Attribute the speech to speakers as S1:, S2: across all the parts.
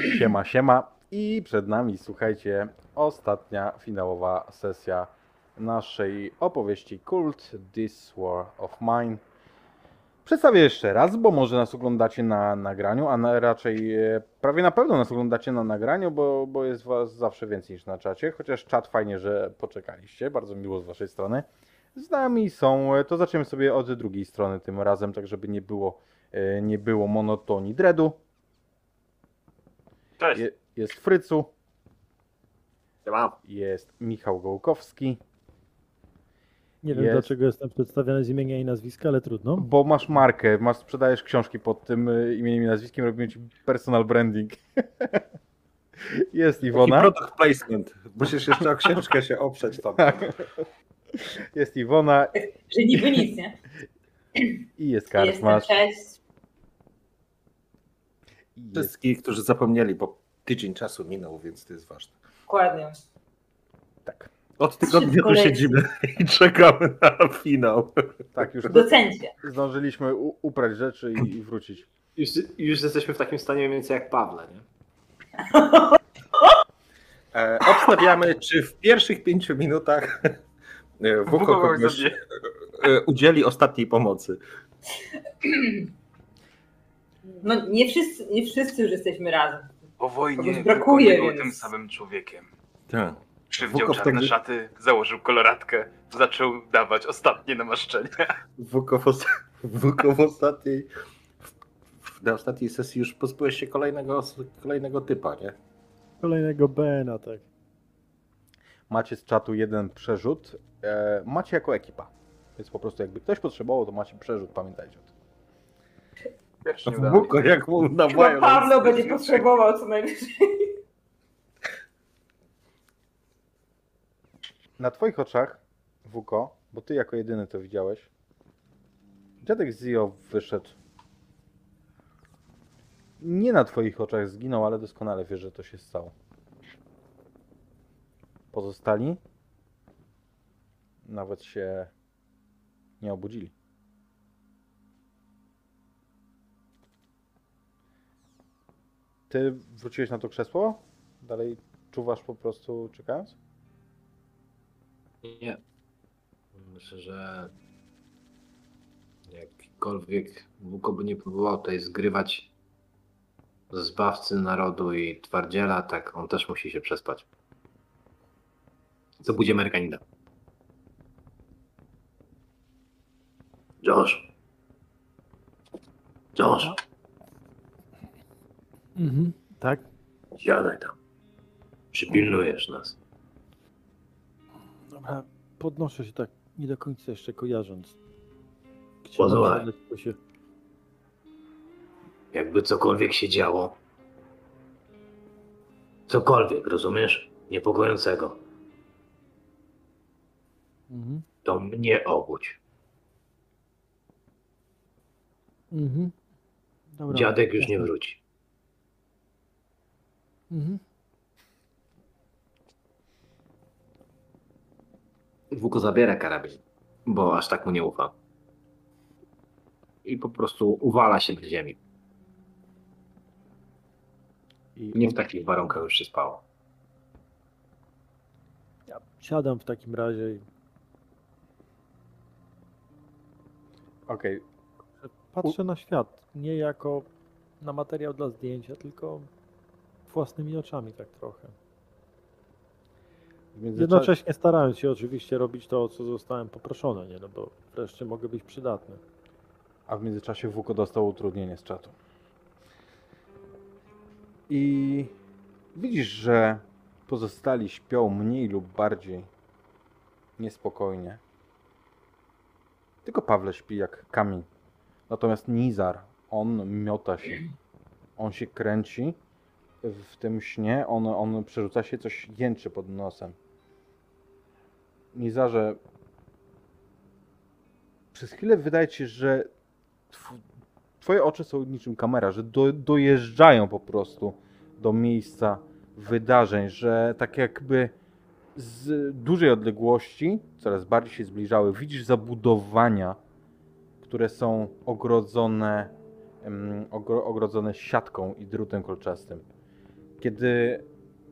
S1: Siema, siema. I przed nami, słuchajcie, ostatnia finałowa sesja naszej opowieści Cult This War of Mine. Przedstawię jeszcze raz, bo może nas oglądacie na nagraniu, a na, raczej e, prawie na pewno nas oglądacie na nagraniu, bo, bo jest was zawsze więcej niż na czacie. Chociaż czat fajnie, że poczekaliście, bardzo miło z waszej strony. Z nami są, e, to zaczniemy sobie od drugiej strony tym razem, tak żeby nie było, e, nie było monotonii dreadu.
S2: Cześć.
S1: Je, jest Frycu,
S2: Siema.
S1: jest Michał Gołkowski,
S3: Nie wiem
S1: Jest.
S3: dlaczego jestem przedstawiany z imienia i nazwiska, ale trudno.
S1: bo masz markę, masz, sprzedajesz książki pod tym e, imieniem i nazwiskiem, robimy ci personal branding. jest
S2: Taki
S1: Iwona,
S2: product placement. Musisz jeszcze o książkę się oprzeć tam.
S1: jest Iwona
S4: Że niby nic, nie?
S1: i jest
S4: Jestem,
S1: Kartmasz.
S4: cześć.
S1: Jest,
S2: Wszystkich, którzy zapomnieli, bo tydzień czasu minął, więc to jest ważne.
S4: Dokładnie.
S1: tak,
S2: Od tygodnia tu siedzimy i czekamy na finał.
S1: tak, już
S4: Docencie.
S1: zdążyliśmy uprać rzeczy i, i wrócić.
S5: Już, już jesteśmy w takim stanie mniej więcej jak Pawle, nie?
S2: E, obstawiamy, czy w pierwszych pięciu minutach e, Wuko e, udzieli ostatniej pomocy.
S4: No nie wszyscy, nie wszyscy już jesteśmy razem.
S6: Po wojnie
S4: brakuje,
S6: nie był
S4: więc-
S6: tym samym człowiekiem.
S2: Tak.
S6: Przywdział czarne
S2: wtedy-
S6: szaty, założył koloratkę, zaczął dawać ostatnie namaszczenie.
S2: Wuko w, os- Wuko w ostatniej na ostatniej sesji już pozbyłeś się kolejnego, kolejnego typa, nie?
S3: Kolejnego Bena, tak.
S1: Macie z czatu jeden przerzut, e, macie jako ekipa. Więc po prostu jakby ktoś potrzebował, to macie przerzut, pamiętajcie o tym.
S6: Pierwszy nie udało się.
S2: jak mu na
S4: Chyba
S2: violence.
S4: Pawlo będzie potrzebował co najwyżej.
S1: Na twoich oczach, Wuko, bo ty jako jedyny to widziałeś, dziadek Zio wyszedł. Nie na twoich oczach zginął, ale doskonale wiesz, że to się stało. Pozostali nawet się nie obudzili. Ty wróciłeś na to krzesło? Dalej czuwasz po prostu czekając?
S5: Nie. Myślę, że jakikolwiek Wuko by nie próbował tutaj zgrywać zbawcy narodu i twardziela, tak on też musi się przespać. Co budzi Amerykanina. Josh. Josh,
S3: Mhm, tak.
S5: siadaj tam. Przypilnujesz nas.
S3: Dobra, podnoszę się tak nie do końca jeszcze kojarząc. Tylko się...
S5: Jakby cokolwiek się działo. Cokolwiek, rozumiesz? Niepokojącego.
S3: Mhm,
S5: To mnie obudź.
S3: mhm. Dobra.
S5: Dziadek już nie wróci.
S3: Mhm.
S5: Wuko zabiera karabin, bo aż tak mu nie ufa. I po prostu uwala się do ziemi.
S1: I
S5: Nie w takich warunkach już się spało.
S3: Ja siadam w takim razie i
S1: Okej,
S3: patrzę na świat. Nie jako na materiał dla zdjęcia, tylko własnymi oczami tak trochę. Jednocześnie starając się oczywiście robić to, o co zostałem poproszony, nie? No bo wreszcie mogę być przydatny.
S1: A w międzyczasie Wuko dostał utrudnienie z czatu. I widzisz, że pozostali śpią mniej lub bardziej niespokojnie. Tylko Pawle śpi jak kamień. Natomiast Nizar, on miota się. On się kręci w tym śnie, on, on przerzuca się, coś jęczy pod nosem. Nizarze, przez chwilę wydaje ci się, że tw- twoje oczy są niczym kamera, że do, dojeżdżają po prostu do miejsca wydarzeń, że tak jakby z dużej odległości, coraz bardziej się zbliżały, widzisz zabudowania, które są ogrodzone, em, ogro, ogrodzone siatką i drutem kolczastym. Kiedy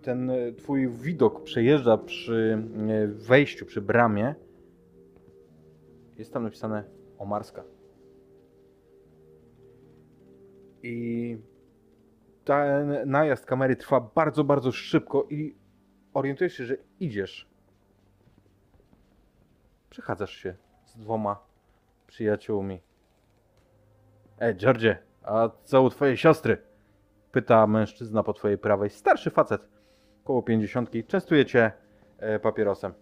S1: ten twój widok przejeżdża przy e, wejściu, przy bramie, jest tam napisane Omarska. I ten najazd kamery trwa bardzo, bardzo szybko i orientujesz się, że idziesz. Przechadzasz się z dwoma przyjaciółmi. Ej, Georgie, a co u twojej siostry? Pyta mężczyzna po twojej prawej. Starszy facet, koło pięćdziesiątki. Częstuje cię e, papierosem.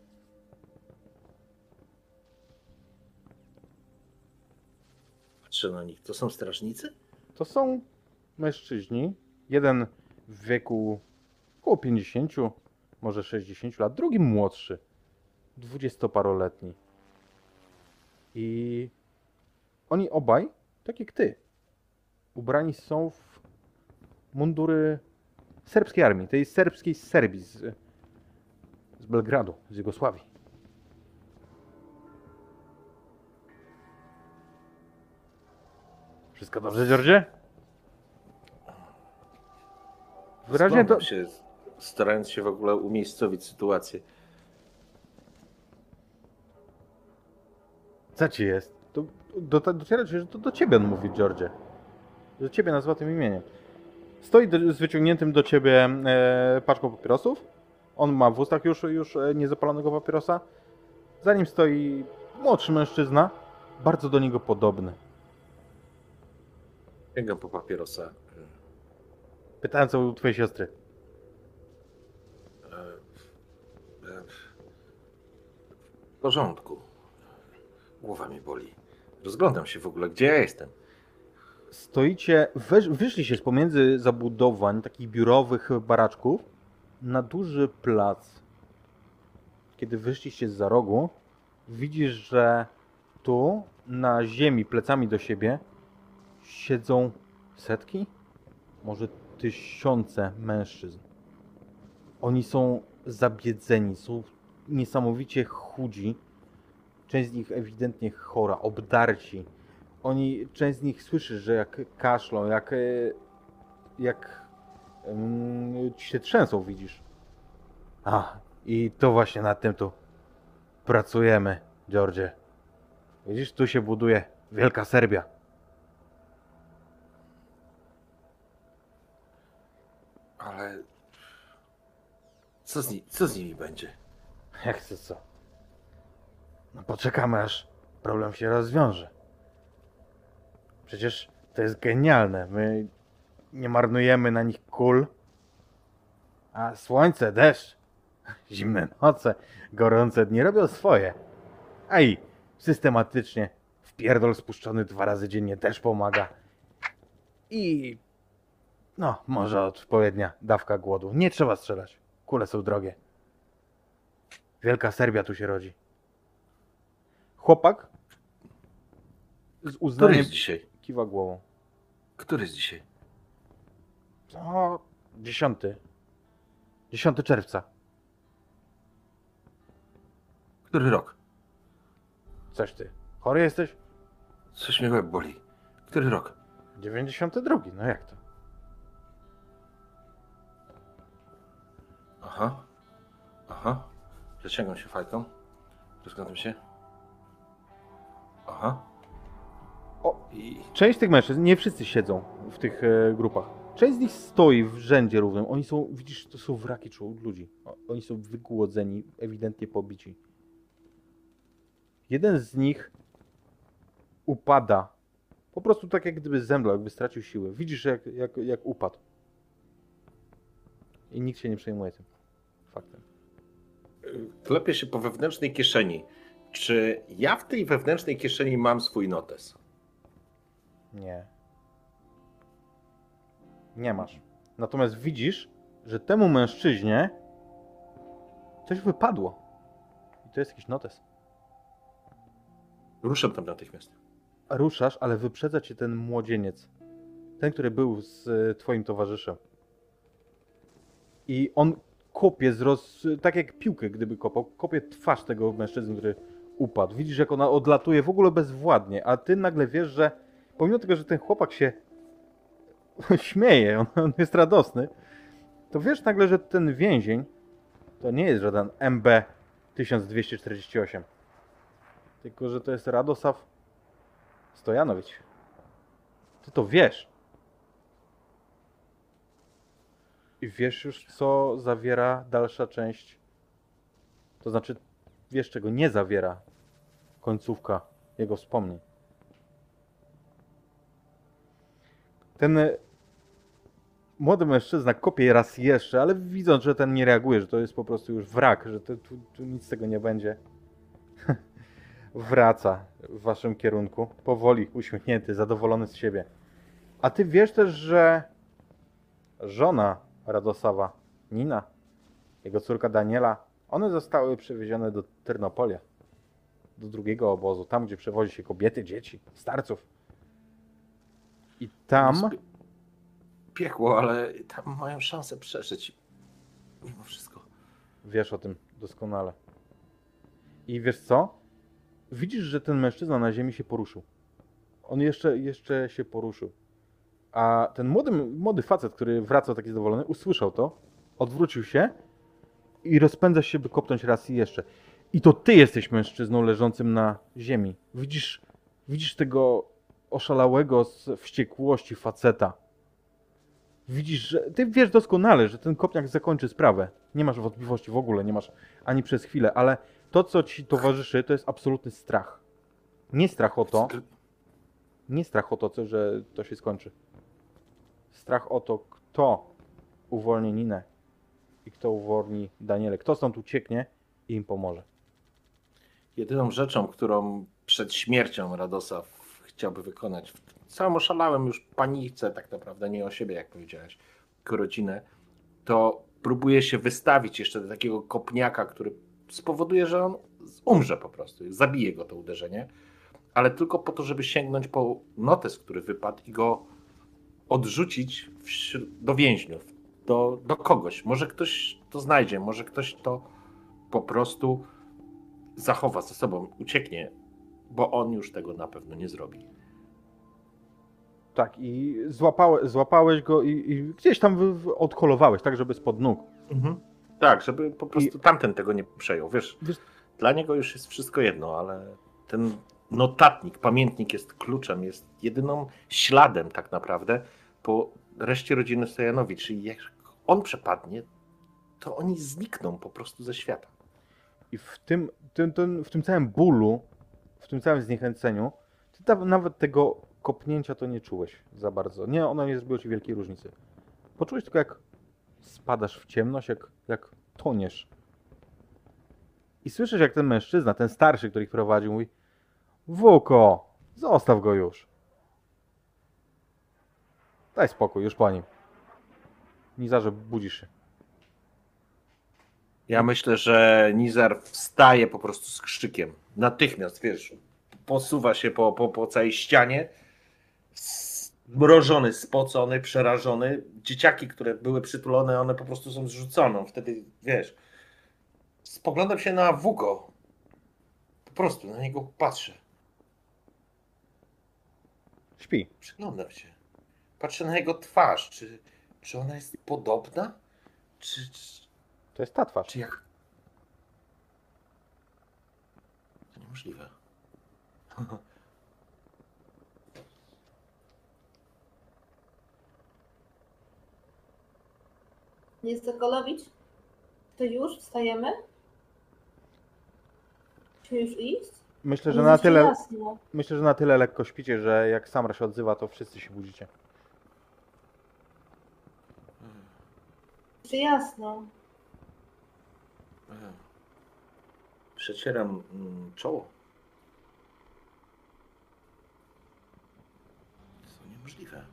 S2: Patrzę na nich. To są strażnicy?
S1: To są mężczyźni. Jeden w wieku około 50, może 60 lat, drugi młodszy, dwudziestoparoletni. I oni obaj, tak jak ty, ubrani są w mundury serbskiej armii, tej serbskiej z Serbii, z, z Belgradu, z Jugosławii. Wszystko dobrze, Georgie? Wyraźnie to...
S2: Się, starając się w ogóle umiejscowić sytuację.
S1: Co ci jest? To, do, dociera ci, że to do ciebie on mówi, Georgie. Że ciebie nazywa tym imieniem. Stoi do, z wyciągniętym do ciebie e, paczką papierosów. On ma w ustach już, już e, niezapalonego papierosa. Za nim stoi młodszy mężczyzna, bardzo do niego podobny.
S2: Sięgam po papierosa.
S1: Pytałem co u twojej siostry.
S2: E, e, W porządku. Głowa mi boli. Rozglądam się w ogóle, gdzie ja jestem.
S1: Stoicie, wyszliście z pomiędzy zabudowań, takich biurowych baraczków, na duży plac. Kiedy wyszliście z za rogu, widzisz, że tu, na ziemi, plecami do siebie, siedzą setki, może tysiące mężczyzn. Oni są zabiedzeni, są niesamowicie chudzi. Część z nich ewidentnie chora, obdarci. Oni, część z nich słyszy, że jak kaszlą, jak, e, jak um, się trzęsą, widzisz. A, i to właśnie nad tym tu pracujemy, Georgie. Widzisz, tu się buduje Wielka Serbia.
S2: Ale co z, ni- co z nimi będzie?
S1: Jak to co? No poczekamy aż problem się rozwiąże. Przecież to jest genialne. My nie marnujemy na nich kul. A słońce, deszcz, zimne noce, gorące dni robią swoje. A i systematycznie w pierdol spuszczony dwa razy dziennie też pomaga. I no, może odpowiednia dawka głodu. Nie trzeba strzelać. Kule są drogie. Wielka Serbia tu się rodzi. Chłopak z
S2: Który
S1: uznaniem
S2: jest dzisiaj?
S1: Kiwa głową.
S2: Który jest dzisiaj?
S1: O, 10. 10 czerwca.
S2: Który rok?
S1: Coś ty. Chory jesteś?
S2: Coś mnie łeb boli. Który rok?
S1: 92. No jak to?
S2: Aha. Aha. Przeciągam się fajką. Rozglądam się. Aha.
S1: O.
S2: I
S1: Część tych mężczyzn, nie wszyscy siedzą w tych e, grupach. Część z nich stoi w rzędzie równym. Oni są, widzisz, to są wraki czołg ludzi. O, oni są wygłodzeni, ewidentnie pobici. Jeden z nich upada. Po prostu tak jak gdyby zemdlał, jakby stracił siłę. Widzisz, jak, jak, jak upadł. I nikt się nie przejmuje tym faktem.
S2: klepię się po wewnętrznej kieszeni. Czy ja w tej wewnętrznej kieszeni mam swój notes?
S1: Nie. Nie masz. Natomiast widzisz, że temu mężczyźnie coś wypadło. I to jest jakiś notes.
S2: Ruszam tam natychmiast.
S1: Ruszasz, ale wyprzedza cię ten młodzieniec. Ten, który był z e, twoim towarzyszem. I on kopie z roz... tak jak piłkę, gdyby kopał, kopie twarz tego mężczyzny, który upadł. Widzisz, jak ona odlatuje w ogóle bezwładnie, a ty nagle wiesz, że pomimo tego, że ten chłopak się śmieje, on, on jest radosny, to wiesz nagle, że ten więzień to nie jest żaden MB 1248. Tylko, że to jest Radosław Stojanowicz. Ty to wiesz. I wiesz już, co zawiera dalsza część. To znaczy, wiesz, czego nie zawiera końcówka jego wspomnień. Ten e, młody mężczyzna kopie raz jeszcze, ale widząc, że ten nie reaguje, że to jest po prostu już wrak, że to, tu, tu nic z tego nie będzie, wraca w waszym kierunku, powoli, uśmiechnięty, zadowolony z siebie. A ty wiesz też, że żona Radosława, Nina, jego córka Daniela, one zostały przewiezione do Ternopolia, do drugiego obozu, tam gdzie przewozi się kobiety, dzieci, starców. I tam...
S2: Piekło, ale tam mają szansę przeżyć. Mimo wszystko.
S1: Wiesz o tym doskonale. I wiesz co? Widzisz, że ten mężczyzna na ziemi się poruszył. On jeszcze, jeszcze się poruszył. A ten młody, młody facet, który wracał taki zadowolony, usłyszał to, odwrócił się i rozpędza się, by kopnąć raz i jeszcze. I to ty jesteś mężczyzną leżącym na ziemi. Widzisz, widzisz tego oszalałego z wściekłości faceta. Widzisz, że ty wiesz doskonale, że ten kopniak zakończy sprawę. Nie masz wątpliwości w ogóle, nie masz ani przez chwilę, ale to, co ci towarzyszy, to jest absolutny strach. Nie strach o to, nie strach o to, co- że to się skończy. Strach o to, kto uwolni Ninę i kto uwolni Danielę. Kto stąd ucieknie i im pomoże.
S2: Jedyną rzeczą, którą przed śmiercią Radosław chciałby wykonać, całym oszalałem już panice, tak naprawdę, nie o siebie, jak powiedziałeś, tylko rodzinę, to próbuje się wystawić jeszcze do takiego kopniaka, który spowoduje, że on umrze po prostu, zabije go to uderzenie, ale tylko po to, żeby sięgnąć po notes, który wypadł i go odrzucić do więźniów, do, do kogoś. Może ktoś to znajdzie, może ktoś to po prostu zachowa ze sobą, ucieknie, bo on już tego na pewno nie zrobi.
S1: Tak, i złapałe, złapałeś go i, i gdzieś tam wy- odkolowałeś, tak, żeby spod nóg.
S2: Tak, żeby po prostu tamten tego nie przejął. Wiesz,
S1: Wiesz-
S2: dla niego już jest wszystko jedno, ale ten notatnik, pamiętnik jest kluczem, jest jedyną śladem tak naprawdę po reszcie rodziny Stojanowicz. I jak on przepadnie, to oni znikną po prostu ze świata.
S1: I w tym, tym, tym, w tym całym bólu, w tym całym zniechęceniu, ty ta, nawet tego kopnięcia to nie czułeś za bardzo. Nie, ono nie zrobiło ci wielkiej różnicy. Poczułeś tylko jak spadasz w ciemność, jak, jak toniesz. I słyszysz jak ten mężczyzna, ten starszy, który ich prowadził, mówi Wuko, zostaw go już. Daj spokój, już po nim. Nizarze, budzisz się.
S2: Ja myślę, że Nizar wstaje po prostu z krzykiem. Natychmiast, wiesz, posuwa się po, po, po całej ścianie. Mrożony, spocony, przerażony. Dzieciaki, które były przytulone, one po prostu są zrzucone. Wtedy, wiesz, spoglądam się na Wuko. Po prostu na niego patrzę.
S1: Śpi.
S2: Przyglądam się. Patrzę na jego twarz. Czy, czy ona jest podobna? Czy, czy,
S1: To jest ta twarz.
S2: czy jak. Niemożliwe.
S7: Nie Sokolowicz? To już wstajemy? Musimy już iść?
S1: Myślę, że na tyle,
S7: jasno.
S1: myślę, że na tyle lekko śpicie, że jak Samra się odzywa, to wszyscy się budzicie.
S7: Jeszcze jasno.
S2: Przecieram mm, czoło. To niemożliwe.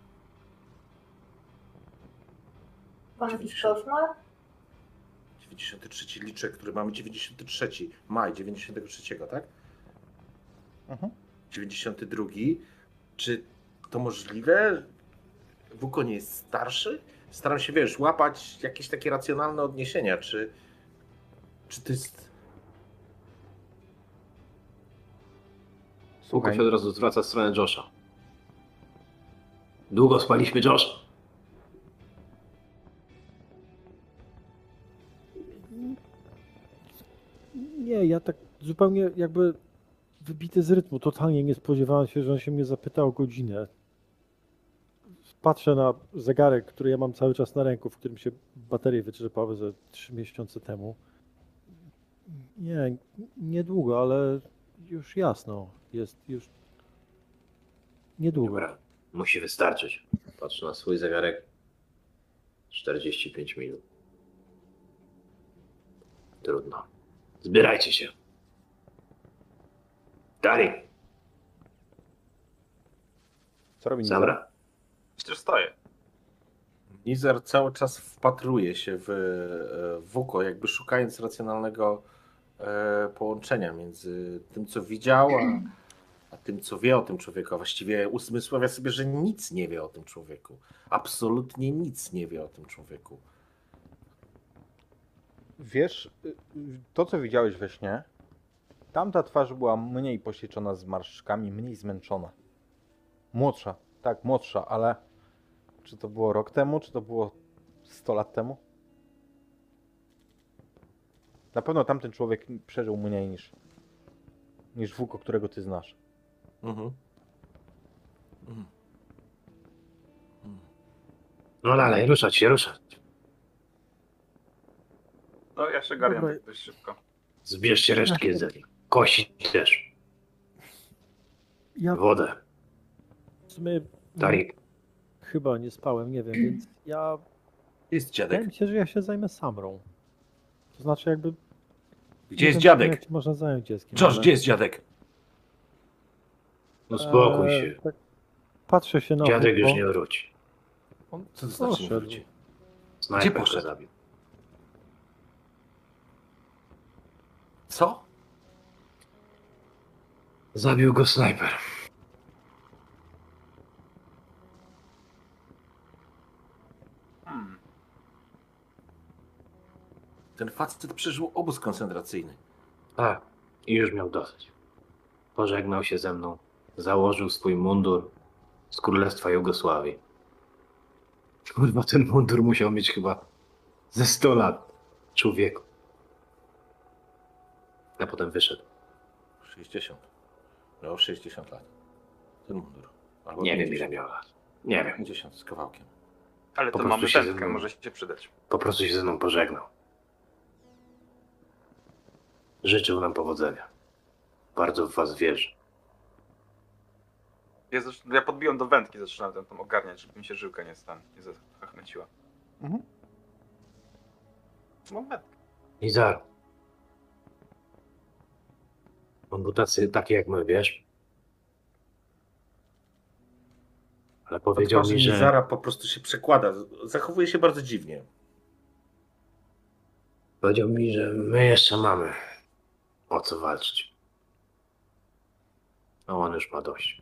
S7: Pan jakiś koszmar?
S2: 93 liczę, który mamy 93. Maj 93, tak?
S1: Mhm.
S2: 92. Czy to możliwe? Wuko nie jest starszy? Staram się, wiesz, łapać jakieś takie racjonalne odniesienia. Czy, czy to jest.
S1: Łuko
S5: się od razu zwraca w stronę Josha. Długo spaliśmy, Josh?
S3: Nie, ja tak zupełnie jakby wybity z rytmu. Totalnie nie spodziewałem się, że on się mnie zapyta o godzinę. Patrzę na zegarek, który ja mam cały czas na ręku, w którym się baterie wyczerpały ze trzy miesiące temu. Nie, niedługo, ale już jasno. Jest już niedługo.
S5: Dobra, musi wystarczyć. Patrzę na swój zegarek. 45 minut. Trudno. Zbierajcie się. Dari,
S1: Co robi Nizar?
S5: Samra.
S6: Przecież stoję.
S2: Nizar cały czas wpatruje się w, e, Wuko, jakby szukając racjonalnego połączenia między tym, co widziała, a tym, co wie o tym człowieku. A właściwie uzmysławia sobie, że nic nie wie o tym człowieku. Absolutnie nic nie wie o tym człowieku.
S1: Wiesz, y, to co widziałeś we śnie, tamta twarz była mniej posieczona zmarszczkami, mniej zmęczona. Młodsza, tak, młodsza, ale czy to było rok temu, czy to było 100 lat temu? Na pewno tamten człowiek przeżył mniej niż, niż Wuko, którego ty znasz.
S2: Mhm. Mhm.
S5: No dalej, ruszać się, ruszać.
S6: No ja się garniam
S3: Dobra.
S6: tak dość szybko.
S5: Zbierzcie resztki jedzenia. Kości też.
S3: Ja
S5: Wodę.
S3: w sumie
S5: Tarik.
S3: chyba nie spałem, nie wiem, więc ja
S2: Jest dziadek.
S3: wydaje mi się, że ja się zajmę Samrą. To znaczy jakby...
S2: Gdzie jest dziadek?
S3: Jak można zająć dzieckiem.
S2: Josh,
S3: ale-
S2: gdzie jest dziadek?
S5: No spokój
S3: Eee,
S5: się.
S3: tak Patrzę się na
S5: Dziadek już
S3: Wuko.
S5: nie wróci.
S3: On
S2: Co to znaczy nie
S3: poszedł.
S2: wróci?
S5: Snajper
S2: Gdzie
S5: go
S2: poszedł?
S5: zabił.
S2: Co?
S5: Zabił go snajper.
S6: Hmm.
S2: Ten facet przeżył obóz koncentracyjny.
S5: Tak. I już miał dosyć. Pożegnał się ze mną. Założył swój mundur z Królestwa Jugosławii. Kurwa, ten mundur musiał mieć chyba ze 100 lat. Człowieku. A potem wyszedł.
S2: 60. Miał 60 lat. Ten mundur. Albo
S5: Nie wiem
S2: 50.
S5: ile miał lat. Nie wiem.
S2: 50 z kawałkiem.
S6: Ale
S5: Po
S6: to
S5: prostu
S6: mamy
S5: się
S6: tętkę, może się przydać.
S5: Po prostu się ze mną pożegnał. Życzył nam powodzenia. Bardzo w was wierzę.
S6: Ja, podbiłem do wędki, zaczynałem tam, tam ogarniać, żeby mi się żyłka nie stan, nie zachmęciła.
S1: Mhm.
S6: Mam wędkę.
S5: Nizar. On był tacy, taki jak my, wiesz? Ale powiedział mi, że...
S2: Nizara po prostu się przekłada. Zachowuje się bardzo dziwnie.
S5: Powiedział mi, że my jeszcze mamy o co walczyć. No on już ma dość.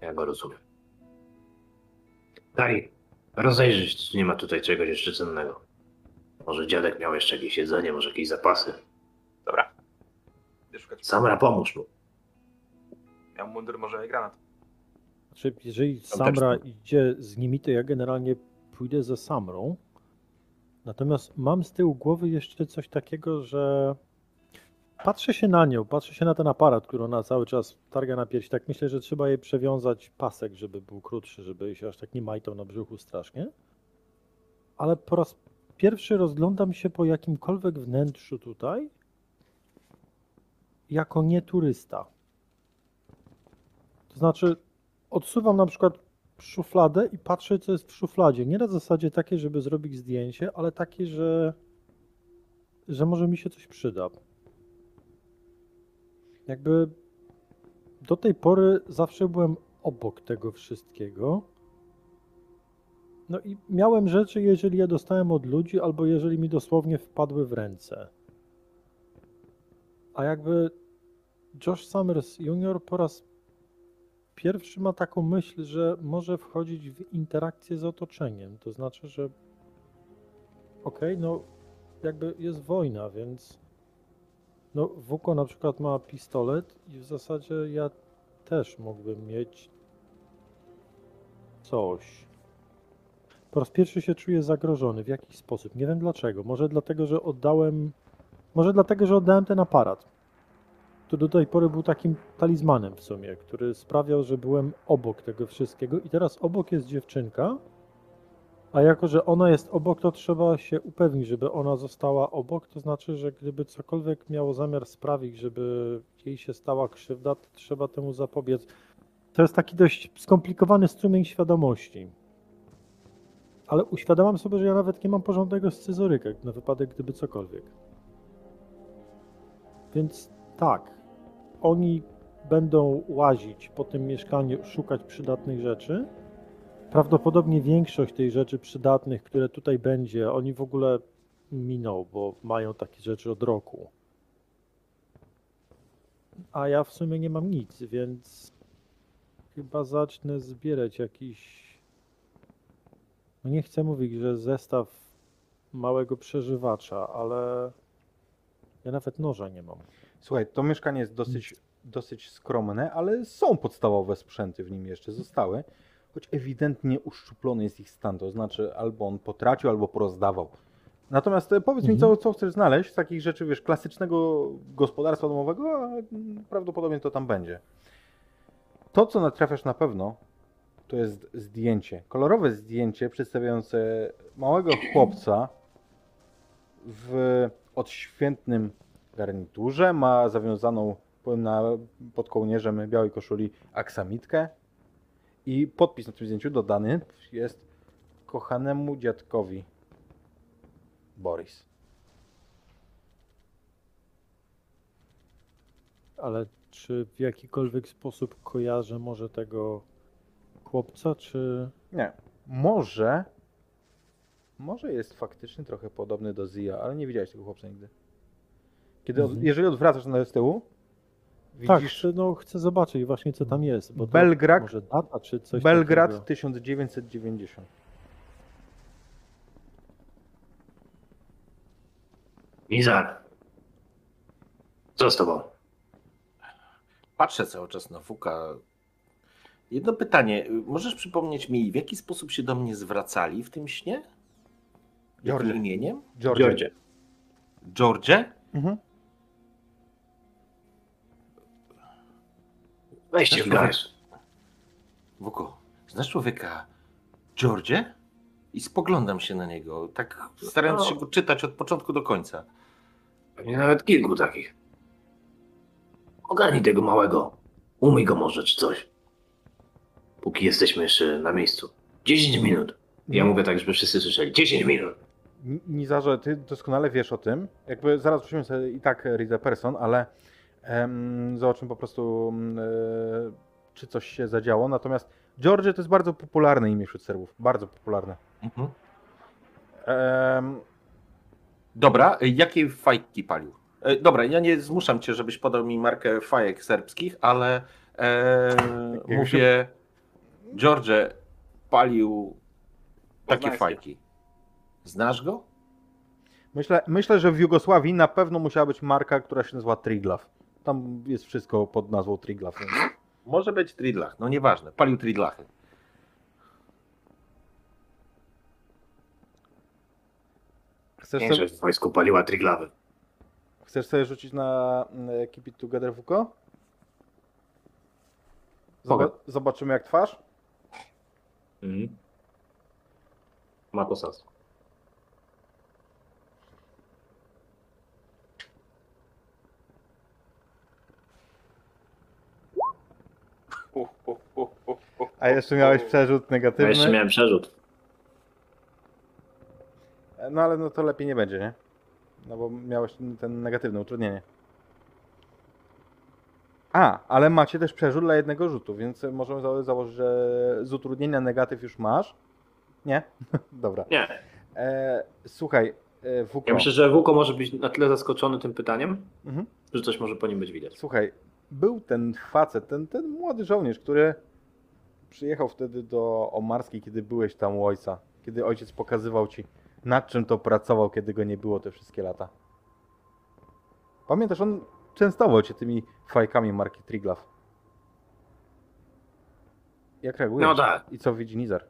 S5: Ja go rozumiem. Daj, rozejrzyj się, czy nie ma tutaj czegoś jeszcze cennego. Może dziadek miał jeszcze jakieś jedzenie, może jakieś zapasy.
S6: Dobra.
S5: Samra, pomóż mu.
S6: Miał mundur, może i granat.
S3: Znaczy, jeżeli Samra idzie z nimi, to ja generalnie pójdę za Samrą. Natomiast mam z tyłu głowy jeszcze coś takiego, że patrzę się na nią, patrzę się na ten aparat, który ona cały czas targa na piersi. Tak myślę, że trzeba jej przewiązać pasek, żeby był krótszy, żeby się aż tak nie majtał na brzuchu strasznie. Ale po raz pierwszy rozglądam się po jakimkolwiek wnętrzu tutaj jako nie turysta. To znaczy, odsuwam na przykład szufladę i patrzę, co jest w szufladzie. Nie na zasadzie takiej, żeby zrobić zdjęcie, ale takie, że, że może mi się coś przyda. Jakby do tej pory zawsze byłem obok tego wszystkiego. No i miałem rzeczy, jeżeli je dostałem od ludzi, albo jeżeli mi dosłownie wpadły w ręce. A jakby Josh Summers Jr. po raz pierwszy ma taką myśl, że może wchodzić w interakcję z otoczeniem. To znaczy, że okej, no jakby jest wojna, więc no Wuko na przykład ma pistolet i w zasadzie ja też mógłbym mieć coś. Po raz pierwszy się czuję zagrożony w jakiś sposób. Nie wiem dlaczego. Może dlatego, że oddałem. Może dlatego, że oddałem ten aparat. który do tej pory był takim talizmanem w sumie, który sprawiał, że byłem obok tego wszystkiego i teraz obok jest dziewczynka, a jako, że ona jest obok, to trzeba się upewnić, żeby ona została obok, to znaczy, że gdyby cokolwiek miało zamiar sprawić, żeby jej się stała krzywda, to trzeba temu zapobiec. To jest taki dość skomplikowany strumień świadomości. Ale uświadamiam sobie, że ja nawet nie mam porządnego scyzoryka na wypadek, gdyby cokolwiek. Więc tak, oni będą łazić po tym mieszkaniu, szukać przydatnych rzeczy. Prawdopodobnie większość tych rzeczy przydatnych, które tutaj będzie, oni w ogóle miną, bo mają takie rzeczy od roku. A ja w sumie nie mam nic, więc chyba zacznę zbierać jakiś. No nie chcę mówić, że zestaw małego przeżywacza, ale ja nawet noża nie mam.
S1: Słuchaj, to mieszkanie jest dosyć, dosyć skromne, ale są podstawowe sprzęty w nim jeszcze zostały, choć ewidentnie uszczuplony jest ich stan, to znaczy albo on potracił, albo porozdawał. Natomiast e, powiedz mi, co,
S3: Mhm.
S1: co chcesz znaleźć z takich rzeczy, wiesz, klasycznego gospodarstwa domowego, a prawdopodobnie to tam będzie. To, co natrafiasz na pewno, to jest zdjęcie. Kolorowe zdjęcie przedstawiające małego chłopca w odświętnym garniturze, ma zawiązaną na, pod kołnierzem białej koszuli aksamitkę i podpis na tym zdjęciu dodany jest kochanemu dziadkowi Boris.
S3: Ale czy w jakikolwiek sposób kojarzę może tego chłopca, czy...
S1: Nie, może może jest faktycznie trochę podobny do Zia, ale nie widziałeś tego chłopca nigdy. Kiedy, od,
S3: Mhm.
S1: jeżeli odwracasz na z tyłu, widzisz
S3: chcę, no, chcę zobaczyć właśnie co tam jest. Bo to
S1: Belgrad-
S3: Może data, czy coś
S1: Belgrad
S3: takiego.
S1: 1990.
S5: Nizar. Co z tobą?
S2: Patrzę cały czas na Fuka. Jedno pytanie. Możesz przypomnieć mi, w jaki sposób się do mnie zwracali w tym śnie?
S1: George.
S2: Jakim imieniem?
S1: George.
S5: Georgie.
S2: George?
S1: Mhm.
S5: Weźcie w garść.
S2: Wuko, znasz człowieka George? I spoglądam się na niego, tak starając
S5: No.
S2: się go czytać od początku do końca.
S5: Pewnie nawet kilku takich. Ogarnij tego małego. Umyj go może, czy coś. Póki jesteśmy jeszcze na miejscu. 10 minut. Ja mówię tak, żeby wszyscy słyszeli. 10 minut.
S1: Nizarze, ty doskonale wiesz o tym. Jakby zaraz wrócimy sobie i tak read the person, ale zobaczymy po prostu, em, e, czy coś się zadziało. Natomiast George to jest bardzo popularne imię wśród Serbów. Bardzo popularne.
S2: Mhm. Dobra, jakie fajki palił? E, Dobra, ja nie zmuszam cię, żebyś podał mi markę fajek serbskich, ale e, mówię, George palił takie
S6: Poznańskie.
S2: fajki. Znasz go?
S1: myślę, myślę, że w Jugosławii na pewno musiała być marka, która się nazywa Triglav. Tam jest wszystko pod nazwą Triglav. Więc...
S2: Może być Tridlach, no nieważne. Palił Tridlachy.
S1: Chcesz, sobie,
S5: Większość w wojsku paliła triglawy.
S1: chcesz sobie rzucić na mm, Keep It Together?
S5: Mogę.
S1: Zoba- zobaczymy jak twarz.
S5: Mhm. Ma to sens.
S1: A jeszcze miałeś przerzut negatywny.
S5: jeszcze miałem przerzut.
S1: No ale no to lepiej nie będzie, nie? No bo miałeś ten negatywne utrudnienie. A, ale macie też przerzut dla jednego rzutu, więc możemy za- założyć, że z utrudnienia negatyw już masz. Nie? Dobra.
S5: Nie.
S1: E, słuchaj, e, Wuko,
S5: Ja myślę, że Wuko może być na tyle zaskoczony tym pytaniem,
S1: Mhm.
S5: że coś może po nim być widać.
S1: słuchaj, był ten facet, ten, ten młody żołnierz, który przyjechał wtedy do Omarskiej, kiedy byłeś tam u ojca, kiedy ojciec pokazywał ci, nad czym to pracował, kiedy go nie było te wszystkie lata. Pamiętasz, on częstował cię tymi fajkami marki Triglav. Jak reagujesz?
S5: No tak.
S1: I co widzi Nizar?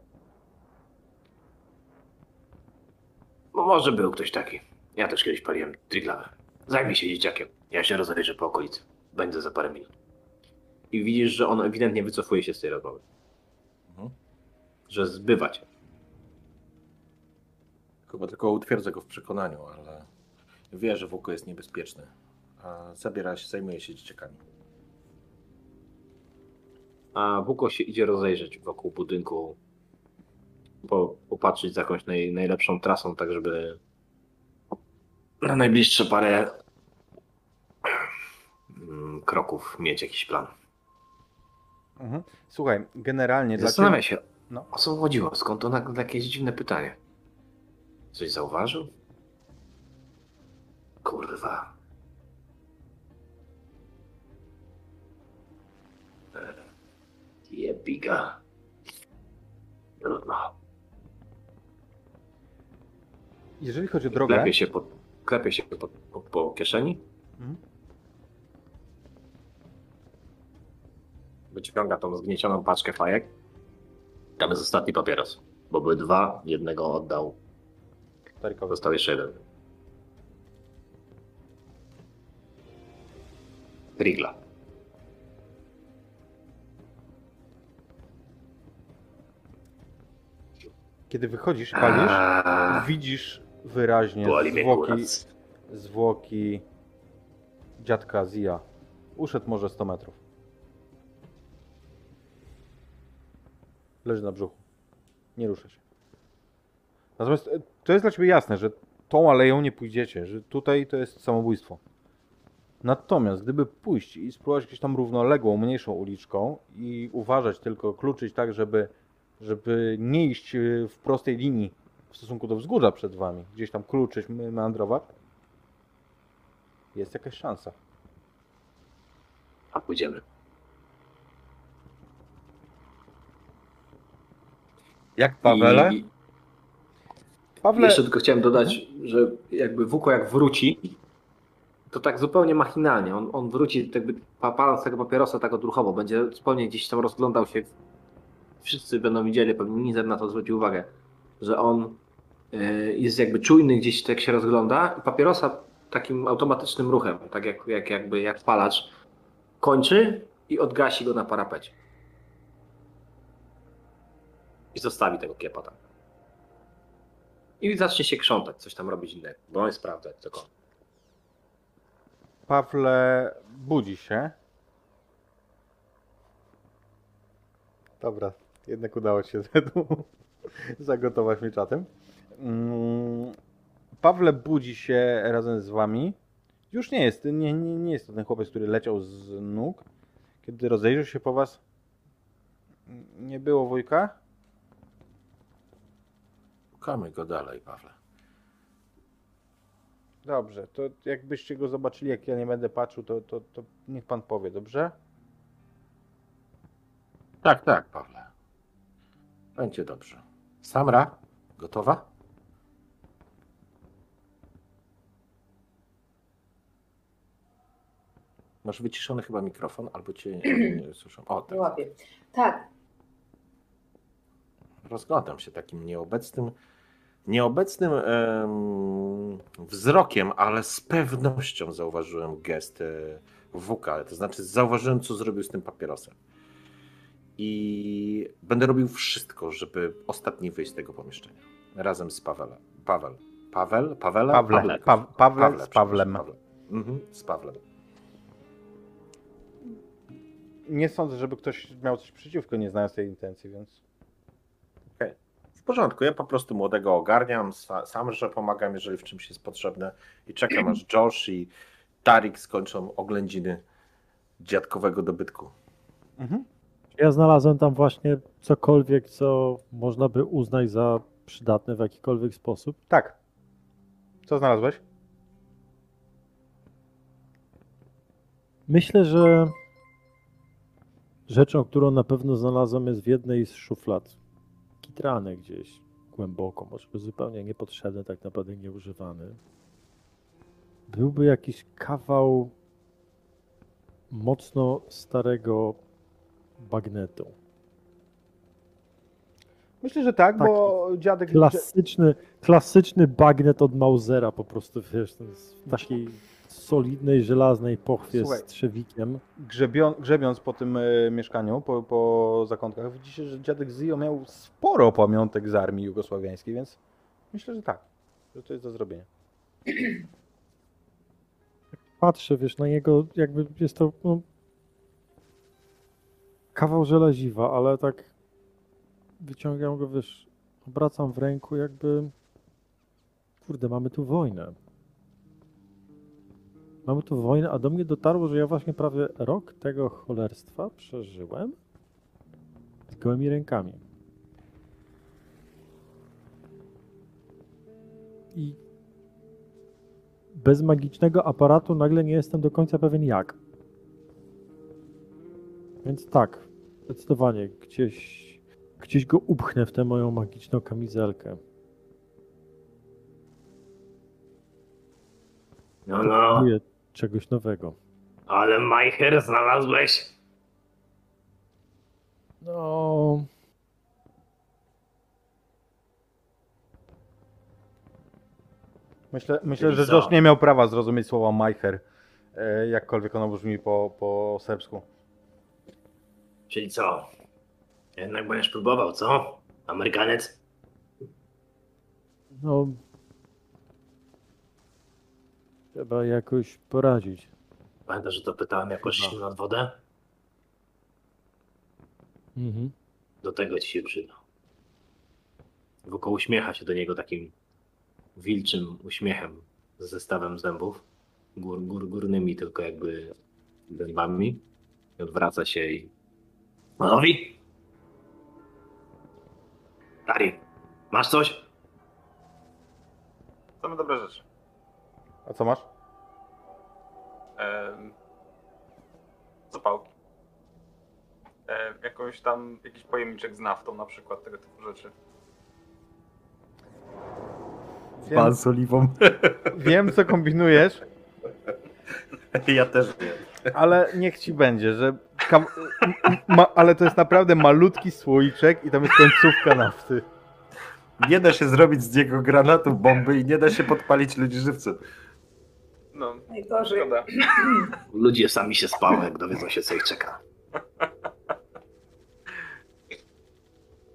S5: Bo może był ktoś taki. Ja też kiedyś paliłem triglawę. Zajmij się dzieciakiem. Ja się rozejrzę po okolicy. Będę za parę minut. I widzisz, że on ewidentnie wycofuje się z tej rozmowy. Że zbywa cię.
S2: Chyba tylko utwierdzę go w przekonaniu, ale wie, że Wuko jest niebezpieczny. A zabiera się, zajmuje się dzieciakami.
S5: A Wuko się idzie rozejrzeć wokół budynku, po, popatrzeć za jakąś naj, najlepszą trasą, tak żeby na najbliższe parę mm, kroków mieć jakiś plan.
S1: Mhm. Słuchaj, generalnie dla
S5: Zastanawiam
S1: ciebie...
S5: się,
S1: No.
S5: o co chodziło, skąd to nagle jakieś dziwne pytanie. Coś zauważył? Kurwa. E, Jebiga. No.
S1: Jeżeli chodzi o drogę...
S5: Klepie się po, klepie się po, po, po kieszeni.
S1: Mhm.
S5: Wyciąga tą zgniecioną paczkę fajek. Tam jest ostatni papieros. Bo były dwa, jednego oddał.
S1: Tarykowy.
S5: Został jeszcze jeden. Rigla.
S1: Kiedy wychodzisz, palisz,
S5: Aaaa,
S1: widzisz wyraźnie zwłoki, zwłoki dziadka Zia. Uszedł może 100 metrów. Leży na brzuchu. Nie rusza się. Natomiast e, to jest dla ciebie jasne, że tą aleją nie pójdziecie, że tutaj to jest samobójstwo. Natomiast gdyby pójść i spróbować gdzieś tam równoległą, mniejszą uliczką i uważać tylko, kluczyć tak, żeby, żeby nie iść e, w prostej linii w stosunku do wzgórza przed wami, gdzieś tam kluczyć, me- meandrować, jest jakaś szansa.
S5: A pójdziemy.
S1: Jak
S5: I
S1: Pawle,
S5: jeszcze tylko chciałem dodać, że jakby Wuko jak wróci, to tak zupełnie machinalnie. On, on wróci jakby pa- paląc tego papierosa tak odruchowo. Będzie zupełnie gdzieś tam rozglądał się. Wszyscy będą widzieli, pewnie Nizer na to zwrócił uwagę, że on y, jest jakby czujny gdzieś tak się rozgląda i papierosa takim automatycznym ruchem, tak jak, jak, jakby jak palacz, kończy i odgasi go na parapecie. I zostawi tego kiepa tam. I zacznie się krzątać, coś tam robić innego. Broń sprawdzać, cokolwiek.
S1: Pawle budzi się. Dobra, jednak udało się Zedu zagotować mnie czatem. Mm, Pawle budzi się razem z wami. Już nie jest, nie, nie, nie jest to ten chłopiec, który leciał z nóg. Kiedy rozejrzał się po was, nie było wujka?
S2: Szukamy go dalej, Pawle.
S1: Dobrze, to jakbyście go zobaczyli, jak ja nie będę patrzył, to, to, to niech pan powie, dobrze?
S2: Tak, tak, Pawle. Będzie dobrze. Samra, gotowa? Masz wyciszony chyba mikrofon, albo cię nie, nie słyszą. O, tak.
S4: Łapię. Tak,
S2: Rozglądam się takim nieobecnym, nieobecnym em, wzrokiem, ale z pewnością zauważyłem gest e, Wuka. To znaczy, zauważyłem, co zrobił z tym papierosem. I będę robił wszystko, żeby ostatni wyjść z tego pomieszczenia. Razem z Pawelem. Paweł. Paweł? Pawele?
S1: Pawle,
S2: Pawle,
S1: Pa- Pawle z Pawlem.
S2: Pawle. Mhm, z Pawlem.
S1: Nie sądzę, żeby ktoś miał coś przeciwko, nie znając tej intencji, więc...
S2: W porządku, ja po prostu młodego ogarniam, sa- sam, że pomagam, jeżeli w czymś jest potrzebne i czekam aż Josh i Tarik skończą oględziny dziadkowego dobytku.
S1: Mhm.
S3: Ja znalazłem tam właśnie cokolwiek, co można by uznać za przydatne w jakikolwiek sposób.
S1: Tak. Co znalazłeś?
S3: Myślę, że rzeczą, którą na pewno znalazłem jest w jednej z szuflad. Kitrane gdzieś głęboko, może zupełnie niepotrzebny, tak naprawdę nieużywany. Byłby jakiś kawał mocno starego bagnetu.
S1: Myślę, że tak,
S3: Taki
S1: bo dziadek...
S3: Klasyczny, klasyczny bagnet od Mausera po prostu, wiesz, ten z- w takiej solidnej, żelaznej pochwie
S1: Słuchaj.
S3: z trzewikiem.
S1: Grzebią, grzebiąc po tym e, mieszkaniu, po, po zakątkach, widzicie, że dziadek Zio miał sporo pamiątek z armii jugosławiańskiej, więc myślę, że tak, że to jest do zrobienia.
S3: Patrzę, wiesz, na niego, jakby jest to no, kawał żelaziwa, ale tak wyciągam go, wiesz, obracam w ręku, jakby kurde, mamy tu wojnę. Mamy tu wojnę, a do mnie dotarło, że ja właśnie prawie rok tego cholerstwa przeżyłem z gołymi rękami. I bez magicznego aparatu nagle nie jestem do końca pewien jak. Więc tak, zdecydowanie gdzieś, gdzieś go upchnę w tę moją magiczną kamizelkę.
S5: No, no,
S3: Próbuję czegoś nowego.
S5: ale Majcher znalazłeś.
S3: No.
S1: Myślę, myślę że? Josh nie miał prawa zrozumieć słowa Majcher, e, jakkolwiek ono brzmi po, po serbsku.
S5: Czyli co? Jednak będziesz próbował, co? Amerykanec?
S3: No. Trzeba jakoś poradzić.
S5: Pamiętasz, że to pytałem, jak poszliśmy nad wodę?
S3: Mhm.
S5: Do tego ci się przyda. Wokół uśmiecha się do niego takim wilczym uśmiechem z zestawem zębów. Gór, gór, górnymi tylko jakby zębami. I odwraca się i... Gotowi? Dari, masz coś?
S6: Same dobre rzeczy.
S1: A co masz?
S6: Em, zapałki. E, jakąś tam, jakiś pojemniczek z naftą na przykład, tego typu rzeczy.
S1: Wiem,
S2: z oliwą.
S1: wiem co kombinujesz,
S2: Ja też wiem.
S1: ale niech ci będzie, że kam- ma, ale to jest naprawdę malutki słoiczek i tam jest końcówka nafty.
S2: Nie da się zrobić z niego granatu, bomby i nie da się podpalić ludzi żywcem.
S6: No,
S4: Najgorzej.
S6: szkoda.
S5: Ludzie sami się spałą, jak dowiedzą się, co ich czeka.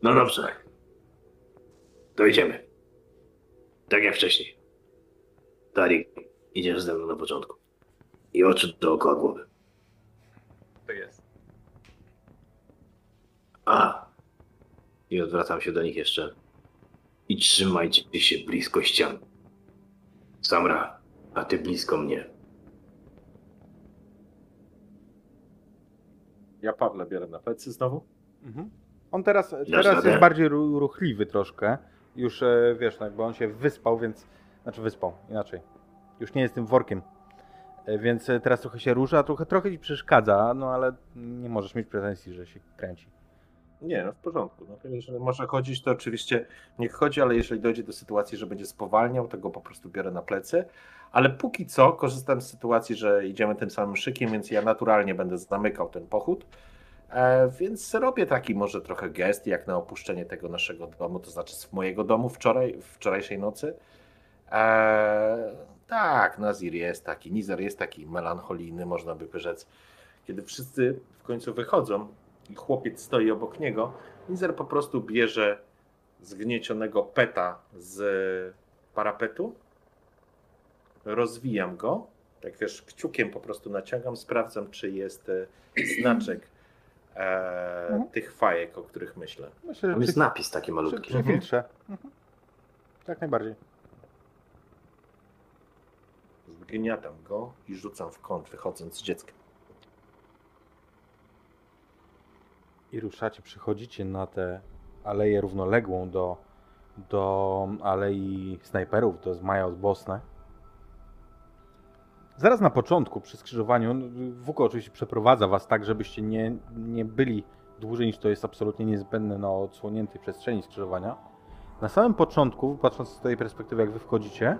S5: No dobrze. To idziemy. Tak jak wcześniej. Tarik, idziesz ze mną na początku. I oczy dookoła głowy.
S6: To jest.
S5: A. I odwracam się do nich jeszcze. I trzymajcie się blisko ścian. Samra, a ty blisko mnie.
S2: Ja Pawle biorę na plecy znowu.
S1: Mhm. On teraz, teraz
S5: radę?
S1: jest bardziej ru- ruchliwy troszkę. Już e, wiesz, no jakby on się wyspał, więc. Znaczy wyspał, inaczej. Już nie jest tym workiem. E, Więc e, teraz trochę się rusza, trochę, trochę ci przeszkadza, no ale nie możesz mieć pretensji, że się kręci.
S2: Nie, no w porządku. No, jeżeli może chodzić, to oczywiście niech chodzi, ale jeżeli dojdzie do sytuacji, że będzie spowalniał, to go po prostu biorę na plecy. Ale póki co korzystam z sytuacji, że idziemy tym samym szykiem, więc ja naturalnie będę zamykał ten pochód. E, więc robię taki może trochę gest, jak na opuszczenie tego naszego domu, to znaczy z mojego domu wczoraj, wczorajszej nocy. E, tak, Nazir jest taki, Nizar jest taki melancholijny, można by rzec. Kiedy wszyscy w końcu wychodzą, chłopiec stoi obok niego, Nizer po prostu bierze zgniecionego peta z parapetu, rozwijam go, tak wiesz, kciukiem po prostu naciągam, sprawdzam, czy jest e, znaczek e,
S1: Mhm.
S2: tych fajek, o których myślę.
S1: Myślę,
S5: Tam jest
S1: przy,
S5: napis taki
S1: przy,
S5: malutki.
S1: przy filtrze. Mhm. Jak najbardziej.
S2: Zgniatam go i rzucam w kąt, wychodząc z dzieckiem.
S1: I ruszacie, przychodzicie na tę aleję równoległą do, do alei snajperów, do Zmaja z Bosne. Zaraz na początku, przy skrzyżowaniu, no, Wuko oczywiście przeprowadza was tak, żebyście nie, nie byli dłużej niż to jest absolutnie niezbędne na odsłoniętej przestrzeni skrzyżowania. Na samym początku, patrząc z tej perspektywy, jak wy wchodzicie,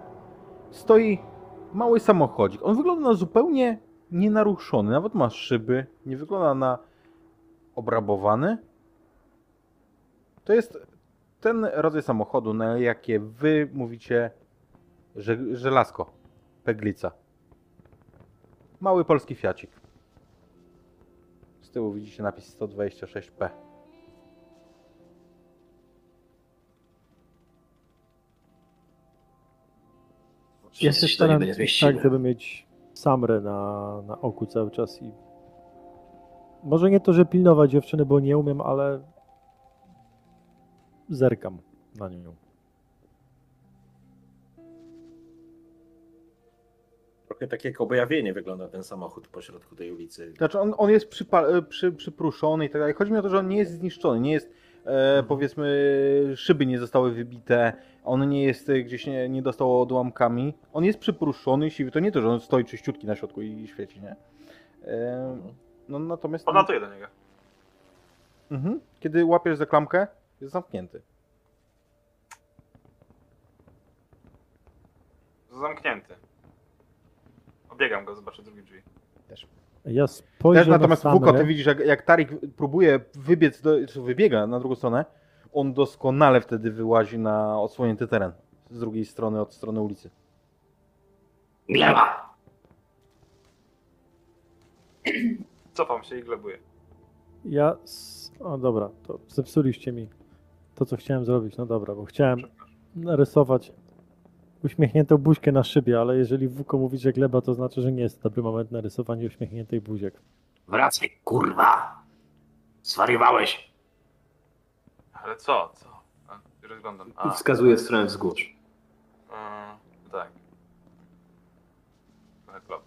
S1: stoi mały samochodzik. On wygląda na zupełnie nienaruszony, nawet ma szyby, nie wygląda na obrabowany. To jest ten rodzaj samochodu, na jakie wy mówicie że, żelazko, peglica. Mały polski fiacik. Z tyłu widzicie napis 126P.
S3: Ja
S5: Wszyscy
S3: się
S5: się do
S3: staram
S5: niego nie zmieścimy.
S3: tak, żeby mieć samrę na, na oku cały czas i może nie to, że pilnować dziewczyny, bo nie umiem, ale zerkam na nią.
S2: Trochę tak jak objawienie wygląda ten samochód pośrodku tej ulicy.
S1: Znaczy on, on jest przypa- e, przy, przypruszony i tak dalej. Chodzi mi o to, że on nie jest zniszczony, nie jest e, powiedzmy szyby nie zostały wybite, on nie jest e, gdzieś nie, nie dostał odłamkami. On jest przypruszony, siwy. To nie to, że on stoi czyściutki na środku i świeci, nie? E, no natomiast
S6: Podlatuję do niego.
S1: mhm. kiedy łapiesz za klamkę, jest zamknięty.
S6: Zamknięty. Obiegam go, zobaczę drugie drzwi.
S3: Ja spojrzę
S1: Też natomiast
S3: na
S1: Wuko,
S3: samrę.
S1: ty widzisz, jak, jak Tarik próbuje wybiec, do, czy wybiega na drugą stronę, on doskonale wtedy wyłazi na odsłonięty teren. Z drugiej strony, od strony ulicy.
S5: Gleba!
S6: Cofam się i glebuję.
S3: Ja. s- O dobra, to zepsuliście mi to, co chciałem zrobić. No dobra, bo chciałem narysować uśmiechniętą buźkę na szybie, ale jeżeli Wuko mówi, że gleba, to znaczy, że nie jest dobry moment na rysowanie uśmiechniętej buziek.
S5: Wracaj, kurwa! Zwariowałeś!
S6: Ale co? Co? A, rozglądam. A,
S5: Wskazuje w stronę wzgórz.
S6: mm, tak. Trochę klop.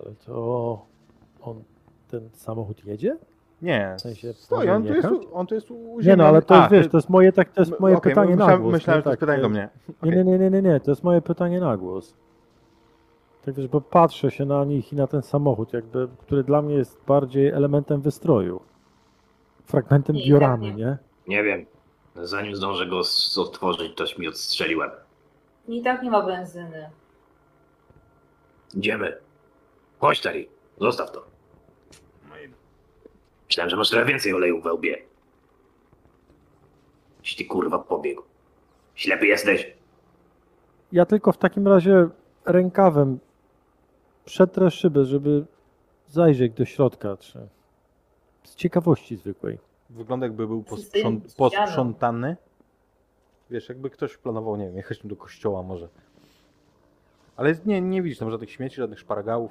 S3: Ale to on ten samochód jedzie?
S1: Nie,
S3: W sensie
S1: stoi, on tu, jest, on tu jest
S3: Nie no, ale to
S1: A,
S3: jest, wiesz, to jest moje, tak, to jest moje
S1: okej,
S3: pytanie na
S1: myślałem,
S3: głos.
S1: Myślałem,
S3: nie?
S1: że to jest
S3: Tak,
S1: pytanie do mnie.
S3: Nie, nie, nie, nie, nie, nie, to jest moje pytanie na głos. Tak wiesz, bo patrzę się na nich i na ten samochód, jakby, który dla mnie jest bardziej elementem wystroju. Fragmentem
S4: Nie, nie.
S3: nie?
S5: Wiem. Zanim zdążę go otworzyć, toś mi odstrzeliłem.
S4: I tak nie ma benzyny.
S5: Idziemy. Chodź, Tari. Zostaw to.
S6: No i
S5: Myślałem, że masz trochę więcej oleju we łbie. Jeśli kurwa pobiegł. Ślepy jesteś.
S3: Ja tylko w takim razie rękawem przetrę szybę, żeby zajrzeć do środka, czy z ciekawości zwykłej.
S1: Wygląda jakby był posprząt, posprzątany. Wiesz, jakby ktoś planował, nie wiem, jechać do kościoła może. Ale nie, nie widzisz tam żadnych śmieci, żadnych szparagałów.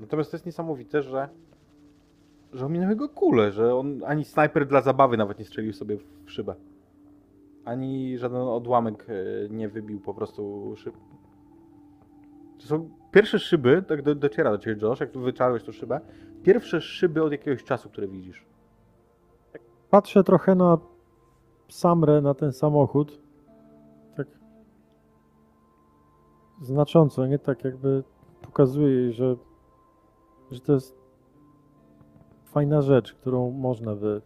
S1: Natomiast to jest niesamowite, że że ominęły go kule, że on ani snajper dla zabawy nawet nie strzelił sobie w szybę. Ani żaden odłamek e, nie wybił po prostu szyb. To są pierwsze szyby, tak do, dociera do ciebie Josh, jak tu wyczarłeś tą szybę. Pierwsze szyby od jakiegoś czasu, które widzisz.
S3: Patrzę trochę na Samrę, na ten samochód. Tak znacząco, nie tak jakby pokazuje jej, że, że to jest fajna rzecz, którą można by.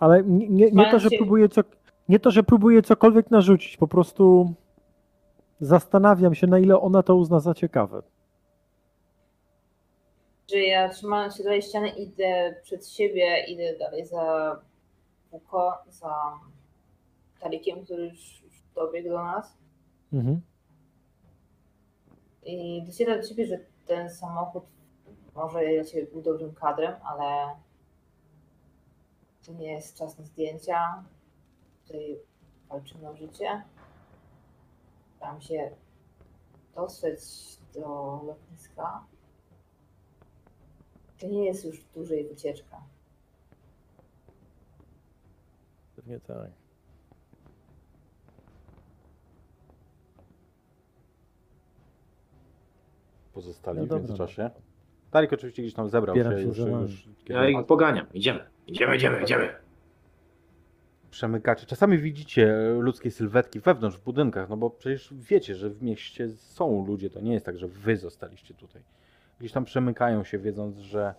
S3: Ale nie, nie, nie, to, że próbuję co, nie to, że próbuję cokolwiek narzucić, po prostu zastanawiam się, na ile ona to uzna za ciekawe.
S4: Że ja trzymając się dalej ściany idę przed siebie, idę dalej za Buko, za Tarikiem, który już, już dobiegł do nas.
S3: Mhm.
S4: I dociera do ciebie, że ten samochód może dla ciebie był dobrym kadrem, ale to nie jest czas na zdjęcia. Tutaj walczymy o życie. Staram się dotrzeć do lotniska. To nie jest już dłużej wycieczka.
S3: Pewnie tak.
S1: Pozostali
S3: No
S1: w
S3: dobra,
S1: międzyczasie. Tarik oczywiście gdzieś tam zebrał
S3: Zbieram
S1: się,
S3: się
S1: już,
S3: za
S1: już
S5: Ja ich poganiam. Idziemy. Idziemy, idziemy, idziemy.
S1: przemykacie. Czasami widzicie ludzkie sylwetki wewnątrz w budynkach, no bo przecież wiecie, że w mieście są ludzie, to nie jest tak, że wy zostaliście tutaj. Gdzieś tam przemykają się, wiedząc, że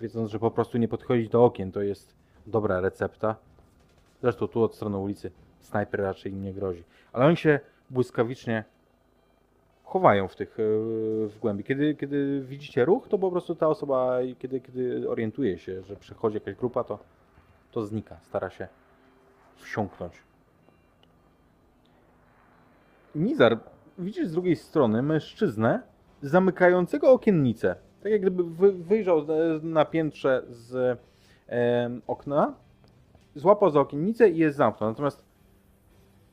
S1: wiedząc, że po prostu nie podchodzić do okien to jest dobra recepta. Zresztą tu od strony ulicy snajper raczej im nie grozi. Ale oni się błyskawicznie chowają w tych, e, w głębi. Kiedy, kiedy widzicie ruch, to po prostu ta osoba, kiedy, kiedy orientuje się, że przychodzi jakaś grupa, to, to znika, stara się wsiąknąć. Nizar, widzisz z drugiej strony mężczyznę zamykającego okiennicę. Tak jak gdyby wy, wyjrzał na piętrze z em, okna, złapał za okiennicę i je zamknął. Natomiast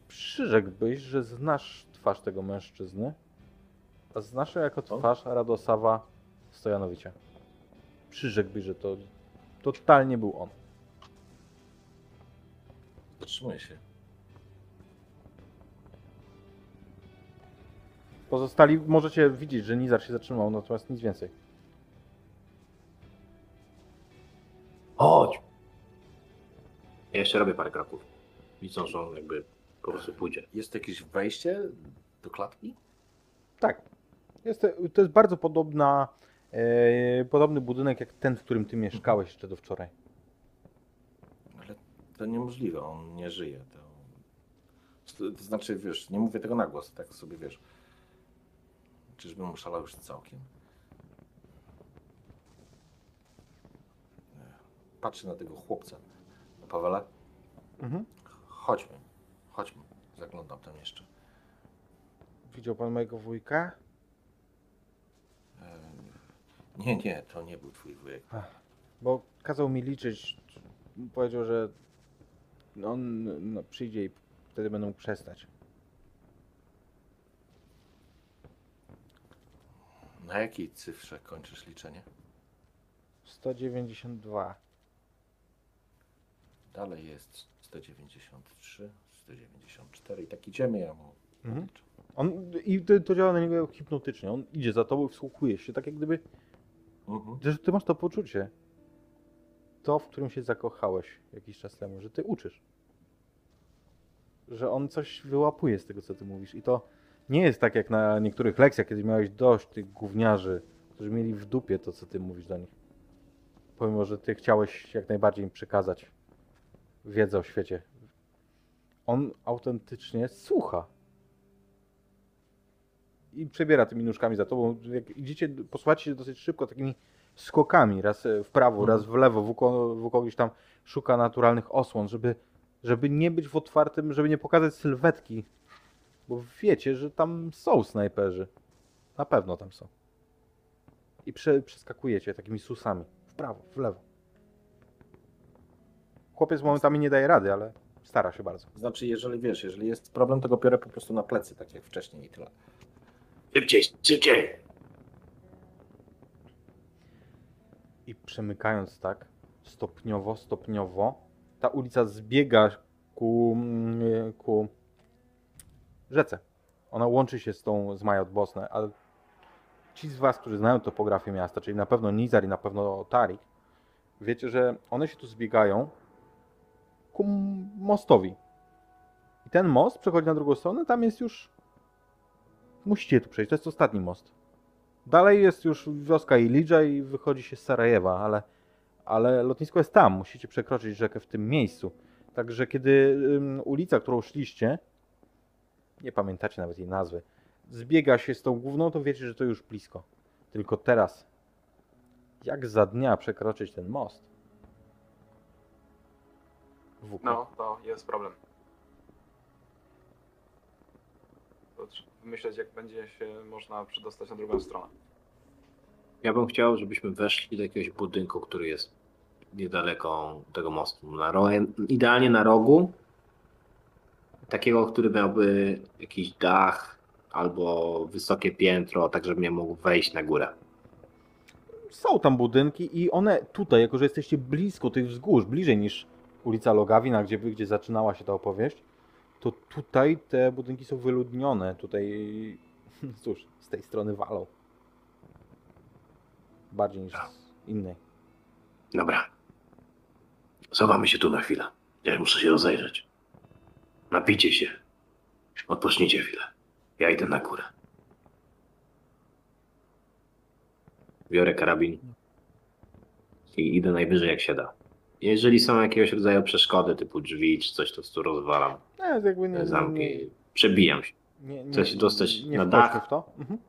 S1: przyrzekłbyś, że znasz twarz tego mężczyzny, ją jako twarz Radosława Stojanowicza. Przyrzekłbyś, że to totalnie był on.
S2: Zatrzymuję się.
S1: Pozostali możecie widzieć, że Nizar się zatrzymał, natomiast nic więcej.
S5: Chodź! Ja jeszcze robię parę kroków. Widzą, że on jakby po prostu pójdzie.
S2: Jest jakieś wejście do klatki?
S1: Tak. Jest, to- to jest bardzo podobna, e, podobny budynek jak ten, w którym ty mieszkałeś jeszcze do wczoraj.
S2: Ale to niemożliwe, on nie żyje. To, to, znaczy, wiesz, nie mówię tego na głos, tak sobie wiesz. Czyżbym oszalał już całkiem? Patrzę na tego chłopca. No, Pawele,
S1: Mhm.
S2: chodźmy. Chodźmy. Zaglądam tam jeszcze.
S1: Widział pan mojego wujka?
S2: Nie, nie, to nie był twój wujek.
S1: Bo kazał mi liczyć. Powiedział, że on no, przyjdzie i wtedy będą mógł przestać.
S2: Na jakiej cyfrze kończysz liczenie?
S1: 192.
S2: Dalej jest 193, 194 i tak idziemy, ja mu
S1: Mhm. On, I to, to działa na niego hipnotycznie. On idzie za tobą, wsłuchuje się, tak jak gdyby.
S2: Mhm.
S1: Że ty masz to poczucie. To, w którym się zakochałeś jakiś czas temu, że ty uczysz. Że on coś wyłapuje z tego, co ty mówisz. I to nie jest tak jak na niektórych lekcjach, kiedy miałeś dość tych gówniarzy, którzy mieli w dupie to, co ty mówisz do nich. Pomimo, że ty chciałeś jak najbardziej im przekazać wiedzę o świecie. On autentycznie słucha. I przebiera tymi nóżkami za tobą. Jak idziecie, posuwacie się dosyć szybko takimi skokami, raz w prawo, raz w lewo, Wuko, Wuko gdzieś tam szuka naturalnych osłon, żeby, żeby nie być w otwartym, żeby nie pokazać sylwetki, bo wiecie, że tam są snajperzy. Na pewno tam są. I prze, przeskakujecie takimi susami, w prawo, w lewo. Chłopiec momentami nie daje rady, ale stara się bardzo.
S2: Znaczy, jeżeli wiesz, jeżeli jest problem, to go biorę po prostu na plecy, tak jak wcześniej i tyle.
S5: Szybciej, szybciej!
S1: I przemykając tak, stopniowo, stopniowo, ta ulica zbiega ku, ku rzece. Ona łączy się z tą z Majot Bosne, ale ci z Was, którzy znają topografię miasta, czyli na pewno Nizar i na pewno Tarik, wiecie, że one się tu zbiegają ku mostowi. I ten most przechodzi na drugą stronę, tam jest już... Musicie tu przejść, to jest ostatni most. Dalej jest już wioska Ilidża i wychodzi się z Sarajewa, ale, ale lotnisko jest tam. Musicie przekroczyć rzekę w tym miejscu. Także kiedy ym, ulica, którą szliście, nie pamiętacie nawet jej nazwy, zbiega się z tą główną, to wiecie, że to już blisko. Tylko teraz, jak za dnia przekroczyć ten most? WK.
S6: No, to jest problem. To trzeba wymyśleć, jak będzie się można przedostać na drugą stronę.
S5: Ja bym chciał, żebyśmy weszli do jakiegoś budynku, który jest niedaleko tego mostu. Na ro... Idealnie na rogu. Takiego, który miałby jakiś dach albo wysokie piętro, tak żebym ja mógł wejść na górę.
S1: Są tam budynki i one tutaj, jako że jesteście blisko tych wzgórz, bliżej niż ulica Logawina, gdzie, gdzie zaczynała się ta opowieść, to tutaj te budynki są wyludnione. Tutaj, cóż, z tej strony walą. Bardziej niż z innej.
S5: Dobra. Schowamy się tu na chwilę. Ja muszę się rozejrzeć. Napijcie się. Odpocznijcie chwilę. Ja idę na górę. Biorę karabin i idę najwyżej jak się da. Jeżeli są jakiegoś rodzaju przeszkody, typu drzwi czy coś, to tu rozwalam
S1: Nie, jakby nie,
S5: te
S1: nie,
S5: zamki.
S1: nie,
S5: Przebijam się.
S1: Nie, nie,
S5: Chce się dostać na dach?
S1: w to. Mhm.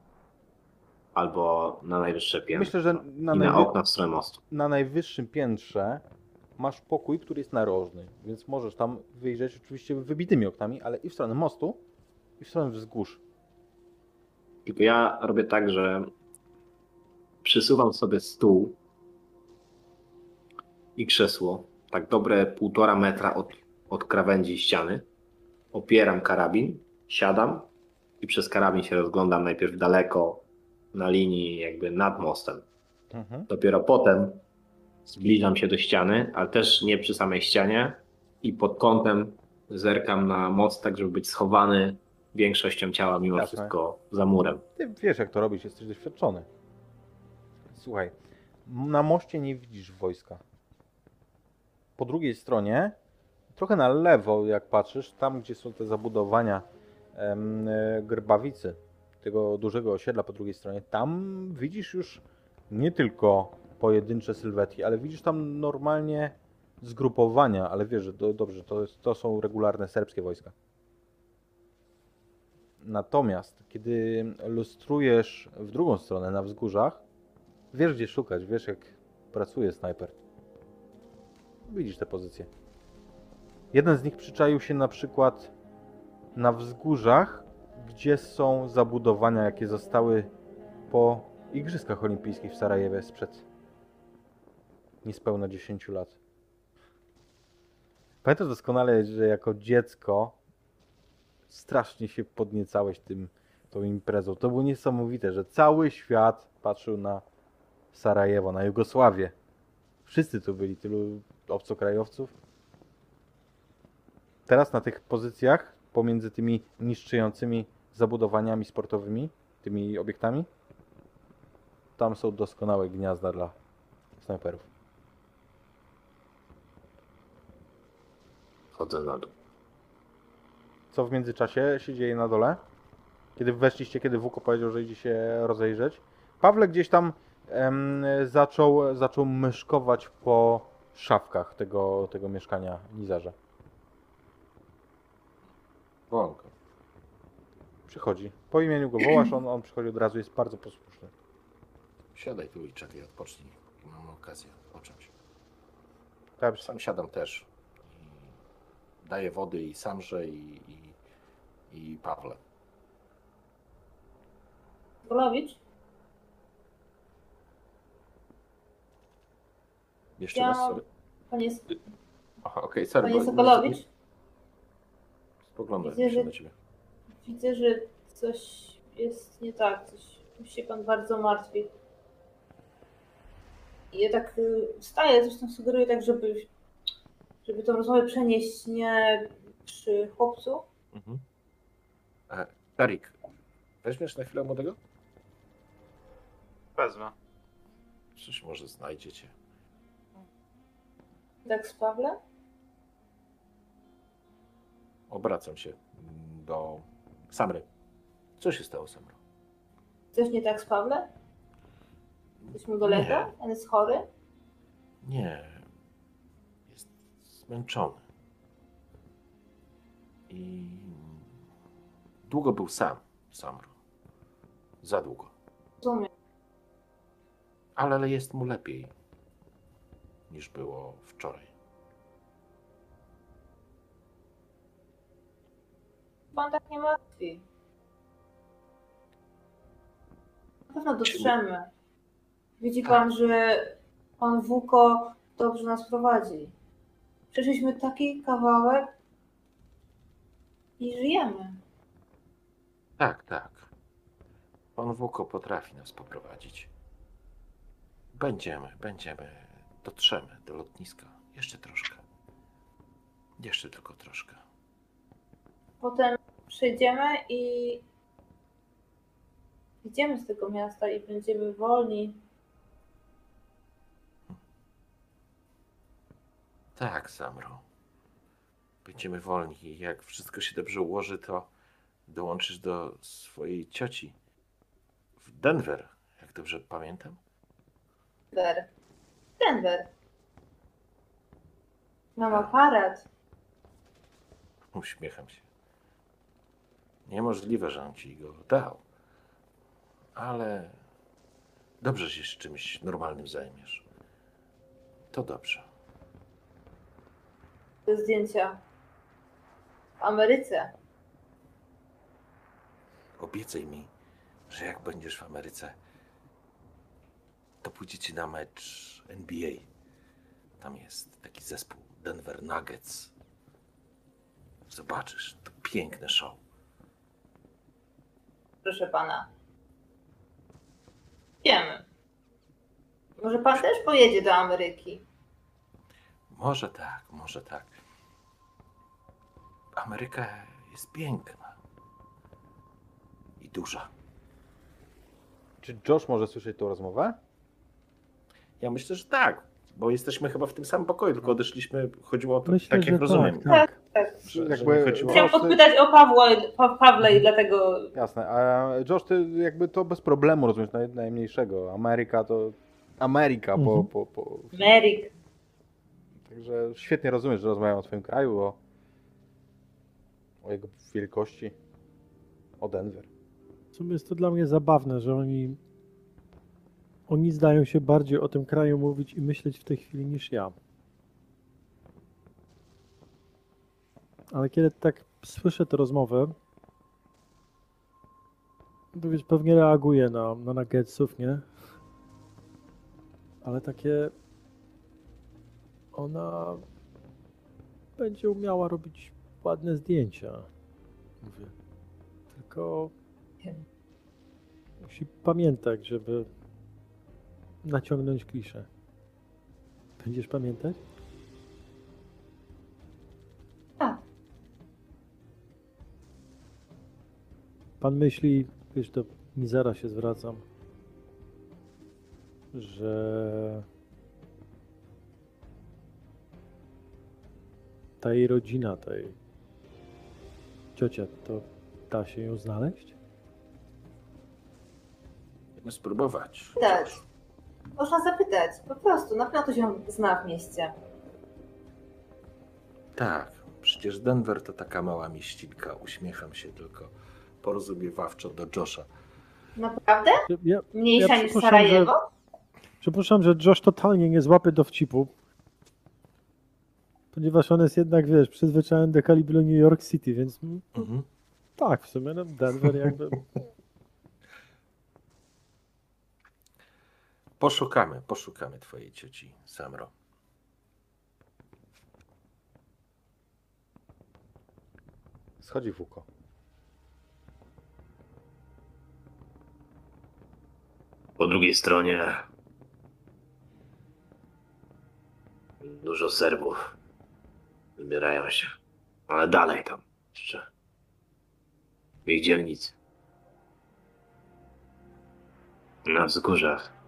S5: albo na najwyższe piętro.
S1: Myślę, że na,
S5: I na
S1: najwy...
S5: okna w stronę mostu.
S1: na najwyższym piętrze masz pokój, który jest narożny, więc możesz tam wyjrzeć oczywiście wybitymi oknami, ale i w stronę mostu, i w stronę wzgórz.
S5: Tylko ja robię tak, że przysuwam sobie stół i krzesło, tak dobre półtora metra od, od krawędzi ściany. Opieram karabin, siadam i przez karabin się rozglądam najpierw daleko na linii jakby nad mostem.
S1: Mhm.
S5: Dopiero potem zbliżam się do ściany, ale też nie przy samej ścianie i pod kątem zerkam na most, tak żeby być schowany większością ciała mimo
S1: Jasne.
S5: wszystko za murem.
S1: Ty wiesz, jak to robić, jesteś doświadczony. Słuchaj, na moście nie widzisz wojska. Po drugiej stronie, trochę na lewo, jak patrzysz, tam gdzie są te zabudowania e, grbawicy, tego dużego osiedla po drugiej stronie, tam widzisz już nie tylko pojedyncze sylwetki, ale widzisz tam normalnie zgrupowania, ale wiesz, że to, dobrze, to, to są regularne serbskie wojska. Natomiast kiedy lustrujesz w drugą stronę na wzgórzach, wiesz gdzie szukać, wiesz jak pracuje snajper. Widzisz te pozycje. Jeden z nich przyczaił się na przykład na wzgórzach, gdzie są zabudowania, jakie zostały po Igrzyskach Olimpijskich w Sarajewie sprzed niespełna 10 lat. Pamiętam doskonale, że jako dziecko strasznie się podniecałeś tym, tą imprezą. To było niesamowite, że cały świat patrzył na Sarajewo, na Jugosławię. Wszyscy tu byli, tylu obcokrajowców. Teraz na tych pozycjach, pomiędzy tymi niszczyjącymi zabudowaniami sportowymi, tymi obiektami, tam są doskonałe gniazda dla snajperów.
S5: Chodzę na dół.
S1: Co w międzyczasie się dzieje na dole? Kiedy weszliście, kiedy Wuko powiedział, że idzie się rozejrzeć. Pawle gdzieś tam em, zaczął, zaczął myszkować po szafkach tego, tego mieszkania Nizarza.
S2: Wołanko.
S1: Przychodzi. Po imieniu go wołasz, on, on przychodzi od razu, jest bardzo posłuszny.
S2: Siadaj tu i czekaj, odpocznij. Mam okazję odpocząć.
S1: Tak,
S2: Sam siadam też. I daję wody i Samrze i, i, i Pawle.
S7: Sokolowicz?
S2: Jeszcze
S7: Ja-
S2: raz, sorry.
S7: Panie,
S2: Aha, okej, sorry.
S7: panie Sokolowicz?
S2: Spoglądam
S7: Widzę,
S2: się
S7: że-
S2: na ciebie.
S7: Widzę, że coś jest nie tak. Coś się pan bardzo martwi. I ja tak y, wstaję, coś tam sugeruję tak, żeby, żeby tą rozmowę przenieść nie przy chłopcu.
S2: Mhm. E, Erik, weźmiesz na chwilę młodego?
S6: Wezmę.
S2: Przecież może znajdziecie.
S7: Tak z Pawle.
S2: Obracam się do Samry. Co się stało, Samro?
S7: Coś nie tak z Pawle? Coś mu dolega? On jest chory?
S2: Nie. Jest zmęczony. I długo był sam, Samro. Za długo.
S7: Rozumiem.
S2: Ale ale jest mu lepiej niż było wczoraj.
S7: Pan tak nie martwi. Na pewno dotrzemy. Widzi pan, że pan Wuko dobrze nas prowadzi. Przeszliśmy taki kawałek i żyjemy.
S2: Tak, tak. Pan Wuko potrafi nas poprowadzić. Będziemy, będziemy. Dotrzemy do lotniska. Jeszcze troszkę. Jeszcze tylko troszkę.
S7: Potem przejdziemy i idziemy z tego miasta i będziemy wolni.
S2: Tak, Samro. Będziemy wolni i jak wszystko się dobrze ułoży, to dołączysz do swojej cioci w Denver, jak dobrze pamiętam.
S7: Denver. Denver. Mam aparat.
S2: Uśmiecham się. Niemożliwe, że on ci go dał. Ale dobrze że się czymś normalnym zajmiesz. To dobrze.
S7: Te zdjęcia w Ameryce.
S2: Obiecaj mi, że jak będziesz w Ameryce, to pójdziecie na mecz NBA. Tam jest taki zespół Denver Nuggets. Zobaczysz, to piękne show.
S7: Proszę pana. Wiemy. Może pan też pojedzie do Ameryki?
S2: Może tak, może tak. Ameryka jest piękna i duża.
S1: Czy Josh może słyszeć tą rozmowę?
S2: Ja myślę, że tak, bo jesteśmy chyba w tym samym pokoju, tylko odeszliśmy, chodziło o to,
S3: Myślę,
S2: tak jak rozumiem.
S3: tak, tak.
S7: Tak.
S2: Że,
S1: Jakby- Proszę.
S7: podpytać o Pawła, pa, Pawle i dlatego
S1: Jasne. A Josh, ty jakby to bez problemu rozumiesz, naj, najmniejszego. Ameryka to Ameryka, po,
S3: Mhm.
S1: po, po,
S7: Merrick.
S1: Także świetnie rozumiesz, że rozmawiam o twoim kraju, o, o jego wielkości, o Denver.
S3: W sumie jest to dla mnie zabawne, że oni oni zdają się bardziej o tym kraju mówić i myśleć w tej chwili niż ja. Ale kiedy tak słyszę tę rozmowę, to wiesz, pewnie reaguję na, na nuggetsów, nie? Ale takie ona będzie umiała robić ładne zdjęcia. Mówię. Tylko musi pamiętać, żeby naciągnąć kliszę. Będziesz pamiętać?
S7: Tak.
S3: Pan myśli, wiesz, do Mizera się zwracam, że ta jej rodzina, ta jej ciocia, to da się ją znaleźć?
S2: Możemy spróbować.
S7: Tak. Można zapytać, po prostu, na pewno to się zna w mieście.
S2: Tak, przecież Denver to taka mała mieścinka. Uśmiecham się tylko porozumiewawczo do Josha.
S7: Naprawdę?
S3: Ja,
S7: Mniejsza
S3: Ja
S7: niż Sarajewo?
S3: Przypuszczam, że Josh totalnie nie złapie dowcipu. Ponieważ on jest jednak, wiesz, przyzwyczajony do kalibru New York City, więc
S2: Mhm.
S3: tak, w sumie no, Denver jakby...
S2: Poszukamy, poszukamy twojej cioci, Samro.
S1: Schodzi w uko.
S5: Po drugiej stronie dużo Serbów wybierają się, ale dalej tam jeszcze w ich dzielnicy. Na wzgórzach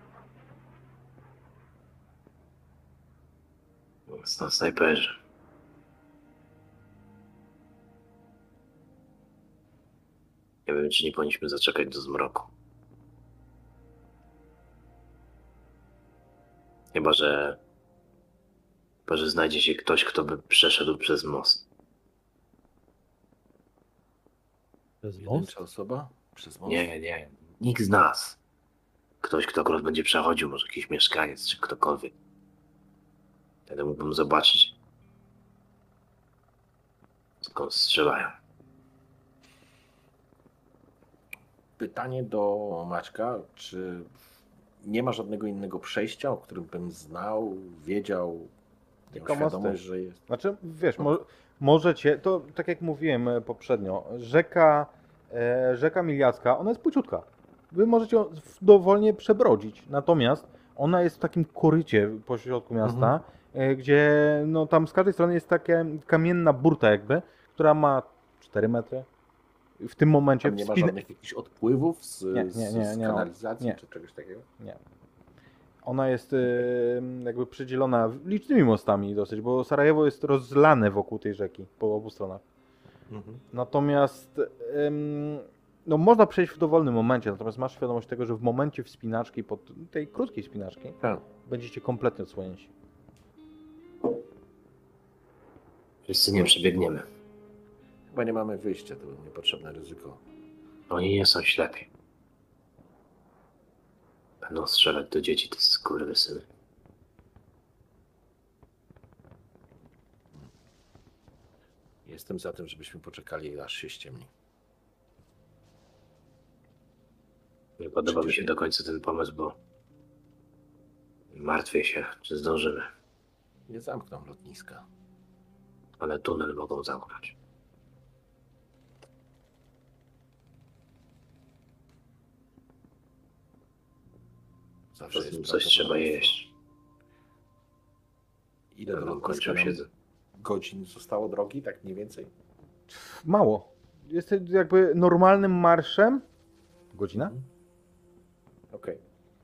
S5: są snajperzy. Nie wiem, czy nie powinniśmy zaczekać do zmroku. Chyba, że. Chyba, że znajdzie się ktoś, kto by przeszedł przez most.
S3: Bez most?
S2: Osoba? Przez most?
S5: Nie, nie. Nikt z nas. Ktoś, kto akurat będzie przechodził, może jakiś mieszkaniec, czy ktokolwiek. Wtedy mógłbym zobaczyć. Skąd strzelają.
S2: Pytanie do Maćka, czy nie ma żadnego innego przejścia, o którym bym znał, wiedział,
S1: Tylko
S2: świadomość,
S1: mosty.
S2: że jest.
S1: Znaczy, wiesz, mo możecie, to tak jak mówiłem e, poprzednio, rzeka, e, rzeka Miliacka, ona jest płyciutka. Wy możecie ją dowolnie przebrodzić, natomiast ona jest w takim korycie pośrodku miasta, e, gdzie no tam z każdej strony jest taka kamienna burta jakby, która ma 4 metry. W tym momencie
S2: Tam nie ma żadnych jakichś odpływów z,
S1: Nie, nie, nie, nie,
S2: kanalizacji czy czegoś takiego?
S1: Nie. Ona jest y, jakby przydzielona licznymi mostami dosyć, bo Sarajewo jest rozlane wokół tej rzeki po obu stronach.
S2: Mhm.
S1: Natomiast no można przejść w dowolnym momencie, natomiast masz świadomość tego, że w momencie wspinaczki, pod tej krótkiej wspinaczki,
S2: Tak.
S1: będziecie kompletnie odsłonięci.
S5: Wszyscy nie przebiegniemy.
S2: Chyba nie mamy wyjścia, to niepotrzebne ryzyko.
S5: Oni nie są ślepi. Będą strzelać do dzieci, to skurwysyny.
S2: Jestem za tym, żebyśmy poczekali, aż się ściemni.
S5: Nie podoba mi się do końca ten pomysł, bo martwię się, czy zdążymy.
S2: Nie zamkną lotniska.
S5: Ale tunel mogą zamknąć.
S2: Zawsze jest
S5: Coś trzeba jeść.
S2: Ile
S5: kończą
S2: nam
S5: siedzę.
S2: godzin zostało drogi? Tak mniej więcej?
S1: Mało. Jest jakby normalnym marszem. Godzina?
S2: Mhm. Okej.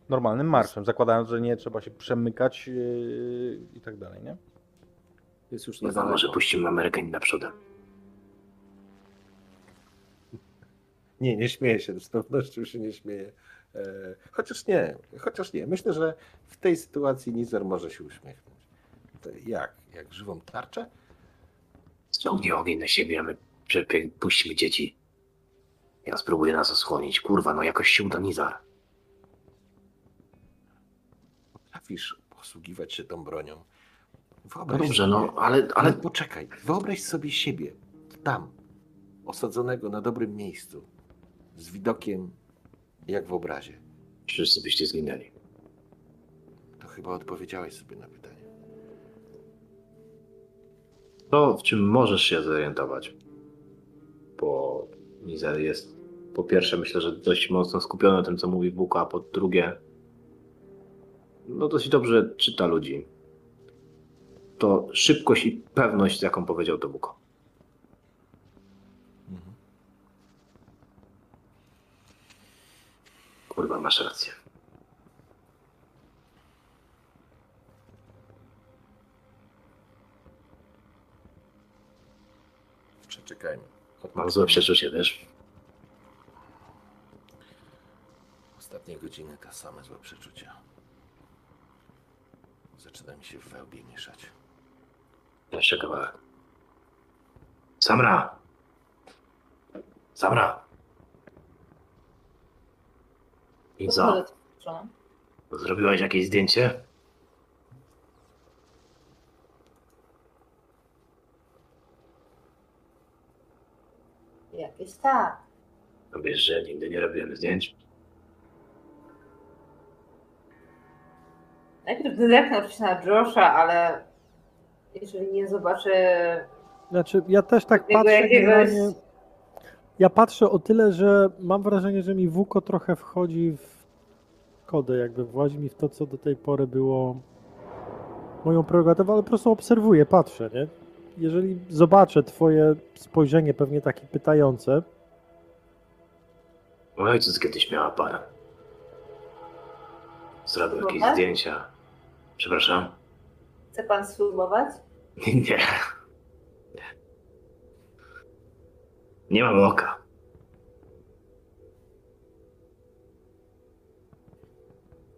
S1: Normalnym marszem, zakładając, że nie trzeba się przemykać yy, i tak dalej, nie?
S2: Jest już
S5: No to
S2: niedaleko.
S5: może puścimy Amerykanin naprzód.
S2: Nie, nie śmieję się, z pewnością się nie śmieję. E, chociaż nie, chociaż nie. Myślę, że w tej sytuacji Nizer może się uśmiechnąć. To jak? Jak żywą tarczę?
S5: Ściągnij ogień na siebie, a my przepie- puścimy dzieci. Ja spróbuję nas osłonić. Kurwa, no jakoś się uda Nizar.
S2: Potrafisz posługiwać się tą bronią.
S5: No
S2: Wyobraź
S5: dobrze,
S2: sobie,
S5: no, ale,
S2: ale
S5: ale
S2: poczekaj, wyobraź sobie siebie tam, osadzonego na dobrym miejscu, z widokiem jak w obrazie.
S5: wszyscy byście zginęli.
S2: To chyba odpowiedziałeś sobie na pytanie.
S5: To, w czym możesz się zorientować, bo Nizar jest po pierwsze myślę, że dość mocno skupiony na tym, co mówi Bóg, a po drugie no dość dobrze czyta ludzi. To szybkość i pewność, z jaką powiedział to Bóg. Kurwa, masz rację.
S2: Przeczekajmy.
S5: Mam złe przeczucie, wiesz?
S2: Ostatnie godziny te same złe przeczucia. Zaczyna mi się w wełbie mieszać.
S5: Jeszcze kawałek. Samra! Samra! I co? Zrobiłaś jakieś zdjęcie?
S4: Jakieś tak.
S5: No wiesz, że nigdy nie robiłem zdjęć.
S4: Najpierw zerknął się na Josha, ale jeżeli nie zobaczę
S3: Znaczy, ja też tak patrzę
S4: jakiegoś-.
S3: Ja patrzę o tyle, że mam wrażenie, że mi Wuko trochę wchodzi w kodę, jakby włazi mi w to, co do tej pory było moją prerogatywą, ale po prostu obserwuję, patrzę, nie? Jeżeli zobaczę twoje spojrzenie pewnie takie pytające,
S5: Mój ojciec kiedyś miał aparat. Zrobił jakieś zdjęcia. Przepraszam?
S4: Chce pan spróbować?
S5: Nie. Nie mam oka.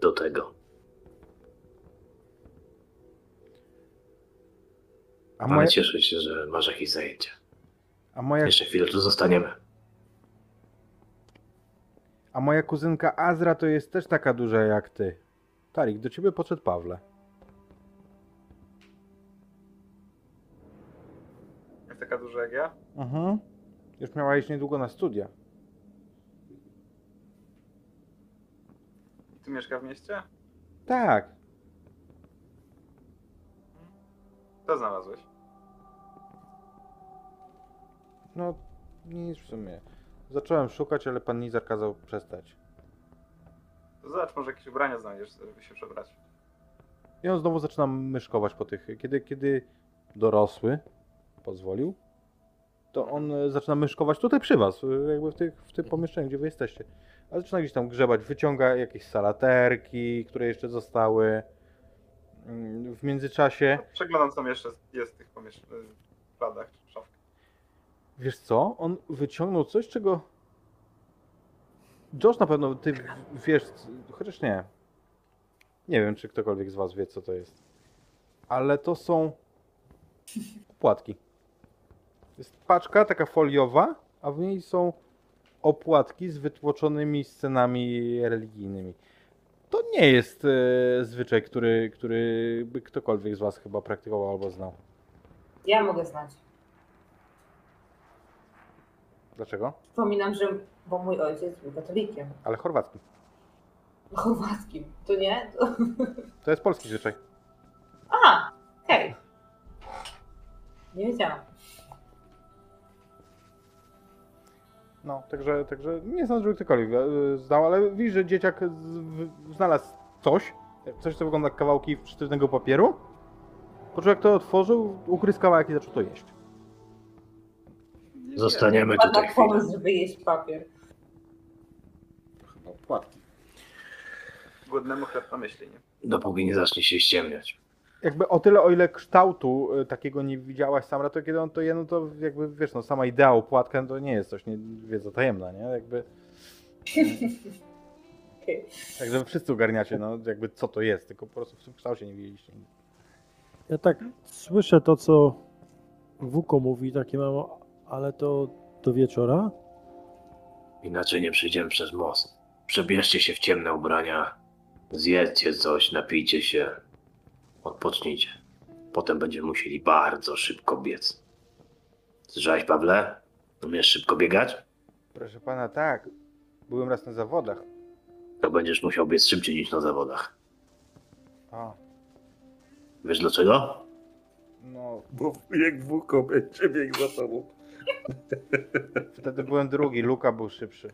S5: Do tego.
S1: A
S5: Ale
S1: moja,
S5: cieszę się, że masz jakieś zajęcia.
S1: a moja,
S5: Jeszcze chwilę tu zostaniemy.
S1: a moja kuzynka Azra to jest też taka duża jak ty. Tarik, do ciebie podszedł Pawle.
S6: Taka duża jak ja?
S1: Mhm. Już miała iść niedługo na studia.
S6: I tu mieszka w mieście?
S1: Tak.
S6: Co znalazłeś?
S1: No, nic w sumie. Zacząłem szukać, ale pan Nizar kazał przestać.
S6: To zobacz, może jakieś ubrania znajdziesz, żeby się przebrać.
S1: I on znowu zaczyna myszkować po tych. Kiedy, kiedy dorosły pozwolił, to on e, zaczyna myszkować tutaj przy was, e, jakby w, tych, w tym pomieszczeniu, gdzie wy jesteście. A zaczyna gdzieś tam grzebać, wyciąga jakieś salaterki, które jeszcze zostały. Mm, W międzyczasie,
S6: Przeglądam, co jeszcze jest w tych pomiesz- w kladach czy szafkach.
S1: wiesz co, on wyciągnął coś, czego Josh na pewno, ty wiesz, chociaż nie. Nie wiem, czy ktokolwiek z was wie, co to jest. Ale to są płatki. Jest paczka taka foliowa, a w niej są opłatki z wytłoczonymi scenami religijnymi. To nie jest e, zwyczaj, który, który by ktokolwiek z Was chyba praktykował albo znał.
S7: Ja mogę znać.
S1: Dlaczego?
S7: Przypominam, że bo mój ojciec był katolikiem.
S1: Ale chorwacki.
S7: Chorwackim. To nie? To...
S1: To jest polski zwyczaj.
S7: A, okej. Nie wiedziałam.
S1: No, także, także nie sądzę, żeby ktokolwiek e, znał, ale widzisz, że dzieciak z, w, znalazł coś, coś co wygląda jak kawałki sztywnego papieru. Po czym jak to otworzył, ugryzł kawałek i zaczął to jeść.
S5: Zostaniemy
S7: Ładny
S5: tutaj chwilę.
S7: pomysł, żeby jeść papier.
S2: Chyba płatki.
S6: Głodnemu chleb na myśli, nie?
S5: Dopóki nie zacznie się ściemniać.
S1: Jakby o tyle, o ile kształtu y, takiego nie widziałaś Samra, to kiedy on to je, no to jakby wiesz, no sama idea opłatka to nie jest coś nie, wiedza tajemna, nie? Jakby.
S7: Okej.
S1: Także wy wszyscy ogarniacie, no jakby co to jest, tylko po prostu w tym kształcie nie widzieliście.
S3: Ja tak słyszę to, co Wuko mówi, takie mam, ale to do wieczora?
S5: Inaczej nie przejdziemy przez most. Przebierzcie się w ciemne ubrania, zjedzcie coś, napijcie się, odpocznijcie. Potem będziemy musieli bardzo szybko biec. Słyszałeś, Pawle? Umiesz szybko biegać?
S1: Proszę pana, tak. Byłem raz na zawodach.
S5: To będziesz musiał biec szybciej niż na zawodach.
S1: A,
S5: Wiesz dlaczego?
S1: no
S2: Bo jak włóko będzie biegł za tobą.
S1: wtedy byłem drugi, Luka był szybszy.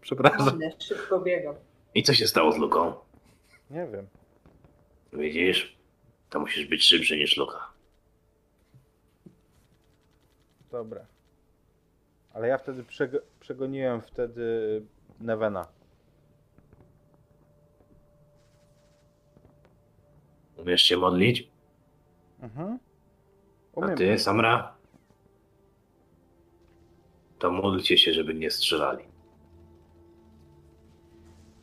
S2: Przepraszam.
S7: Szybko biegam.
S5: I co się stało z Luką?
S1: Nie wiem.
S5: Widzisz? To musisz być szybszy niż Luka.
S1: Dobra. Ale ja wtedy przeg- przegoniłem wtedy Nevena.
S5: Umiesz się modlić?
S1: Mhm.
S5: A
S1: Umiem.
S5: ty, Samra? To módlcie się, żeby nie strzelali.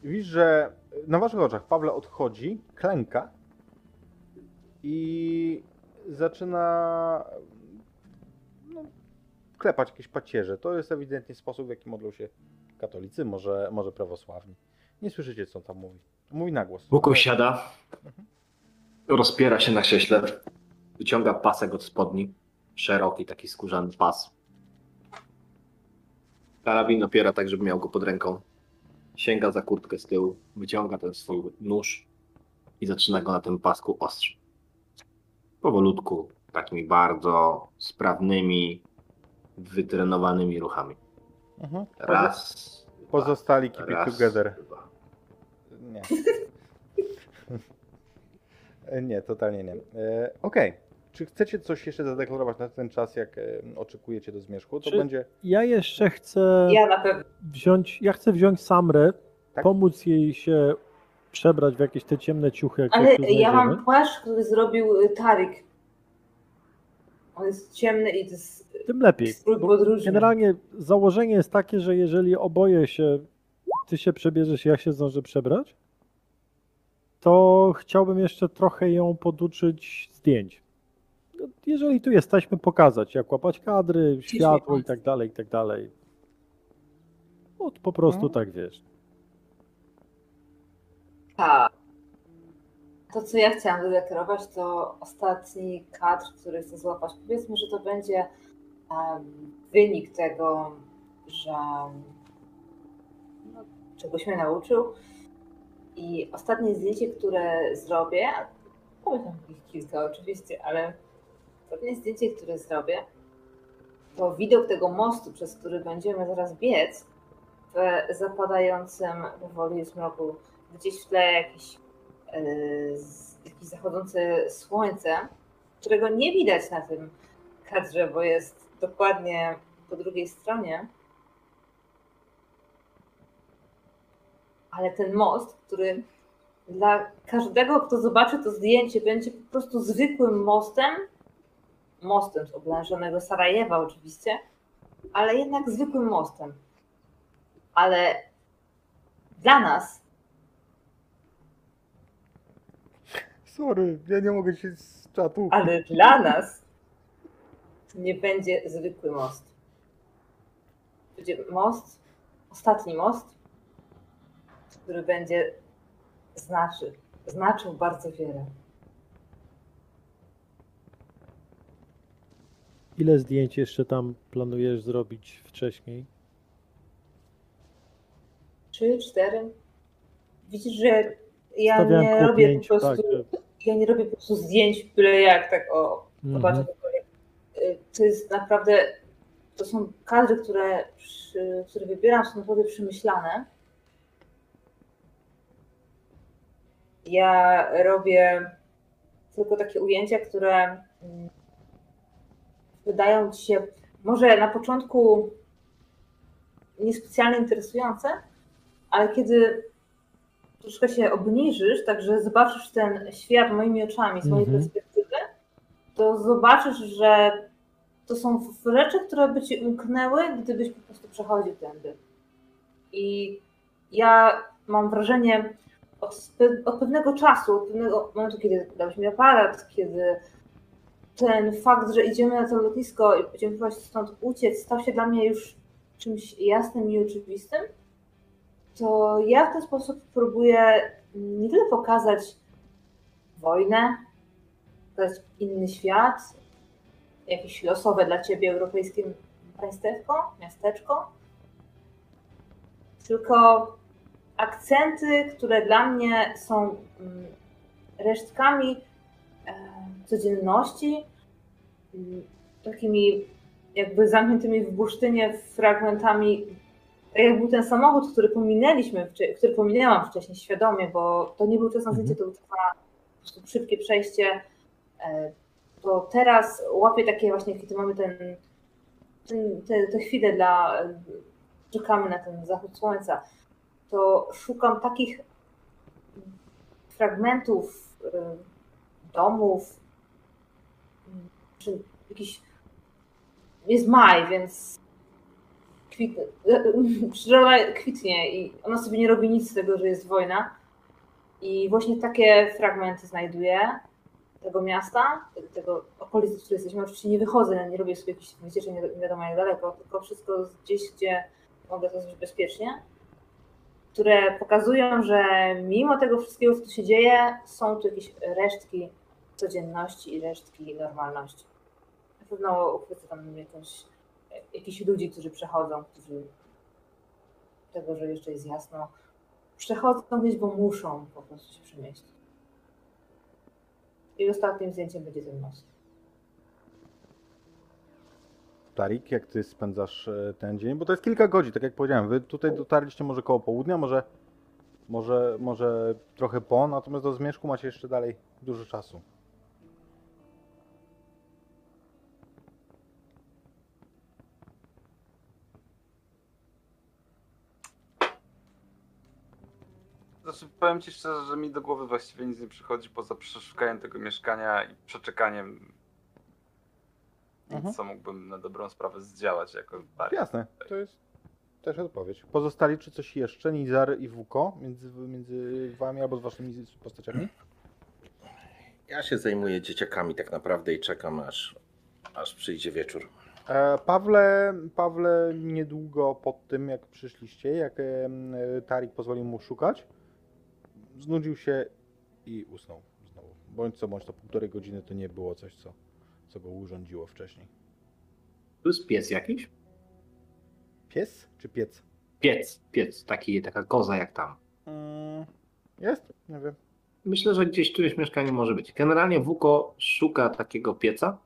S1: Widzisz, że na waszych oczach Pawle odchodzi, klęka i zaczyna no, klepać jakieś pacierze. To jest ewidentnie sposób, w jaki modlą się katolicy, może, może prawosławni. Nie słyszycie, co tam mówi. Mówi na głos.
S5: Łuku siada, rozpiera się na krześle, wyciąga pasek od spodni, szeroki taki skórzany pas. Karabin opiera tak, żeby miał go pod ręką. Sięga za kurtkę z tyłu, wyciąga ten swój nóż i zaczyna go na tym pasku ostrzyć. Powolutku, takimi bardzo sprawnymi, wytrenowanymi ruchami.
S1: Mhm.
S5: Raz,
S1: Pozostali keep it
S5: raz,
S1: together.
S5: dwa.
S1: Nie. nie, totalnie nie. E, Okej. Czy chcecie coś jeszcze zadeklarować na ten czas, jak e, oczekujecie do zmierzchu? To
S3: Czy-
S1: będzie.
S3: Ja jeszcze chcę
S7: Ja na pewno.
S3: wziąć, ja chcę wziąć Samrę,
S1: Tak?
S3: pomóc jej się przebrać w jakieś te ciemne ciuchy, jak
S7: Ale ja mam płaszcz, który zrobił y, Tarik. On jest ciemny i to jest
S3: Tym lepiej. generalnie założenie jest takie, że jeżeli oboje się, ty się przebierzesz, ja się zdążę przebrać, to chciałbym jeszcze trochę ją poduczyć zdjęć. No, Jeżeli tu jesteśmy, pokazać, jak łapać kadry, światło i tak dalej, i tak dalej. No, po prostu
S1: No.
S3: tak wiesz.
S7: Tak. To, co ja chciałam zadeklarować, to ostatni kadr, który chcę złapać. Powiedzmy, że to będzie em, wynik tego, że no, czegoś mnie nauczył. I ostatnie zdjęcie, które zrobię, powiem tam kilka oczywiście, ale ostatnie zdjęcie, które zrobię, to widok tego mostu, przez który będziemy zaraz biec w zapadającym powoli zmroku gdzieś w tle jakiś, yy, z- jakieś zachodzące słońce, którego nie widać na tym kadrze, bo jest dokładnie po drugiej stronie. Ale ten most, który dla każdego, kto zobaczy to zdjęcie, będzie po prostu zwykłym mostem, mostem z oblężonego Sarajewa oczywiście, ale jednak zwykłym mostem. Ale dla nas
S1: Sorry, ja nie mogę się z czatu.
S7: Ale dla nas nie będzie zwykły most. Będzie most, ostatni most, który będzie znaczy, znaczył bardzo wiele.
S3: Ile zdjęć jeszcze tam planujesz zrobić wcześniej?
S7: Trzy, cztery. Widzisz, że ja
S3: Stawiałem
S7: nie robię
S3: pięć,
S7: po prostu,
S3: tak, że-
S7: ja nie robię po prostu zdjęć byle jak, tak o, zobaczę cokolwiek. Y, To jest naprawdę, to są kadry, które, przy, które wybieram, są naprawdę przemyślane. Ja robię tylko takie ujęcia, które mm, wydają ci się może na początku niespecjalnie interesujące, ale kiedy troszkę się obniżysz, także zobaczysz ten świat moimi oczami, z mojej
S3: Mhm.
S7: perspektywy, to zobaczysz, że to są rzeczy, które by ci umknęły, gdybyś po prostu przechodził tędy. I ja mam wrażenie, od, od pewnego czasu, od pewnego momentu, kiedy dałeś mi aparat, kiedy ten fakt, że idziemy na to lotnisko i będziemy próbować stąd uciec, stał się dla mnie już czymś jasnym i oczywistym, to ja w ten sposób próbuję nie tyle pokazać wojnę, pokazać inny świat, jakieś losowe dla ciebie europejskie państewko, miasteczko, tylko akcenty, które dla mnie są mm, resztkami e, codzienności, mm, takimi jakby zamkniętymi w bursztynie fragmentami tak jak był ten samochód, który pominęliśmy, który pominęłam wcześniej świadomie, bo to nie był czas na zdjęcie, to był czas na po prostu szybkie przejście, e, to teraz łapię takie właśnie, kiedy mamy ten, ten, te, te chwile dla, czekamy na ten zachód słońca, to szukam takich fragmentów e, domów, czy jakiś jest maj, więc kwit, przyroda kwitnie i ona sobie nie robi nic z tego, że jest wojna. I właśnie takie fragmenty znajduję tego miasta, tego okolicy, w której jesteśmy. Oczywiście nie wychodzę, nie robię sobie jakichś wycieczek nie, wiadomo jak daleko, tylko wszystko gdzieś, gdzie mogę to zrobić bezpiecznie, które pokazują, że mimo tego wszystkiego, co tu się dzieje, są tu jakieś resztki codzienności i resztki normalności. Na pewno uchwycę tam jakąś jakichś ludzi, którzy przechodzą, którzy tego, że jeszcze jest jasno, przechodzą gdzieś, bo muszą po prostu się przemieścić. I ostatnim zdjęciem będzie ten most.
S1: Tarik, jak ty spędzasz e, ten dzień? Bo to jest kilka godzin, tak jak powiedziałem. Wy tutaj dotarliście może koło południa, może, może, może trochę po, natomiast do Zmierzchu macie jeszcze dalej dużo czasu.
S6: Znaczy, powiem ci szczerze, że mi do głowy właściwie nic nie przychodzi poza przeszukaniem tego mieszkania i przeczekaniem nic,
S1: Mhm.
S6: co mógłbym na dobrą sprawę zdziałać jako Tarik.
S1: Jasne, to jest też odpowiedź. Pozostali czy coś jeszcze? Nizar i Wuko między, między wami albo z waszymi postaciami?
S2: Ja się zajmuję dzieciakami tak naprawdę i czekam aż, aż przyjdzie wieczór.
S1: E, Pawle, Pawle, niedługo po tym, jak przyszliście, jak e, Tarik pozwolił mu szukać, znudził się i usnął znowu. Bądź co bądź, to półtorej godziny to nie było coś, co, co go urządziło wcześniej.
S5: Tu jest piec jakiś?
S1: Pies czy piec?
S5: Piec, piec, taki, taka koza jak tam.
S1: Mm, jest? Nie wiem.
S5: Myślę, że gdzieś jest mieszkanie może być. Generalnie Wuko szuka takiego pieca,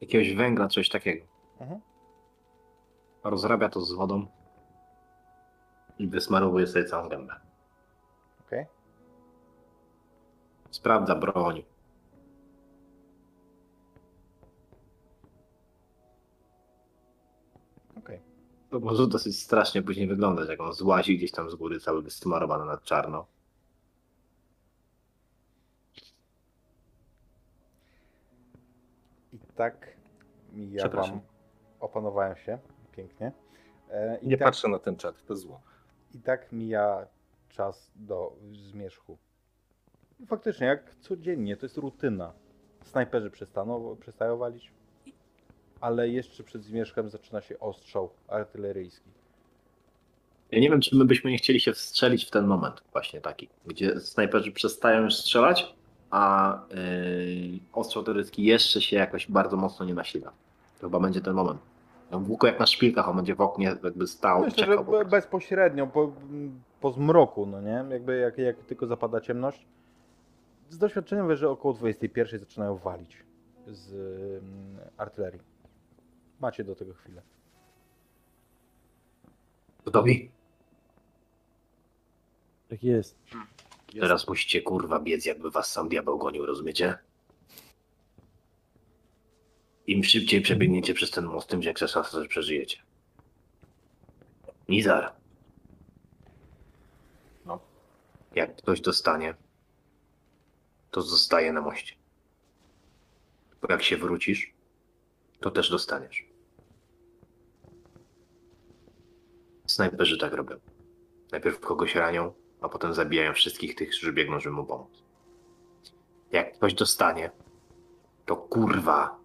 S5: jakiegoś węgla, coś takiego.
S1: Mhm.
S5: Rozrabia to z wodą i wysmarowuje sobie całą gębę.
S1: Okej.
S5: Sprawdza broń.
S1: Okej.
S5: To może dosyć strasznie później wyglądać, jak on złazi gdzieś tam z góry, cały wysmarowany na czarno.
S1: I tak ja
S2: Przepraszam.
S1: wam opanowałem się pięknie. E, I
S2: Nie
S1: tak,
S2: patrzę na ten czat, to zło.
S1: I tak mija czas do zmierzchu. Faktycznie, jak codziennie, to jest rutyna. Snajperzy przestaną, przestają walić. ale jeszcze przed zmierzchem zaczyna się ostrzał artyleryjski.
S5: Ja nie wiem, czy my byśmy nie chcieli się wstrzelić w ten moment właśnie taki, gdzie snajperzy przestają strzelać, a yy, ostrzał teoretycki jeszcze się jakoś bardzo mocno nie nasila. To chyba będzie ten moment. No, Łuko jak na szpilkach, on będzie w oknie jakby stał,
S1: Myślę, że
S5: czekał prostu.
S1: bezpośrednio, po, po zmroku, no nie? Jakby jak, jak tylko zapada ciemność. Z doświadczenia wiesz, że około 21 zaczynają walić z mm, artylerii. Macie do tego chwilę.
S5: Gotowi?
S3: Tak jest.
S5: Teraz musicie kurwa biec, jakby was sam diabeł gonił, rozumiecie? Im szybciej przebiegniecie przez ten most, tym większa szansa, że przeżyjecie. Nizar.
S2: No.
S5: Jak ktoś dostanie, to zostaje na moście. Bo jak się wrócisz, to też dostaniesz. Snajperzy tak robią. Najpierw kogoś ranią, a potem zabijają wszystkich tych, którzy biegną, żeby mu pomóc. Jak ktoś dostanie, to kurwa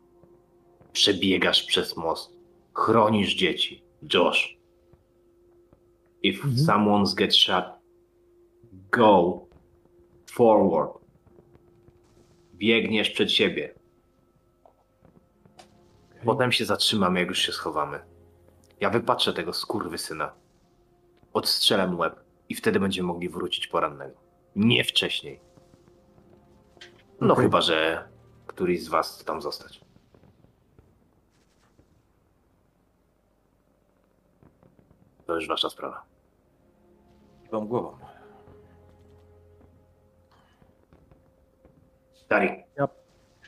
S5: przebiegasz przez most, chronisz dzieci. Josh. If
S3: Mhm.
S5: someone's get shot, go forward. Biegniesz przed siebie. Potem się zatrzymamy, jak już się schowamy. Ja wypatrzę tego skurwysyna. Odstrzelę mu łeb i wtedy będziemy mogli wrócić porannego. Nie wcześniej. No
S3: Okej.
S5: chyba, że któryś z was chce tam zostać. To już wasza sprawa.
S2: Kiwam głową.
S5: Dari,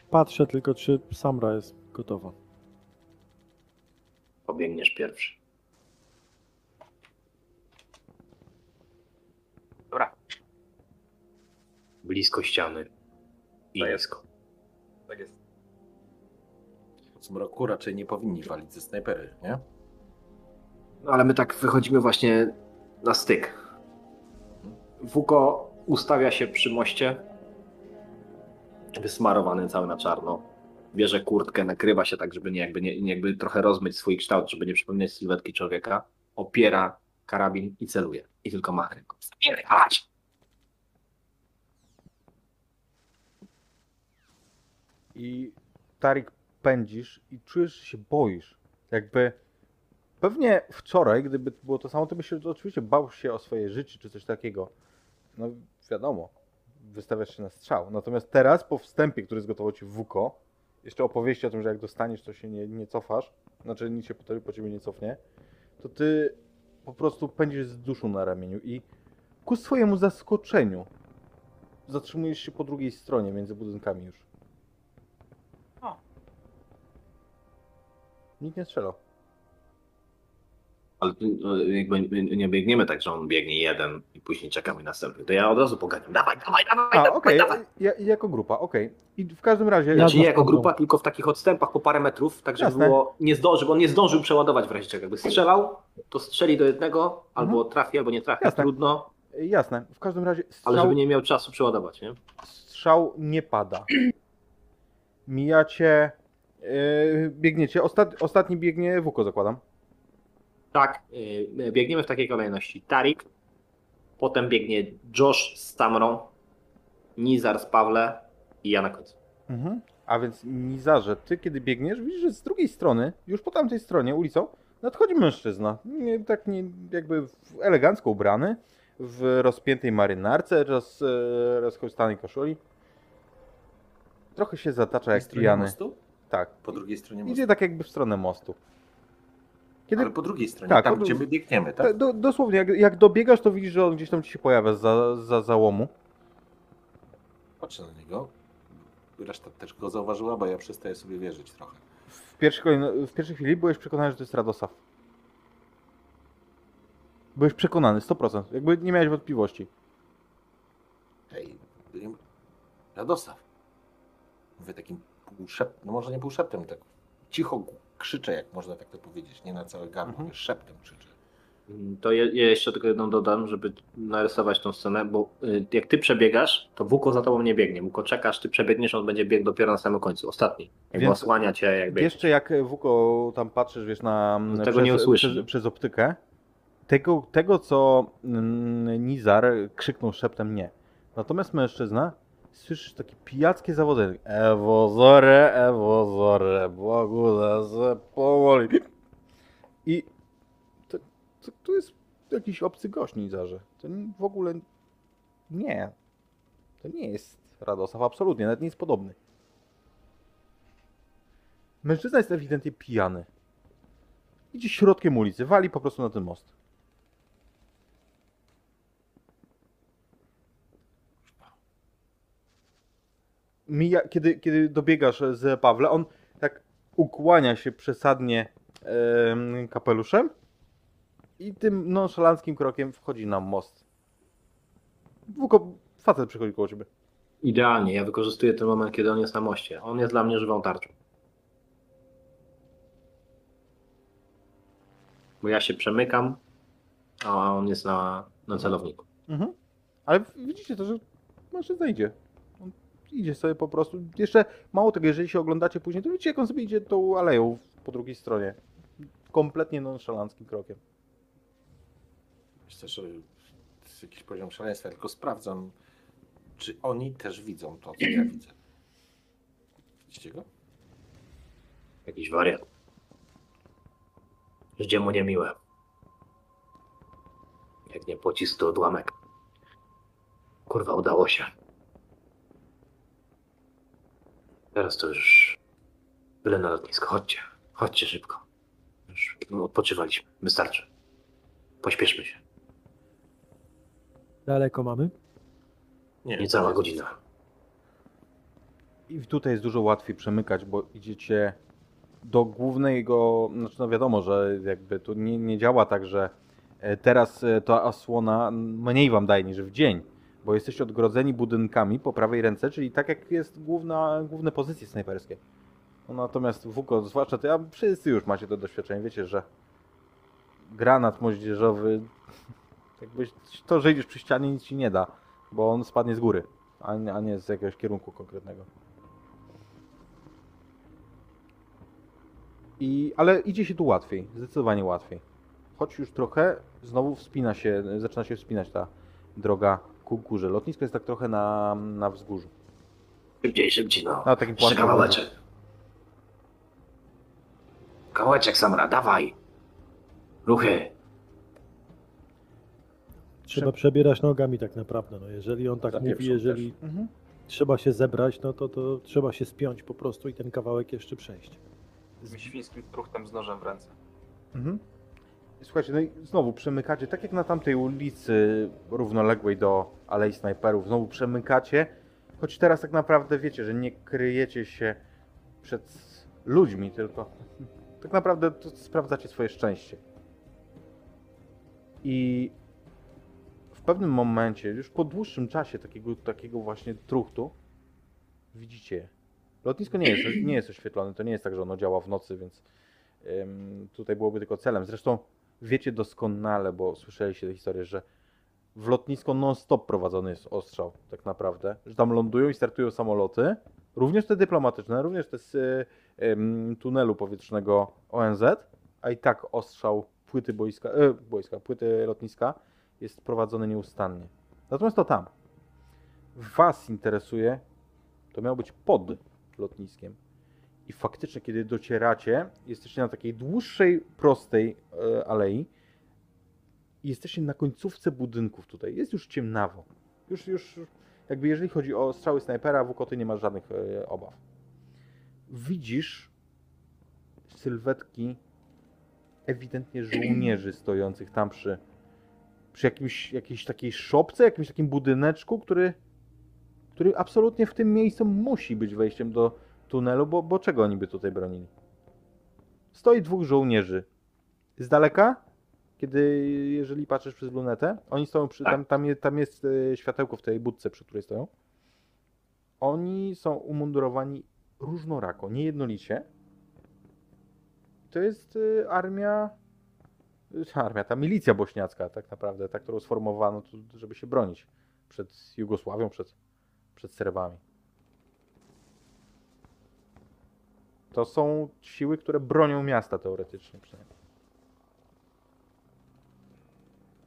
S3: Patrzę tylko, czy Samra jest gotowa.
S5: pobiegniesz pierwszy.
S6: Dobra,
S5: Blisko ściany. I
S6: To jest.
S5: nisko.
S6: tak jest.
S2: W zmroku raczej nie powinni walić ze snajpery, nie?
S5: No ale my tak wychodzimy właśnie na styk. Wuko ustawia się przy moście, wysmarowany cały na czarno. Bierze kurtkę, nakrywa się tak, żeby nie jakby, nie, jakby trochę rozmyć swój kształt, żeby nie przypominać sylwetki człowieka. Opiera karabin i celuje. I tylko macha ręką. Spierdalać!
S1: I Tarik pędzisz i czujesz, że się boisz. Jakby pewnie wczoraj, gdyby było to samo, to byś oczywiście bał się o swoje życie czy coś takiego. No wiadomo, wystawiasz się na strzał. Natomiast teraz po wstępie, który zgotował ci WUKO, jeszcze opowieści o tym, że jak dostaniesz, to się nie, nie cofasz, znaczy nic się po, po ciebie nie cofnie, to ty po prostu pędzisz z duszą na ramieniu i ku swojemu zaskoczeniu zatrzymujesz się po drugiej stronie między budynkami już. Nikt nie strzelał.
S5: Ale tu, jakby nie biegniemy tak, że on biegnie jeden później czekamy następny. To ja od razu pogadam. Dawaj, dawaj, dawaj,
S1: A,
S5: dawaj,
S1: okej,
S5: dawaj.
S1: ja, jako grupa, okej. I w każdym razie,
S5: Znaczy nie jako grupa, tylko w takich odstępach po parę metrów, tak żeby
S1: Jasne.
S5: było nie zdążył, bo on nie zdążył przeładować w razie czego. Jakby strzelał, to strzeli do jednego, albo
S1: Mhm.
S5: trafi, albo nie trafi,
S1: Jasne.
S5: trudno,
S1: jasne, w każdym razie
S5: ale
S1: strzał,
S5: żeby nie miał czasu przeładować, nie?
S1: strzał nie pada. Mijacie, yy, biegniecie, Ostat, ostatni biegnie Wuko zakładam.
S5: Tak, yy, biegniemy w takiej kolejności. Tarik, potem biegnie Josh z Tamrą, Nizar z Pawle i ja na końcu.
S1: Mhm. A więc Nizarze, ty kiedy biegniesz, widzisz, że z drugiej strony, już po tamtej stronie ulicą, nadchodzi mężczyzna. Nie, tak nie, jakby w- elegancko ubrany, w rozpiętej marynarce, roz, e, rozchostanej koszuli. Trochę się zatacza jak
S2: stronie
S1: pijany.
S2: mostu?
S1: Tak.
S2: Po drugiej stronie mostu.
S1: Idzie tak jakby w stronę mostu. Kiedy
S2: Ale po drugiej stronie,
S1: Tak,
S2: tam gdzie my biegniemy,
S1: Ta-
S2: tak?
S1: Do, dosłownie, jak, jak dobiegasz, to widzisz, że on gdzieś tam ci się pojawia za, za załomu.
S2: Patrzę na niego. Reszta też go zauważyła, bo ja przestaję sobie wierzyć trochę.
S1: W pierwszej, w pierwszej chwili byłeś przekonany, że to jest Radosław. Byłeś przekonany, 100%. Jakby nie miałeś wątpliwości.
S2: Hej, Radosław. Mówię takim półszeptem, no może nie półszeptem, tak cicho krzyczę, jak można tak to powiedzieć, nie na całe gardło,
S1: Mhm.
S2: szeptem krzyczę.
S5: Mm, To ja, ja jeszcze tylko jedną dodam, żeby narysować tą scenę, bo y, jak ty przebiegasz, to Wuko za tobą nie biegnie. Wuko czekasz, ty przebiegniesz, on będzie biegł dopiero na samym końcu, ostatni. Jakby
S1: Więc-
S5: osłania cię, jakby.
S1: Jeszcze jak e, Wuko tam patrzysz, wiesz, na
S5: No tego
S1: przez,
S5: nie usłyszy,
S1: przez, przez optykę, tego, tego co mm, Nizar krzyknął szeptem nie. Natomiast mężczyzna słyszysz takie pijackie zawodzenie. Ewo zore, ewo zore, Bogu za powoli. I to, to, to jest jakiś obcy gość Nizarze. To w ogóle nie. To nie jest Radosław, absolutnie, nawet nie jest podobny. Mężczyzna jest ewidentnie pijany. Idzie środkiem ulicy, wali po prostu na ten most. Mija, kiedy, kiedy dobiegasz z Pawle, on tak ukłania się przesadnie em, kapeluszem i tym nonszalanckim krokiem wchodzi na most. Długo facet przychodzi koło ciebie.
S5: Idealnie, ja wykorzystuję ten moment, kiedy on jest na moście. On jest dla mnie żywą tarczą. Bo ja się przemykam, a on jest na, na celowniku.
S1: Mhm. Ale widzicie to, że mężczyzna idzie. Idzie sobie po prostu. Jeszcze mało tego, jeżeli się oglądacie później, to widzicie, jak on sobie idzie tą aleją po drugiej stronie. Kompletnie nonszalanckim krokiem.
S2: Myślę, że to jest jakiś poziom szaleństwa, tylko sprawdzam, czy oni też widzą to, co ja widzę. Widzicie go?
S5: Jakiś wariat. Życie mu niemiłe. Jak nie pocisk, to odłamek. Kurwa, udało się. Teraz to już byle na lotnisko. Chodźcie. Chodźcie szybko. Już odpoczywaliśmy. Wystarczy. Pośpieszmy się.
S3: Daleko mamy?
S2: Nie,
S5: Niecała godzina.
S1: I tutaj jest dużo łatwiej przemykać, bo idziecie do głównego, znaczy no wiadomo, że jakby to nie, nie działa tak, że e, teraz e, ta osłona mniej wam daje niż w dzień, bo jesteście odgrodzeni budynkami po prawej ręce, czyli tak jak jest główna, główne pozycje snajperskie. No, natomiast WUKO, zwłaszcza ty, a wszyscy już macie to doświadczenie, wiecie, że granat moździerzowy, jakbyś to, że idziesz przy ścianie nic ci nie da, bo on spadnie z góry, a nie, a nie z jakiegoś kierunku konkretnego. I, ale idzie się tu łatwiej, zdecydowanie łatwiej. Choć już trochę znowu wspina się, zaczyna się wspinać ta droga ku górze. Lotnisko jest tak trochę na, na wzgórzu.
S5: Szybciej, szybciej, no.
S1: Na takim
S5: Jeszcze
S1: płaskim
S5: kawałeczek. Kawałeczek, Samra, dawaj. Ruchy.
S3: Trzeba przebierać nogami tak naprawdę. No, jeżeli on tak mówi,
S2: Zapieprzą
S3: jeżeli
S2: też.
S1: Mhm.
S3: trzeba się zebrać, no to, to trzeba się spiąć po prostu i ten kawałek jeszcze przejść.
S6: Z świńskim truchtem z nożem w ręce.
S1: Mhm. Słuchajcie, no i znowu przemykacie, tak jak na tamtej ulicy równoległej do Alei Snajperów, znowu przemykacie, choć teraz tak naprawdę wiecie, że nie kryjecie się przed ludźmi, tylko tak naprawdę to sprawdzacie swoje szczęście. I w pewnym momencie, już po dłuższym czasie takiego, takiego właśnie truchtu, widzicie. Lotnisko nie jest, nie jest oświetlone, to nie jest tak, że ono działa w nocy, więc tutaj byłoby tylko celem. Zresztą wiecie doskonale, bo słyszeliście tę historię, że w lotnisko non-stop prowadzony jest ostrzał, tak naprawdę. Że tam lądują i startują samoloty, również te dyplomatyczne, również te z y, ym, tunelu powietrznego ONZ, a i tak ostrzał płyty boiska, y, boiska, płyty lotniska jest prowadzony nieustannie. Natomiast to tam. Was interesuje, to miało być pod lotniskiem. I faktycznie, kiedy docieracie, jesteście na takiej dłuższej, prostej e, alei i jesteście na końcówce budynków tutaj. Jest już ciemnawo. Już, już, jakby jeżeli chodzi o strzały snajpera, w Ukoty nie ma żadnych e, obaw. Widzisz sylwetki ewidentnie żołnierzy stojących tam przy, przy jakimś, jakiejś takiej szopce, jakimś takim budyneczku, który, który absolutnie w tym miejscu musi być wejściem do, tunelu, bo, bo czego oni by tutaj bronili? Stoi dwóch żołnierzy. Z daleka, kiedy, jeżeli patrzysz przez lunetę, oni stoją przy,
S5: Tak.
S1: tam, tam, je, tam jest e, światełko w tej budce, przy której stoją. Oni są umundurowani różnorako, niejednolicie. To jest e, armia armia, ta milicja bośniacka tak naprawdę, ta, którą sformowano, żeby się bronić przed Jugosławią, przed, przed Serbami. To są siły, które bronią miasta teoretycznie przynajmniej.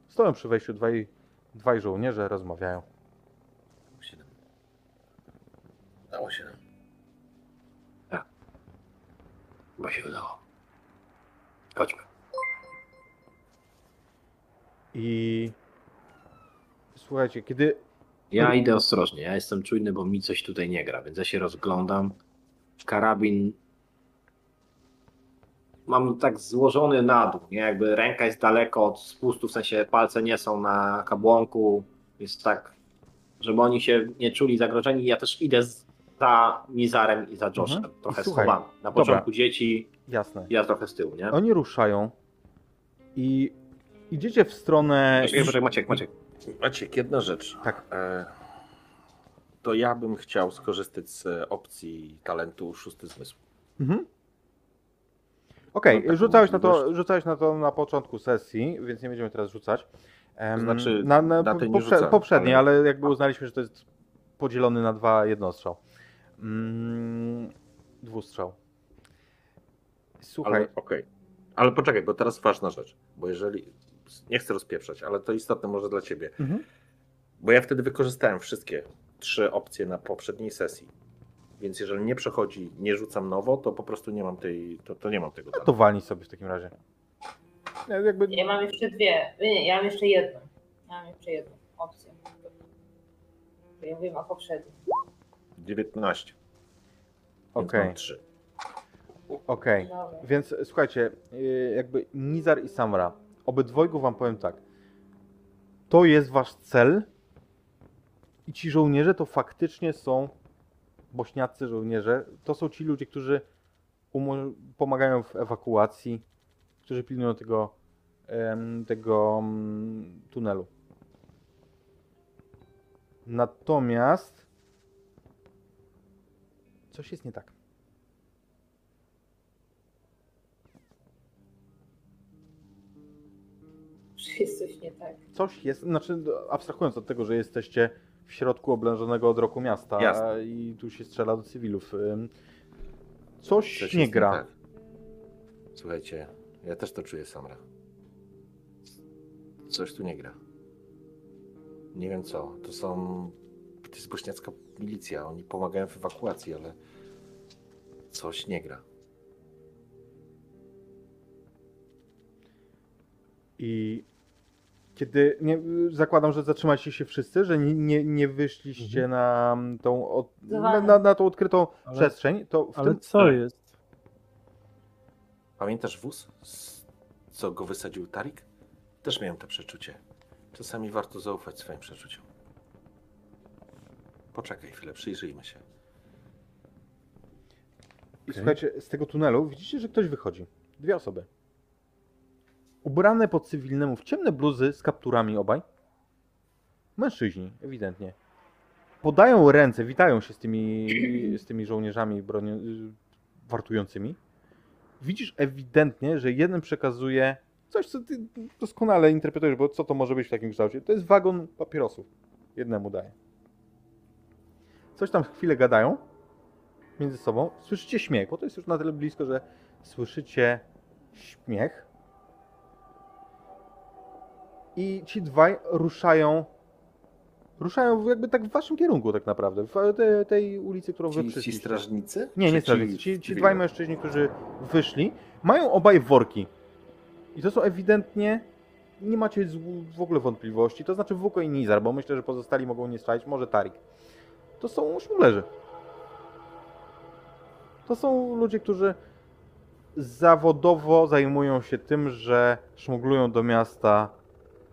S1: Stoją przy wejściu dwaj, dwaj żołnierze, rozmawiają.
S2: Się nam- Dało się nam.
S5: Chyba się udało. Chodźmy.
S1: I słuchajcie, kiedy
S5: Ja idę ostrożnie, ja jestem czujny, bo mi coś tutaj nie gra, więc ja się rozglądam. Karabin mam tak złożony na dół, nie? Jakby ręka jest daleko od spustu, w sensie palce nie są na kabłonku. Jest tak, żeby oni się nie czuli zagrożeni. Ja też idę za Mizarem i za Joshem,
S1: Mhm.
S5: trochę
S1: słuchaj,
S5: schowany. Na
S1: dobra.
S5: początku dzieci,
S1: jasne,
S5: ja trochę z tyłu, nie?
S1: oni ruszają i idziecie w stronę.
S5: Poczekaj, poczekaj, Maciek, Maciek.
S2: Maciek, jedna rzecz.
S1: Tak.
S2: E, to ja bym chciał skorzystać z opcji talentu szósty zmysł.
S1: Mhm. Okej,
S2: taką
S1: rzucałeś, na to, rzucałeś na to na początku sesji, więc nie będziemy teraz rzucać.
S2: To znaczy,
S1: na, na,
S2: na
S1: poprze-
S2: rzucam,
S1: poprzedniej,
S2: ale-
S1: ale jakby uznaliśmy, że to jest podzielony na dwa jednostrzał. Mm, dwustrzał. Słuchaj,
S2: Ale okej. Ale poczekaj, bo teraz ważna rzecz. Bo jeżeli. Nie chcę rozpieprzać, ale to istotne może dla ciebie.
S1: Mhm.
S2: Bo ja wtedy wykorzystałem wszystkie trzy opcje na poprzedniej sesji. Więc jeżeli nie przechodzi, nie rzucam nowo, to po prostu nie mam tej. To, to nie mam tego.
S1: no to walnij sobie w takim razie. Ja Jakby,
S4: Ja mam jeszcze dwie. Nie, ja mam jeszcze jedną. Ja mam jeszcze jedną opcję. Ja mówię o poprzednim.
S2: 19. Więc
S1: Okej,
S2: mam trzy.
S1: okej.
S4: Dobra.
S1: Więc słuchajcie, yy, jakby Nizar i Samra, obydwojgu wam powiem tak. To jest wasz cel i ci żołnierze to faktycznie są bośniacy żołnierze. To są ci ludzie, którzy pomagają w ewakuacji, którzy pilnują tego, tego mm, tunelu. Natomiast coś jest nie tak.
S4: Czy jest coś nie tak?
S1: Coś jest, znaczy abstrahując od tego, że jesteście w środku oblężonego od roku miasta
S2: Jasne.
S1: i tu się strzela do cywilów. Coś,
S2: Coś
S1: nie gra.
S2: tak. Słuchajcie, ja też to czuję, Samra. Coś tu nie gra. Nie wiem co. To są. To jest bośniacka milicja. Oni pomagają w ewakuacji, ale coś nie gra.
S1: I kiedy, nie, zakładam, że zatrzymacie się wszyscy, że nie, nie, nie wyszliście na, mm, tą, od, na, na, na tą odkrytą
S3: Ale-
S1: przestrzeń, to w
S3: Ale
S1: tym,
S3: co jest?
S2: Pamiętasz wóz, co go wysadził Tarik? Też miałem to przeczucie. Czasami warto zaufać swoim przeczuciom. Poczekaj chwilę, przyjrzyjmy się.
S1: I słuchajcie, z tego tunelu widzicie, że ktoś wychodzi. Dwie osoby. Ubrane po cywilnemu w ciemne bluzy z kapturami obaj. Mężczyźni, ewidentnie. Podają ręce, witają się z tymi, z tymi żołnierzami broni, y, wartującymi. Widzisz ewidentnie, że jeden przekazuje coś, co ty doskonale interpretujesz, bo co to może być w takim kształcie? To jest wagon papierosów. Jednemu daje. Coś tam chwilę gadają między sobą. Słyszycie śmiech, bo to jest już na tyle blisko, że słyszycie śmiech. I ci dwaj ruszają. Ruszają jakby tak w waszym kierunku, tak naprawdę. W te, tej ulicy, którą wy
S2: Ci, ci
S1: przyszliście.
S2: strażnicy?
S1: Nie, nie strażnicy. Ci, ci dwaj mężczyźni, którzy wyszli, mają obaj worki. I to są ewidentnie. Nie macie w ogóle wątpliwości. To znaczy Wuko i Nizar, bo myślę, że pozostali mogą nie strzelić. Może Tarik. To są szmulerzy. To są ludzie, którzy zawodowo zajmują się tym, że szmuglują do miasta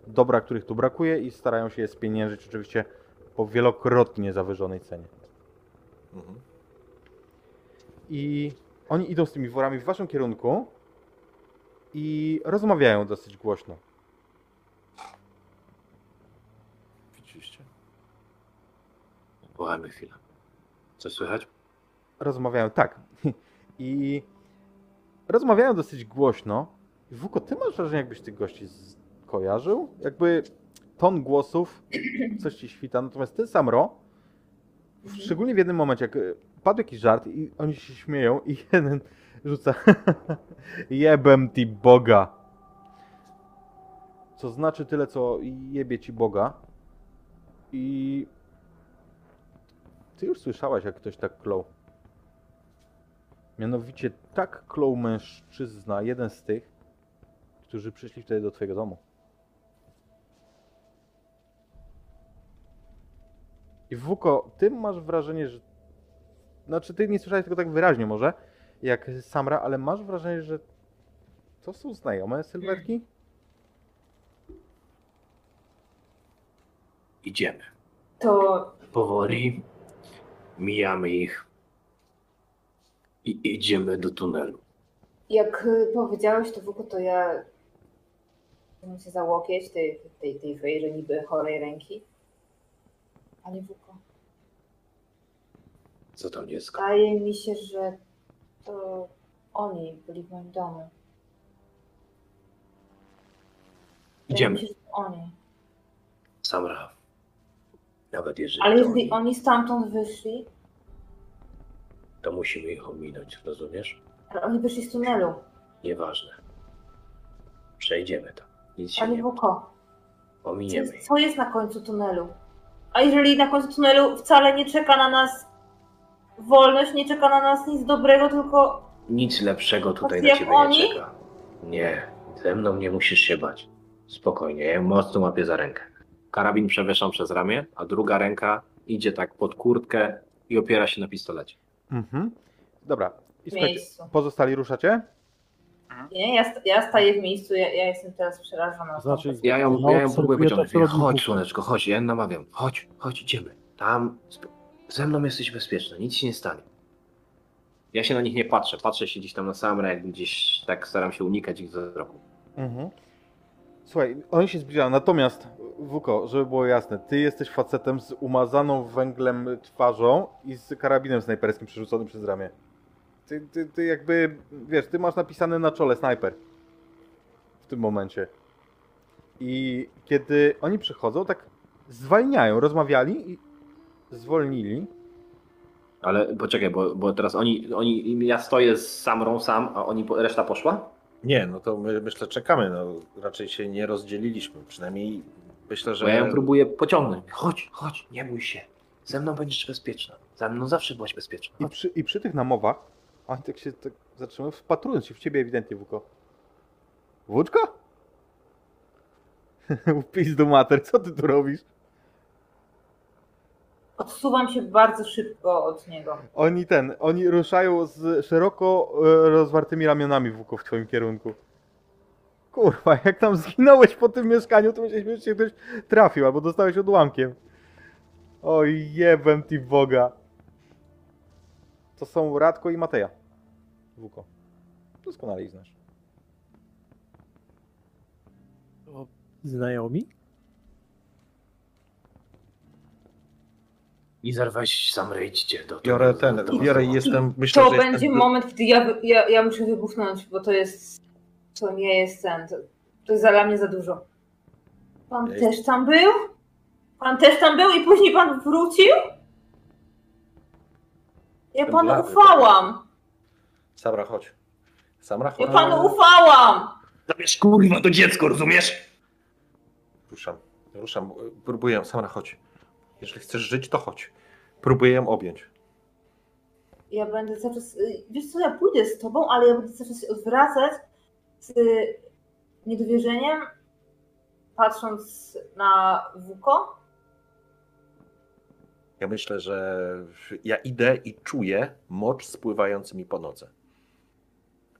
S1: dobra, których tu brakuje i starają się je spieniężyć oczywiście po wielokrotnie zawyżonej cenie.
S2: Mhm.
S1: I oni idą z tymi worami w waszym kierunku i rozmawiają dosyć głośno.
S2: Widzieliście?
S5: Pochajmy chwilę. Coś słychać?
S1: Rozmawiają, tak. I rozmawiają dosyć głośno I Wuko, ty masz wrażenie, jakbyś tych gości z... kojarzył? Jakby ton głosów coś ci świta, natomiast ty, Samro, w- szczególnie w jednym momencie, jak y, padł jakiś żart i oni się śmieją i jeden rzuca jebem ti Boga. Co znaczy tyle, co jebie ci Boga. I ty już słyszałaś, jak ktoś tak klął. Mianowicie tak klął mężczyzna, jeden z tych, którzy przyszli wtedy do twojego domu. I Wuko, ty masz wrażenie, że... Znaczy, ty nie słyszałeś tego tak wyraźnie może, jak Samra, ale masz wrażenie, że to są znajome sylwetki?
S5: Idziemy.
S7: To
S5: Powoli mijamy ich i idziemy do tunelu.
S7: jak y, powiedziałeś to Wuku, to ja chciałam się za łokieć tej, tej, tej wejrze niby chorej ręki. Panie Wuko,
S5: Co tam dziecko?
S7: wydaje mi się, że to oni byli w moim domu. Wydaje
S5: Idziemy.
S7: Mi się, że to oni.
S5: Samra. Nawet jeżeli
S7: Ale
S5: to
S7: jeżeli
S5: oni,
S7: oni stamtąd wyszli,
S5: to musimy ich ominąć, rozumiesz?
S7: ale oni wyszli z tunelu.
S5: Nieważne. Przejdziemy tam. Nic się
S7: Panie
S5: nie ominiemy.
S7: jest,
S5: ich.
S7: co jest na końcu tunelu? A jeżeli na końcu tunelu wcale nie czeka na nas wolność, nie czeka na nas nic dobrego, tylko
S5: Nic lepszego tutaj na ciebie
S7: oni?
S5: nie czeka. Nie, ze mną nie musisz się bać. Spokojnie, ja ją mocno łapię za rękę. Karabin przewieszam przez ramię, a druga ręka idzie tak pod kurtkę i opiera się na pistolecie.
S1: Mhm. Dobra. I
S7: w
S1: słuchajcie,
S7: miejscu.
S1: pozostali ruszacie?
S7: Nie, ja, ja staję w miejscu, ja, ja jestem teraz przerażona.
S3: Znaczy,
S5: Ja ją, ja ją próbuję Mówię,
S3: robi
S5: chodź, słoneczko, chodź, ja ją namawiam. Chodź, chodź, idziemy. Tam sp- ze mną jesteś bezpieczna, nic się nie stanie. Ja się na nich nie patrzę, patrzę się gdzieś tam na jak gdzieś tak staram się unikać ich wzroku.
S1: Mhm. Słuchaj, oni się zbliżają. Natomiast, Wuko, żeby było jasne, ty jesteś facetem z umazaną węglem twarzą i z karabinem snajperskim przerzuconym przez ramię. Ty, ty, ty jakby, wiesz, ty masz napisane na czole snajper. W tym momencie. I kiedy oni przychodzą, tak zwalniają, rozmawiali i zwolnili.
S5: Ale poczekaj, bo, bo teraz oni, oni, ja stoję z Samrą sam, a oni, reszta poszła?
S2: Nie, no to my myślę czekamy. No, raczej się nie rozdzieliliśmy. Przynajmniej myślę, że.
S5: Bo ja ją próbuję pociągnąć. Chodź, chodź, nie bój się. Ze mną będziesz bezpieczna. Ze mną zawsze byłaś bezpieczna.
S1: I przy, I przy tych namowach oni tak się tak zatrzymują, wpatrując się w ciebie ewidentnie, Wuko. Włóczko? Pizdu mater, co ty tu robisz?
S7: Odsuwam się bardzo szybko od niego.
S1: Oni ten, oni ruszają z szeroko e, rozwartymi ramionami Wuko w twoim kierunku. Kurwa, jak tam zginąłeś po tym mieszkaniu, to myśleliśmy, że cię ktoś trafił, albo dostałeś odłamkiem. Oj, jebem ty Boga. To są Radko i Mateja. Wuko. Doskonale ich znasz.
S3: O, Znajomi?
S5: I zarwać Samrę, idźcie do
S2: Biorę
S5: do-
S2: ten,
S5: do-
S2: biorę i jestem. Myślę,
S7: To
S2: że
S7: będzie
S2: jestem,
S7: moment, kiedy ja, ja, ja muszę wybuchnąć, bo to jest. To nie jest ten. To, to jest dla mnie za dużo. Pan
S2: Ja
S7: też tam był? Pan też tam był i później pan wrócił? Ja panu
S2: blady,
S7: ufałam!
S2: Samra, chodź. Samra, chodź.
S7: Ja panu ufałam!
S5: Zabierz kurwa to dziecko, rozumiesz?
S2: Ruszam, ruszam. Próbuję. Samra, chodź. Jeżeli chcesz żyć, to chodź. Próbuję ją objąć.
S7: Ja będę cały czas. y, Wiesz co, ja pójdę z tobą, ale ja będę cały czas się odwracać z niedowierzeniem, patrząc na Wuko.
S2: Ja myślę, że ja idę i czuję mocz spływający mi po nodze.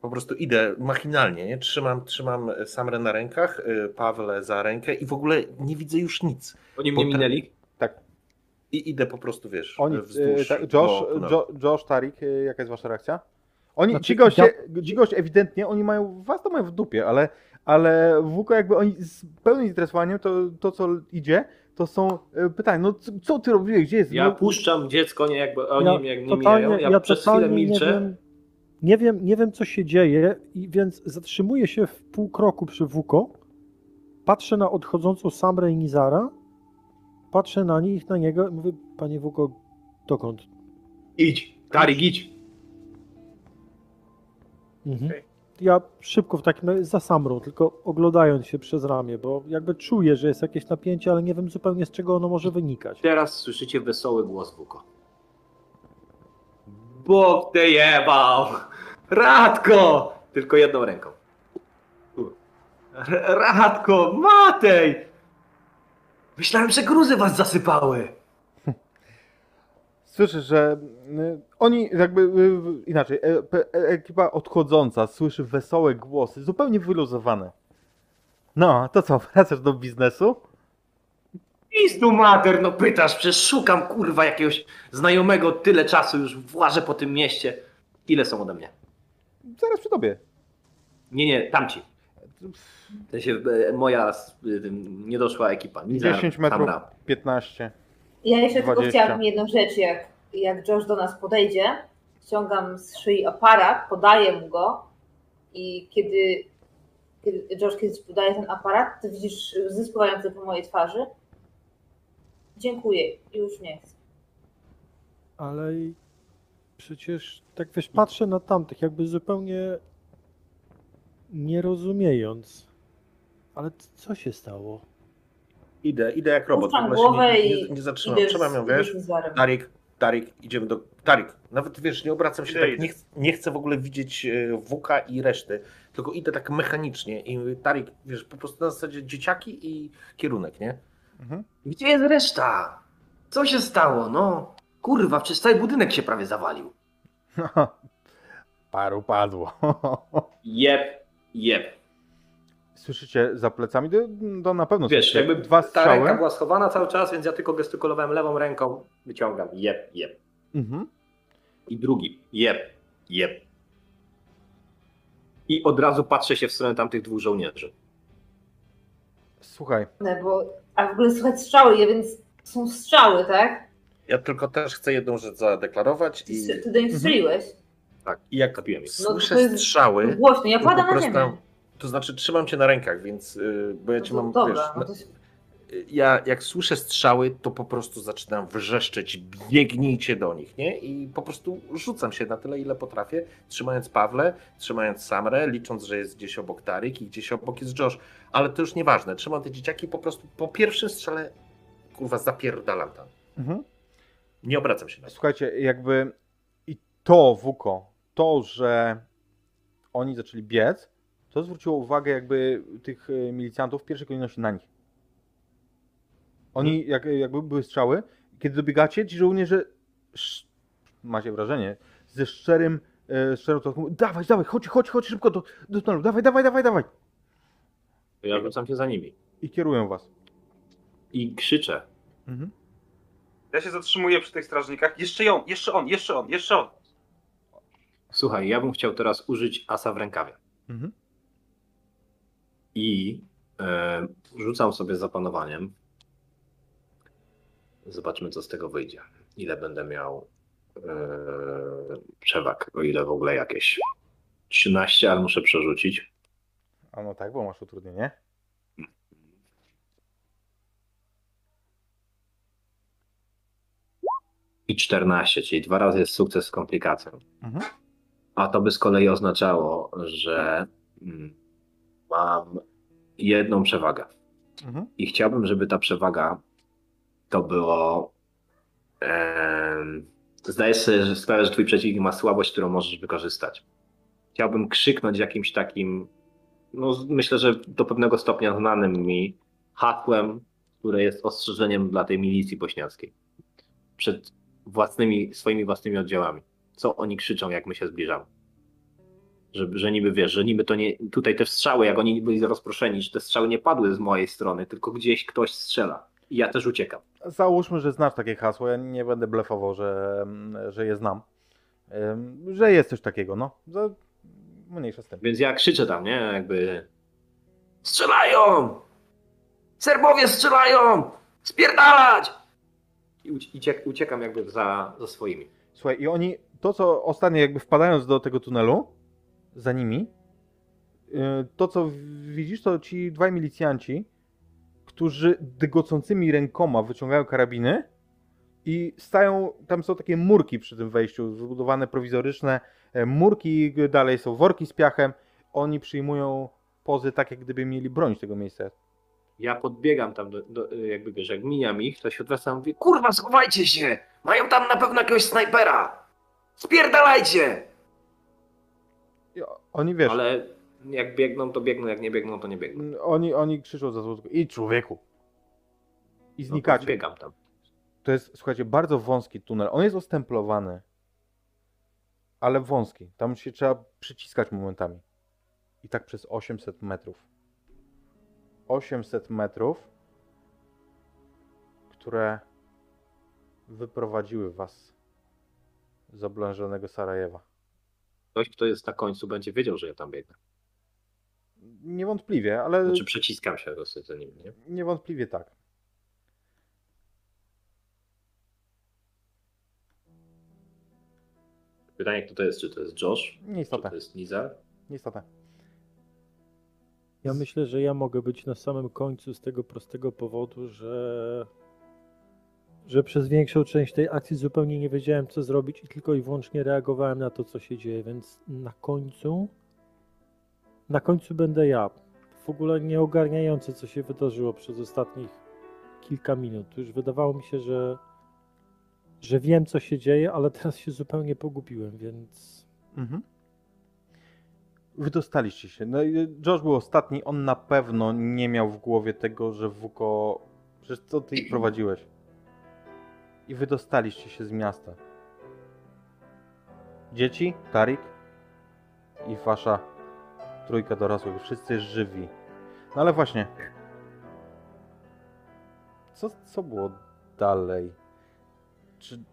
S2: Po prostu idę machinalnie, nie? Trzymam, trzymam Samrę na rękach, y, Pawle za rękę i w ogóle nie widzę już nic.
S5: Oni
S2: mnie
S5: minęli.
S1: Tak.
S2: I idę po prostu, wiesz,
S1: Oni,
S2: wzdłuż.
S1: e, tak, Josh,
S2: no.
S1: jo, Josh, Tarik, e, jaka jest wasza reakcja? Oni,
S3: Znaczy,
S1: ci, goście,
S3: ja-
S1: ci goście ewidentnie, oni mają, was to mają w dupie, ale, ale Wuko jakby oni z pełnym zainteresowaniem, to, to co idzie, to są e, pytania, no co, ty robiłeś, gdzie jest?
S5: Ja
S1: no,
S5: puszczam dziecko, nie jakby oni
S3: Ja
S5: mnie jak nie
S3: totalnie,
S5: mijają. Ja,
S3: ja
S5: przez chwilę milczę.
S3: Nie wiem, nie wiem co się dzieje, i więc zatrzymuję się w pół kroku przy Wuko. Patrzę na odchodzącą Samrę i Nizara. Patrzę na nich, na niego i mówię, panie Wuko, dokąd?
S5: Idź, Tarik, idź.
S3: Mhm. Ja szybko w takim razie za Samrą, tylko oglądając się przez ramię, bo jakby czuję, że jest jakieś napięcie, ale nie wiem zupełnie z czego ono może wynikać.
S5: Teraz słyszycie wesoły głos Wuko. Bóg ty jebał! Radko! Tylko jedną ręką. Radko, Matej! Myślałem, że gruzy was zasypały.
S1: Słyszysz, że y, oni jakby y, inaczej, e, e, ekipa odchodząca słyszy wesołe głosy, zupełnie wyluzowane. No, to co, wracasz do biznesu?
S5: Pistu mater, no pytasz, przecież szukam kurwa jakiegoś znajomego tyle czasu już włażę po tym mieście. Ile są ode mnie?
S1: Zaraz przy tobie.
S5: Nie, nie, tamci. W sensie e, moja tym, niedoszła ekipa. Nizar,
S1: 10 metrów,
S5: Samra.
S1: 15.
S7: Ja jeszcze tylko
S1: 20.
S7: chciałabym jedną rzecz, jak, jak Josh do nas podejdzie, ściągam z szyi aparat, podaję mu go i kiedy, kiedy Josh kiedyś podaje ten aparat, to widzisz łzy spływające po mojej twarzy. Dziękuję, już nie chcę.
S3: Ale i przecież tak wiesz, patrzę na tamtych, jakby zupełnie nie rozumiejąc. Ale c- co się stało?
S2: Idę, idę jak robot. w się
S7: głowę
S2: nie,
S7: i
S2: nie, nie zatrzymam.
S7: idę z-
S2: ją,
S7: idę
S2: wiesz?
S7: z.
S2: Tarik, Tarik, idziemy do... Tarik, nawet wiesz, nie obracam się
S6: Idę,
S2: tak,
S6: idę.
S2: nie, ch- nie chcę w ogóle widzieć e, Wuka i reszty, tylko idę tak mechanicznie i mówię, Tarik, wiesz, po prostu na zasadzie dzieciaki i kierunek, nie?
S1: Mhm.
S5: Gdzie jest reszta? Co się stało, no? Kurwa, przecież cały budynek się prawie zawalił.
S1: Paru padło.
S5: Jeb, jeb.
S1: Słyszycie za plecami? To, to na pewno
S5: Wiesz, jakby
S1: dwa
S5: ta ręka
S1: strzały.
S5: była schowana cały czas, więc ja tylko gestykulowałem lewą ręką, wyciągam, jeb, jeb.
S1: Mhm.
S5: I drugi, jeb, jeb. I od razu patrzę się w stronę tamtych dwóch żołnierzy.
S1: Słuchaj,
S7: No, Bo, a w ogóle słychać strzały, więc są strzały, tak?
S2: Ja tylko też chcę jedną rzecz zadeklarować
S7: Ty,
S2: i,
S7: ty do nich strzeliłeś.
S5: Tak,
S2: i jak
S5: zabiłem ich.
S7: No to
S2: słyszę
S7: jest
S2: strzały,
S7: Głośno, ja padam na
S2: prostu-
S7: ziemię.
S2: to znaczy trzymam cię na rękach, więc, y, bo ja
S7: No
S2: cię
S7: to
S2: mam,
S7: dobra,
S2: wiesz,
S7: no to
S2: ja jak słyszę strzały, to po prostu zaczynam wrzeszczeć, biegnijcie do nich, nie? I po prostu rzucam się na tyle, ile potrafię, trzymając Pawle, trzymając Samrę, licząc, że jest gdzieś obok Tarik i gdzieś obok jest Josh, ale to już nieważne, trzymam te dzieciaki po prostu po pierwszym strzale, kurwa, zapierdalam tam.
S1: mhm.
S2: Nie obracam się na
S1: słuchajcie, jakby i to, Wuko, to, że oni zaczęli biec, to zwróciło uwagę jakby tych e, milicjantów w pierwszej kolejności na nich. Oni, jak, jakby były strzały, kiedy dobiegacie, ci żołnierze, sz, macie wrażenie, ze szczerym, e, szczerą dawaj, dawaj, chodź, chodź, chodź szybko do, do tunelu, dawaj, dawaj, dawaj, dawaj.
S5: To ja rzucam się za nimi.
S1: I kierują was.
S5: I krzyczę.
S1: Mhm.
S6: Ja się zatrzymuję przy tych strażnikach. Jeszcze on, jeszcze on, jeszcze on, jeszcze on.
S5: Słuchaj, ja bym chciał teraz użyć asa w rękawie.
S1: Mhm.
S5: I e, rzucam sobie z zapanowaniem. Zobaczmy, co z tego wyjdzie. Ile będę miał e, przewag, o ile w ogóle jakieś. 13, ale muszę przerzucić.
S1: A no tak, bo masz utrudnienie.
S5: I 14, czyli dwa razy jest sukces z komplikacją.
S1: Mhm.
S5: A to by z kolei oznaczało, że mm, mam jedną przewagę.
S1: Mhm.
S5: I chciałbym, żeby ta przewaga to było. zdajesz sobie sprawę, że twój przeciwnik ma słabość, którą możesz wykorzystać. Chciałbym krzyknąć jakimś takim, no myślę, że do pewnego stopnia znanym mi hasłem, które jest ostrzeżeniem dla tej milicji bośniackiej. Przed własnymi, swoimi własnymi oddziałami. Co oni krzyczą, jak my się zbliżamy. Że, że niby wiesz, że niby to nie. Tutaj te strzały, jak oni byli rozproszeni, że te strzały nie padły z mojej strony, tylko gdzieś ktoś strzela. Ja też uciekam.
S1: Załóżmy, że znasz takie hasło. Ja nie będę blefował, że, że je znam. Że jest coś takiego, no. Za- Mniejsza z tym.
S5: Więc ja krzyczę tam, nie? Jakby. Strzelają! Serbowie strzelają! Spierdalać! I ucie- uciek- uciekam jakby za, za swoimi.
S1: Słuchaj, i oni to, co ostatnio jakby wpadając do tego tunelu, za nimi, y, to, co widzisz, to ci dwaj milicjanci, którzy dygocącymi rękoma wyciągają karabiny i stają, tam są takie murki przy tym wejściu, wybudowane prowizoryczne e, murki, dalej są worki z piachem, oni przyjmują pozy tak, jak gdyby mieli bronić tego miejsca.
S5: Ja podbiegam tam, do, do, jakby wiesz, jak mijam ich, to się odwracam i mówię, kurwa, schowajcie się! Mają tam na pewno jakiegoś snajpera! Spierdalajcie!
S1: I Oni, wiesz,
S5: Ale jak biegną, to biegną, jak nie biegną, to nie biegną.
S1: Oni, oni krzyczą za złotko. I człowieku. I
S5: No
S1: znikacie.
S5: biegam tam.
S1: to jest, słuchajcie, bardzo wąski tunel. On jest ostemplowany, ale wąski. Tam się trzeba przyciskać momentami. I tak przez 800 metrów. 800 metrów, które wyprowadziły was z oblężonego Sarajewa.
S5: Ktoś, kto jest na końcu, będzie wiedział, że ja tam biegnę.
S1: Niewątpliwie, ale
S5: Znaczy przeciskam się dosyć za nim, nie?
S1: niewątpliwie tak.
S5: Pytanie, kto to jest? Czy to jest Josh? Czy
S1: Nieistotne.
S5: to jest Nizar?
S1: Nieistotne.
S3: Ja myślę, że ja mogę być na samym końcu z tego prostego powodu, że, że przez większą część tej akcji zupełnie nie wiedziałem, co zrobić i tylko i wyłącznie reagowałem na to, co się dzieje, więc na końcu na końcu będę ja. W ogóle nie ogarniający, co się wydarzyło przez ostatnich kilka minut. Już wydawało mi się, że, że wiem, co się dzieje, ale teraz się zupełnie pogubiłem, więc
S1: Mhm. Wydostaliście się. No, i Josh był ostatni. On na pewno nie miał w głowie tego, że Wuko. Przecież co ty ich prowadziłeś? I wydostaliście się z miasta. Dzieci, Tarik i wasza trójka dorosłych. Wszyscy żywi. No ale właśnie. Co, co było dalej? Czy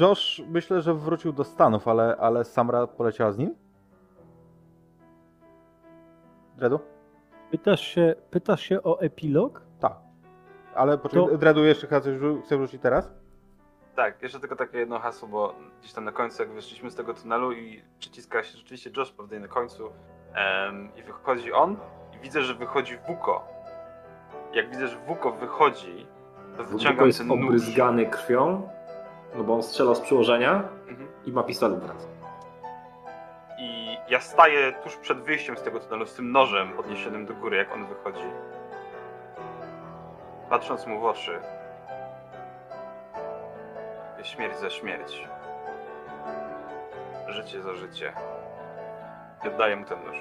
S1: Josh myślę, że wrócił do Stanów, ale, ale Samra poleciała z nim? Dredu?
S3: pytasz się, pytasz się o epilog?
S1: Tak. Ale poczekaj,
S3: To-
S1: Dredu jeszcze chce, coś wrzu- chce wrócić teraz?
S6: Tak, jeszcze tylko takie jedno hasło, bo gdzieś tam na końcu, jak wyszliśmy z tego tunelu i przyciska się rzeczywiście Josh prawda na końcu i wychodzi on i widzę, że wychodzi Wuko. Jak widzę, że Wuko wychodzi, to
S5: Wuko
S6: wyciągam
S5: jest
S6: ten nóż.
S5: obryzgany krwią, no bo on strzelał z przyłożenia
S6: Mhm.
S5: i ma pistolet w ręce.
S6: I ja staję tuż przed wyjściem z tego tunelu z tym nożem podniesionym do góry, jak on wychodzi. Patrząc mu w oczy. Śmierć za śmierć. Życie za życie. I oddaję mu ten nóż.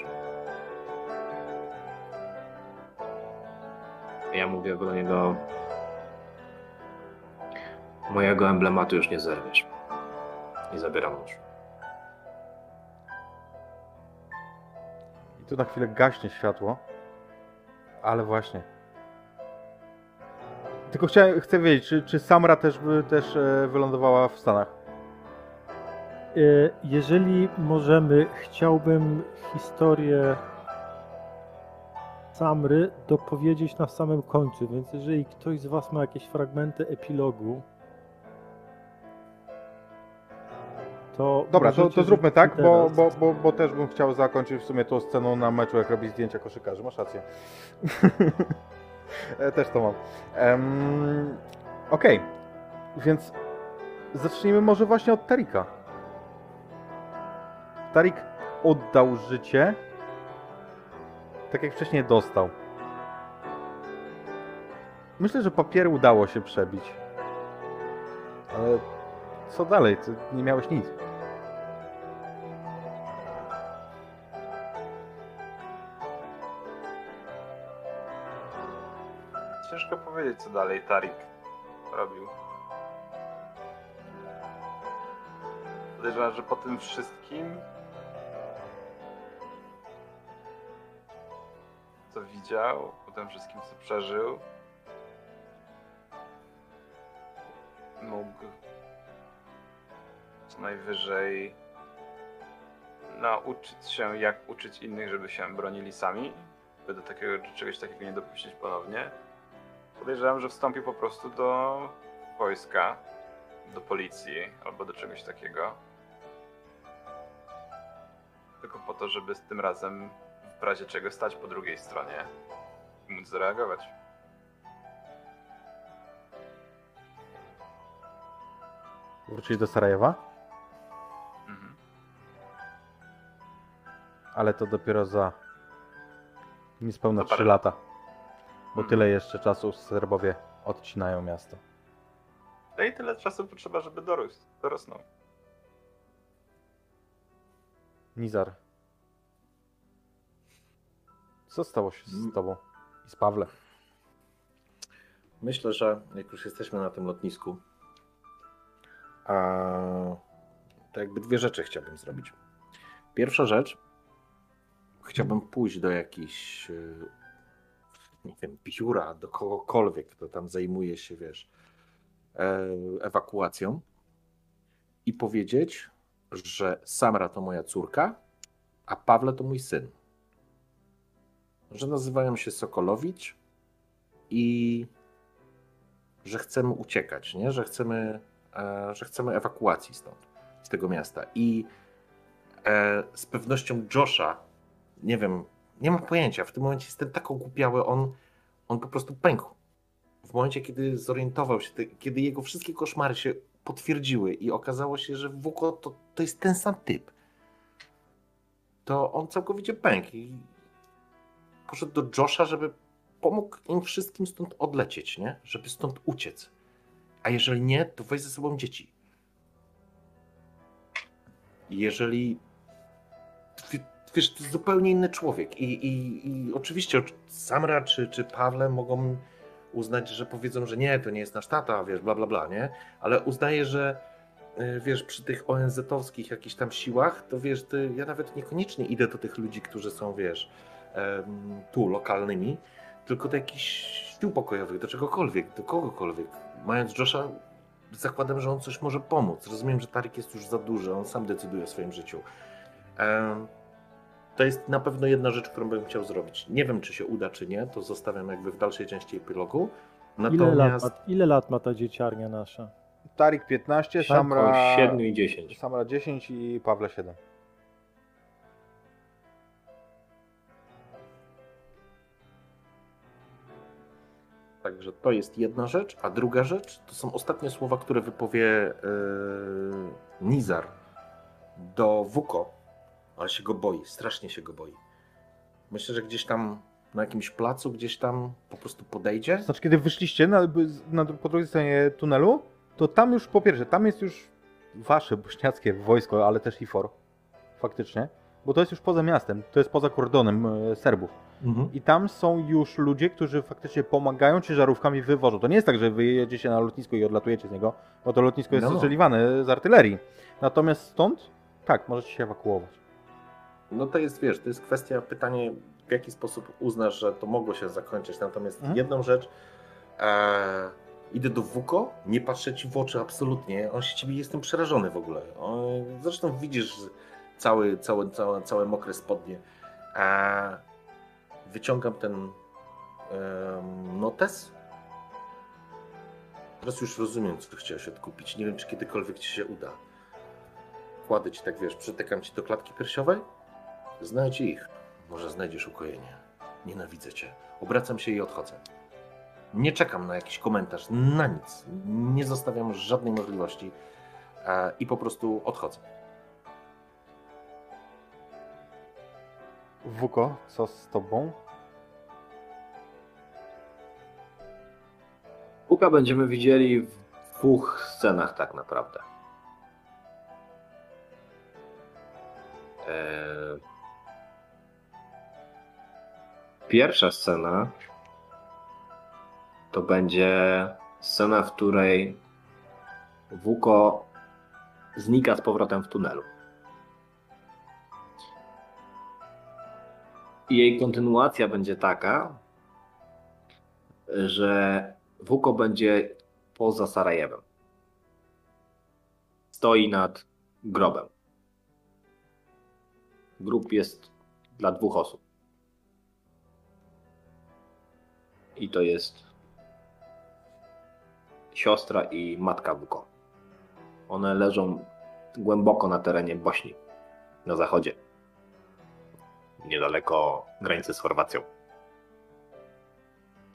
S5: Ja mówię do niego, mojego emblematu już nie zerwiesz. I zabieram nóż.
S1: I tu na chwilę gaśnie światło. Ale właśnie. Tylko chciałem, chcę wiedzieć, czy, czy Samra też, też e, wylądowała w Stanach?
S3: E, Jeżeli możemy, chciałbym historię Samry dopowiedzieć na samym końcu, więc jeżeli ktoś z Was ma jakieś fragmenty epilogu, to.
S1: Dobra, to, to zróbmy tak, bo, bo, bo, bo też bym chciał zakończyć w sumie tą sceną na meczu, jak robi zdjęcia koszykarzy. Masz rację. E, też to mam. Em, Okej, więc zacznijmy może właśnie od Tarika. Tarik oddał życie, tak jak wcześniej dostał. Myślę, że papiery udało się przebić. Ale co dalej? Ty nie miałeś nic.
S6: Ciężko powiedzieć, co dalej Tarik robił. Podejrzewam, że po tym wszystkim, co widział, po tym wszystkim, co przeżył, mógł co najwyżej nauczyć się, jak uczyć innych, żeby się bronili sami, by do takiego, czegoś takiego nie dopuścić ponownie. Podejrzewam, że wstąpił po prostu do wojska, do policji albo do czegoś takiego. tylko po to, żeby z tym razem w razie czego stać po drugiej stronie i móc zareagować.
S1: Wrócić do Sarajewa?
S6: Mhm.
S1: Ale to dopiero za niespełna
S6: parę
S1: 3 lata. Bo
S6: Mhm.
S1: tyle jeszcze czasu Serbowie odcinają miasto.
S6: No i tyle czasu potrzeba, żeby dorósł, dorosnął.
S1: Nizar. Co stało się z tobą i z Pawlem?
S2: Myślę, że jak już jesteśmy na tym lotnisku, a, to jakby dwie rzeczy chciałbym zrobić. Pierwsza rzecz, chciałbym pójść do jakiejś, y, nie wiem, biura, do kogokolwiek, kto tam zajmuje się, wiesz, e, ewakuacją i powiedzieć, że Samra to moja córka, a Pawle to mój syn. Że nazywają się Sokolowicz i że chcemy uciekać, nie? Że, chcemy, e, że chcemy ewakuacji stąd, z tego miasta. I e, z pewnością Josha, nie wiem, nie mam pojęcia, w tym momencie jestem tak ogłupiały, on, on po prostu pękł. W momencie, kiedy zorientował się, kiedy jego wszystkie koszmary się potwierdziły i okazało się, że Wuko to, to jest ten sam typ, to on całkowicie pękł i poszedł do Josha, żeby pomógł im wszystkim stąd odlecieć, nie? Żeby stąd uciec. A jeżeli nie, to weź ze sobą dzieci. Jeżeli. wi- Wiesz, to jest zupełnie inny człowiek. I, i, i oczywiście Samra czy, czy Pawle mogą uznać, że powiedzą, że nie, to nie jest nasz tata, wiesz, bla, bla, bla, nie? Ale uznaję, że y, wiesz, przy tych ONZ-owskich jakichś tam siłach, to wiesz, ty, ja nawet niekoniecznie idę do tych ludzi, którzy są, wiesz, tu lokalnymi, tylko do jakichś sił pokojowych, do czegokolwiek, do kogokolwiek. Mając Josha, zakładam, że on coś może pomóc. Rozumiem, że Tarik jest już za duży, on sam decyduje o swoim życiu. To jest na pewno jedna rzecz, którą bym chciał zrobić. Nie wiem, czy się uda, czy nie, to zostawiam jakby w dalszej części epilogu.
S3: Ile lat,
S2: Natomiast
S3: ma, ile lat ma ta dzieciarnia nasza?
S1: Tarik 15,
S5: Około
S1: Samra,
S5: 7 i 10.
S1: Samra 10 i Pawle 7.
S2: Także to jest jedna rzecz, a druga rzecz to są ostatnie słowa, które wypowie yy, Nizar do Wuko, ale się go boi, strasznie się go boi. Myślę, że gdzieś tam na jakimś placu, gdzieś tam po prostu podejdzie.
S1: Znaczy, kiedy wyszliście na, na, po drugiej stronie tunelu, to tam już po pierwsze, tam jest już wasze bośniackie wojsko, ale też IFOR. Faktycznie. Bo to jest już poza miastem, to jest poza kordonem e, Serbów.
S2: Mhm.
S1: I tam są już ludzie, którzy faktycznie pomagają ciężarówkami wywożą. To nie jest tak, że wy jedziecie na lotnisko i odlatujecie z niego, bo to lotnisko jest
S2: No, no.
S1: ostrzeliwane z artylerii. Natomiast stąd, tak, możecie się ewakuować.
S2: No to jest, wiesz, to jest kwestia, pytanie, w jaki sposób uznasz, że to mogło się zakończyć. Natomiast
S1: Mhm.
S2: jedną rzecz, e, idę do Wuko, nie patrzę ci w oczy absolutnie, on się ciebie, jestem przerażony w ogóle. On, zresztą widzisz cały, całe, całe, całe mokre spodnie. E, wyciągam ten em, notes. Teraz już rozumiem, co chciałeś odkupić. Nie wiem, czy kiedykolwiek ci się uda. Kładę ci tak, wiesz, przytykam ci do klatki piersiowej. Znajdź ich. Może znajdziesz ukojenie. Nienawidzę cię. Obracam się i odchodzę. Nie czekam na jakiś komentarz, na nic. Nie zostawiam żadnej możliwości i po prostu odchodzę.
S1: Wuko, co z tobą?
S5: Puka będziemy widzieli w dwóch scenach tak naprawdę. Eee, Pierwsza scena to będzie scena, w której Wuko znika z powrotem w tunelu. Jej kontynuacja będzie taka, że Wuko będzie poza Sarajewem. Stoi nad grobem. Grób jest dla dwóch osób. I to jest siostra i matka Wuko. One leżą głęboko na terenie Bośni, na zachodzie. Niedaleko granicy z Chorwacją.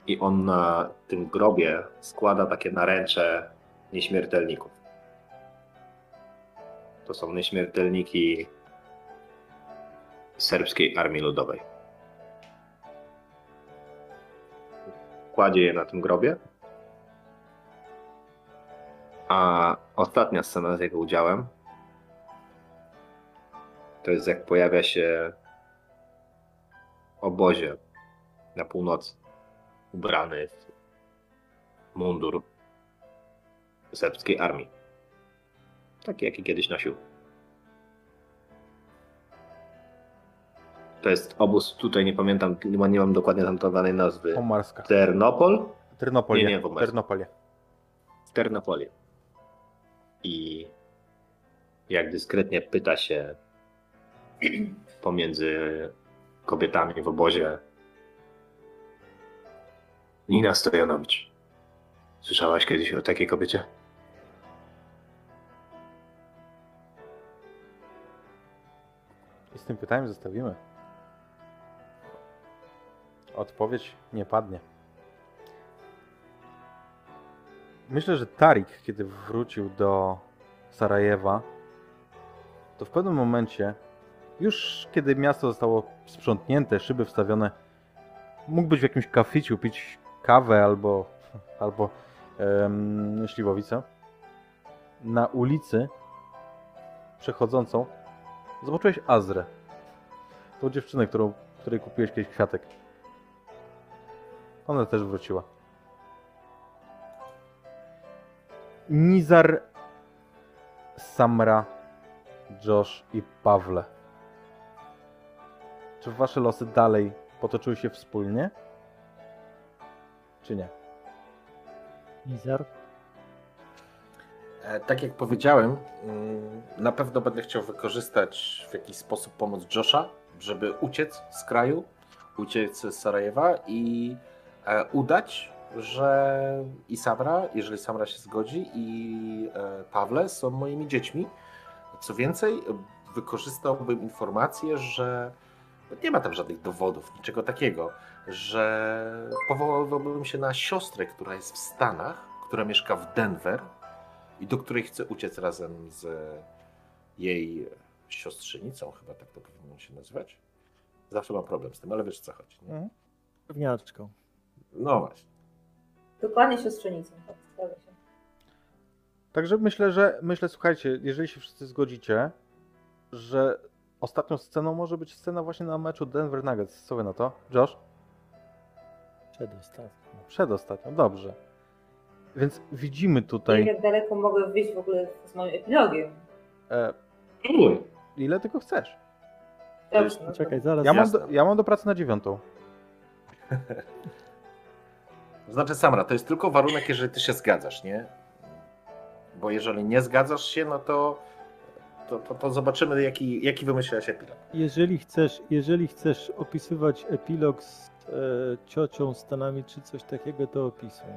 S5: I on na tym grobie składa takie naręcze nieśmiertelników. To są nieśmiertelniki serbskiej armii ludowej. Kładzie je na tym grobie. A ostatnia scena z jego udziałem to jest jak pojawia się obozie na północy, ubrany w mundur serbskiej armii. Taki, jaki kiedyś nosił. To jest obóz, tutaj nie pamiętam, nie mam- nie mam dokładnie zanotowanej nazwy.
S1: Pomarska.
S5: Ternopol?
S1: Ternopolie.
S5: Nie, nie, Pomarska.
S1: Ternopolie.
S5: w Ternopolię. I jak dyskretnie pyta się pomiędzy kobietami w obozie Nina Stojanowicz. Słyszałaś kiedyś o takiej kobiecie?
S1: I z tym pytaniem zostawimy. Odpowiedź nie padnie. Myślę, że Tarik, kiedy wrócił do Sarajewa, to w pewnym momencie, już kiedy miasto zostało sprzątnięte, szyby wstawione, mógł być w jakimś kaficiu, pić kawę albo, albo em, śliwowicę. Na ulicy przechodzącą zobaczyłeś Azrę. Tą dziewczynę, którą, której kupiłeś kiedyś kwiatek. Ona też wróciła. Nizar, Samra, Josh i Pawle. Czy wasze losy dalej potoczyły się wspólnie? Czy nie?
S3: Nizar?
S2: E, Tak jak powiedziałem, mm, na pewno będę chciał wykorzystać w jakiś sposób pomoc Josha, żeby uciec z kraju, uciec z Sarajewa i e, udać, że i Samra, jeżeli Samra się zgodzi, i e, Pawle są moimi dziećmi. Co więcej, wykorzystałbym informację, że nie ma tam żadnych dowodów, niczego takiego, że powołałbym się na siostrę, która jest w Stanach, która mieszka w Denver i do której chcę uciec razem z jej siostrzenicą, chyba tak to powinno się nazywać. Zawsze mam problem z tym, ale wiesz co chodzi. Nie?
S1: Mhm.
S3: Pewniaczką.
S2: No właśnie.
S7: Dokładnie siostrzenicą, tak, zgadza się.
S1: Także myślę, że myślę, słuchajcie, jeżeli się wszyscy zgodzicie, że ostatnią sceną może być scena właśnie na meczu Denver Nuggets. Co wy na to? Josh?
S3: Przedostatni.
S1: Przedostatnią, dobrze. Więc widzimy tutaj.
S7: jak daleko mogę wyjść w ogóle z moim epilogiem.
S1: E,
S5: Próbuj.
S1: ile tylko chcesz.
S7: Dobrze, no to-
S3: Czekaj, zaraz.
S1: Ja mam, do, ja mam do pracy na dziewiątą.
S2: Znaczy, Samra, to jest tylko warunek, jeżeli ty się zgadzasz, nie? Bo jeżeli nie zgadzasz się, no to, to, to, to zobaczymy, jaki, jaki wymyśliłeś epilog.
S3: Jeżeli chcesz, jeżeli chcesz opisywać epilog z e, ciocią, Stanami czy coś takiego, to opisuj.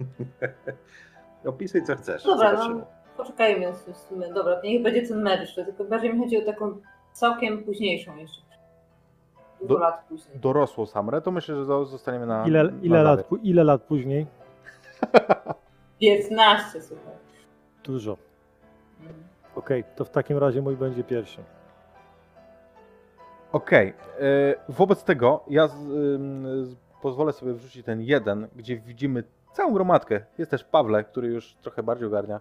S2: Opisuj, co chcesz.
S7: Dobra,
S2: zobaczymy.
S7: no poczekajmy w sumie. Dobra, niech będzie ten jeszcze, tylko bardziej mi chodzi o taką całkiem późniejszą jeszcze. Dużo
S1: Do-
S7: lat później.
S1: Dorosłą Samrę, to myślę, że zo- zostaniemy na.
S3: Ile,
S1: na
S3: ile, lat,
S1: zawier.
S3: pu- ile lat później?
S7: 15, słuchaj.
S3: Dużo.
S7: Mm.
S3: Okej, to w takim razie mój będzie pierwszy.
S1: Okej. e, Wobec tego ja z, z, pozwolę sobie wrzucić ten jeden, gdzie widzimy całą gromadkę. Jest też Pawle, który już trochę bardziej ogarnia.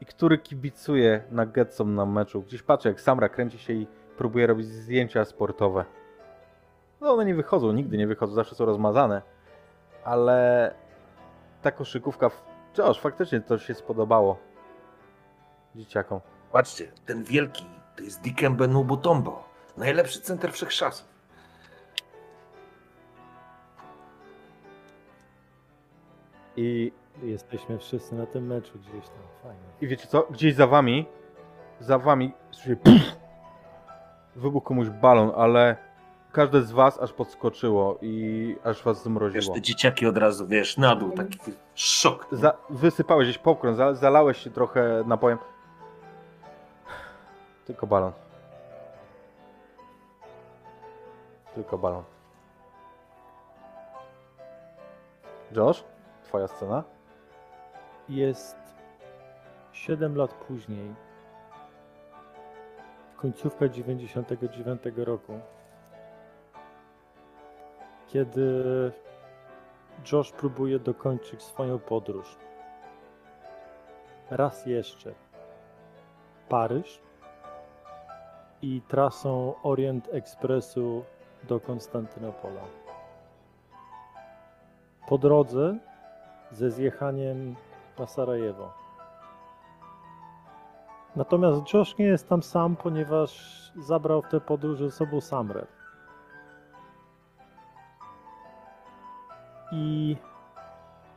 S1: I który kibicuje na Getsom na meczu. Gdzieś patrzę, jak Samra kręci się i próbuje robić zdjęcia sportowe. No one nie wychodzą, nigdy nie wychodzą, zawsze są rozmazane. Ale ta koszykówka... w- Josh, faktycznie to się spodobało. Dzieciakom.
S2: Patrzcie, ten wielki to jest Dikembe Nubutombo. Najlepszy center wszechczasów.
S1: I
S3: Jesteśmy wszyscy na tym meczu gdzieś tam. Fajnie.
S1: I wiecie co? Gdzieś za wami, za wami słyszę pff, wybuchł komuś balon, ale każde z was aż podskoczyło i aż was
S2: Wiesz,
S1: zmroziło.
S2: te dzieciaki od razu, wiesz, na dół, taki szok.
S1: Za, wysypałeś gdzieś popcorn, za, zalałeś się trochę napojem. Tylko balon. Tylko balon. Josh, twoja scena?
S3: Jest 7 lat później, końcówka 99 roku, kiedy Josh próbuje dokończyć swoją podróż. Raz jeszcze Paryż i trasą Orient Expressu do Konstantynopola. Po drodze ze zjechaniem na Sarajewo. Natomiast Josh nie jest tam sam, ponieważ zabrał w tę podróż ze sobą Samrę. I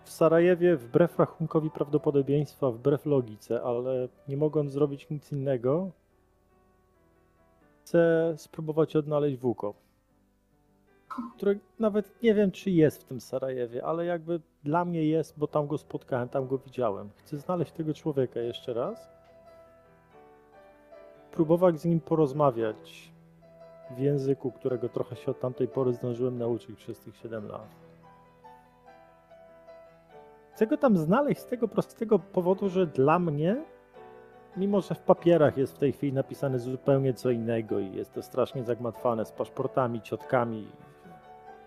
S3: w Sarajewie, wbrew rachunkowi prawdopodobieństwa, wbrew logice, ale nie mogąc zrobić nic innego, chcę spróbować odnaleźć Wuko. Który nawet nie wiem, czy jest w tym Sarajewie, ale jakby dla mnie jest, bo tam go spotkałem, tam go widziałem. Chcę znaleźć tego człowieka jeszcze raz. Próbować z nim porozmawiać w języku, którego trochę się od tamtej pory zdążyłem nauczyć przez tych 7 lat. Chcę go tam znaleźć z tego prostego powodu, że dla mnie, mimo że w papierach jest w tej chwili napisane zupełnie co innego i jest to strasznie zagmatwane z paszportami, ciotkami,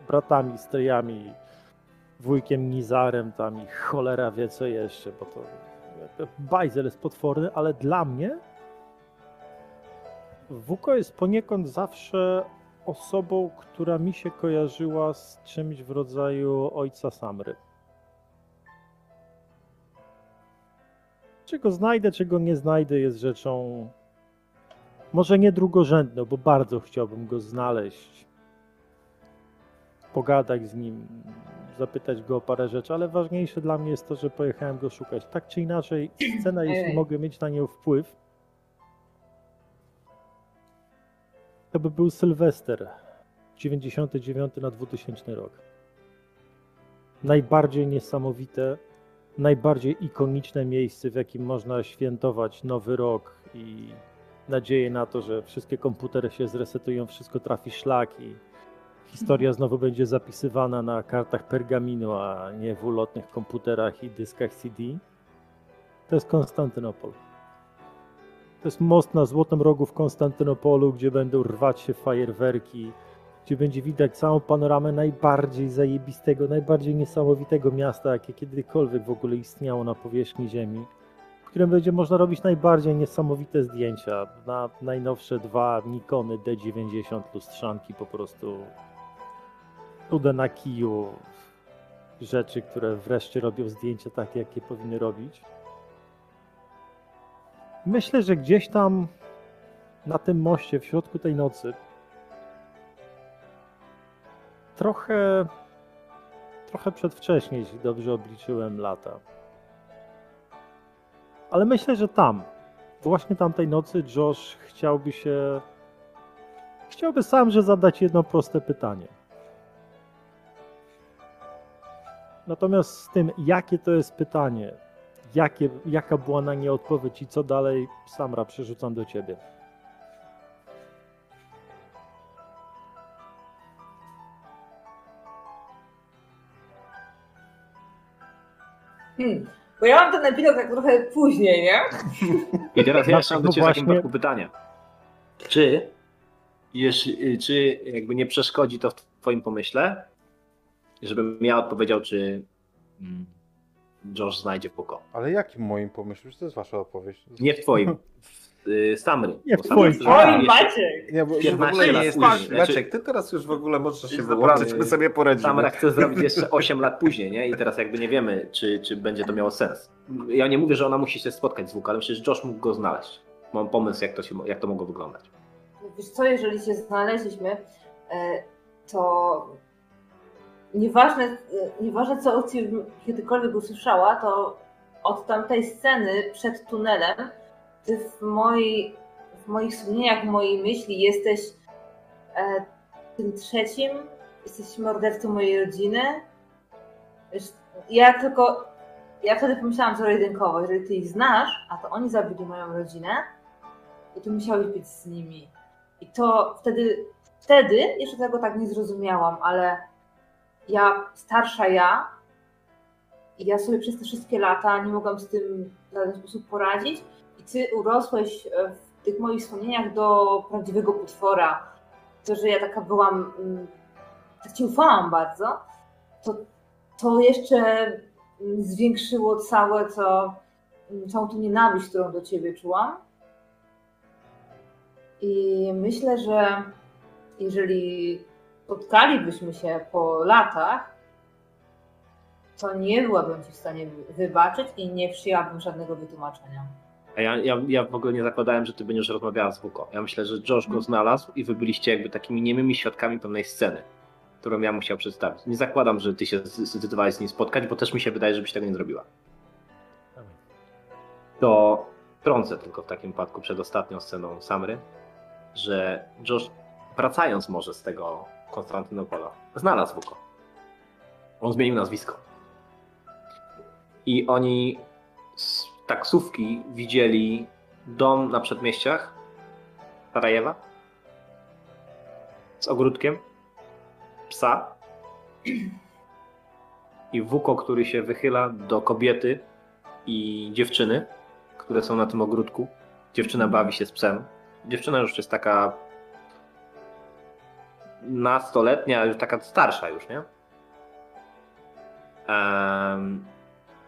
S3: bratami, stryjami, wujkiem Nizarem tam i cholera wie co jeszcze, bo to bajzel jest potworny, ale dla mnie Wuko jest poniekąd zawsze osobą, która mi się kojarzyła z czymś w rodzaju ojca Samry. Czy go znajdę, czy go nie znajdę, jest rzeczą może nie drugorzędną, bo bardzo chciałbym go znaleźć, pogadać z nim, zapytać go o parę rzeczy, ale ważniejsze dla mnie jest to, że pojechałem go szukać. Tak czy inaczej, scena, jeśli mogę mieć na nią wpływ, to by był Sylwester 99 na 2000 rok. Najbardziej niesamowite, najbardziej ikoniczne miejsce, w jakim można świętować nowy rok i nadzieję na to, że wszystkie komputery się zresetują, wszystko trafi szlak i historia znowu będzie zapisywana na kartach pergaminu, a nie w ulotnych komputerach i dyskach CD. To jest Konstantynopol. To jest most na Złotym Rogu w Konstantynopolu, gdzie będą rwać się fajerwerki, gdzie będzie widać całą panoramę najbardziej zajebistego, najbardziej niesamowitego miasta, jakie kiedykolwiek w ogóle istniało na powierzchni Ziemi, w którym będzie można robić najbardziej niesamowite zdjęcia. Na najnowsze dwa Nikony D90 lustrzanki po prostu chude na kiju, rzeczy, które wreszcie robią zdjęcia takie, jakie powinny robić. Myślę, że gdzieś tam na tym moście, w środku tej nocy, trochę, trochę przedwcześnie, jeśli dobrze obliczyłem lata. Ale myślę, że tam, właśnie tamtej nocy, Josh chciałby się, chciałby sam, że zadać jedno proste pytanie. Natomiast z tym, jakie to jest pytanie, jakie, jaka była na nie odpowiedź i co dalej, Samra, przerzucam do ciebie.
S7: Hmm. Bo ja mam ten epilog tak trochę później, nie?
S5: I teraz ja mam do Ciebie w takim wypadku pytanie. Czy, jeśli, czy jakby nie przeszkodzi to w Twoim pomyśle, żebym ja odpowiedział, czy mm, Josh znajdzie poko?
S1: Ale jakim moim pomyśle? To jest wasza opowieść.
S5: Nie w Twoim, y, Samry.
S3: Nie
S5: Samry
S7: Oj, Maciek!
S1: Nie, bo,
S2: Ty w
S5: 15
S2: ogóle nie jesteś,
S5: Znaczy-
S2: Maciek, ty teraz już w ogóle możesz się wyłączyć, my sobie poradzimy.
S5: Samra chce zrobić jeszcze 8 lat później, nie? I teraz jakby nie wiemy, czy, czy będzie to miało sens. Ja nie mówię, że ona musi się spotkać z Wuk, ale myślę, że Josh mógł go znaleźć. Mam pomysł, jak to, się, jak to mogło wyglądać.
S7: Wiesz co, jeżeli się znaleźliśmy, e, to nieważne, e, nieważne co ciebie kiedykolwiek usłyszała, to od tamtej sceny przed tunelem, ty w, mojej, w moich wspomnieniach, w mojej myśli jesteś e, tym trzecim, jesteś mordercą mojej rodziny. Wiesz, ja tylko, ja wtedy pomyślałam zero-jedynkowo, jeżeli ty ich znasz, a to oni zabili moją rodzinę, i ty musiałeś być z nimi. I to wtedy wtedy jeszcze tego tak nie zrozumiałam, ale ja, starsza ja, ja sobie przez te wszystkie lata nie mogłam z tym w żaden sposób poradzić i ty urosłeś e, w tych moich wspomnieniach do prawdziwego potwora. To, że ja taka byłam, mm, tak ci ufałam bardzo, to, to jeszcze mm, zwiększyło całe to, mm, całą tą nienawiść, którą do ciebie czułam. I myślę, że jeżeli spotkalibyśmy się po latach, to nie byłabym ci w stanie wy- wybaczyć i nie przyjęłabym żadnego wytłumaczenia.
S5: A ja, ja, ja w ogóle nie zakładałem, że ty będziesz rozmawiała z Wuko. Ja myślę, że Josh go znalazł i wy byliście jakby takimi niemymi świadkami pewnej sceny, którą ja musiał przedstawić. Nie zakładam, że ty się zdecydowałeś z nim spotkać, bo też mi się wydaje, żebyś tego nie zrobiła. To trącę tylko w takim wypadku przed ostatnią sceną Samry, że Josh, wracając może z tego Konstantynopola, znalazł Wuko. On zmienił nazwisko. I oni taksówki widzieli dom na przedmieściach Sarajewa z ogródkiem, psa i wuko, który się wychyla do kobiety i dziewczyny, które są na tym ogródku. Dziewczyna bawi się z psem. Dziewczyna już jest taka nastoletnia, już taka starsza już, nie?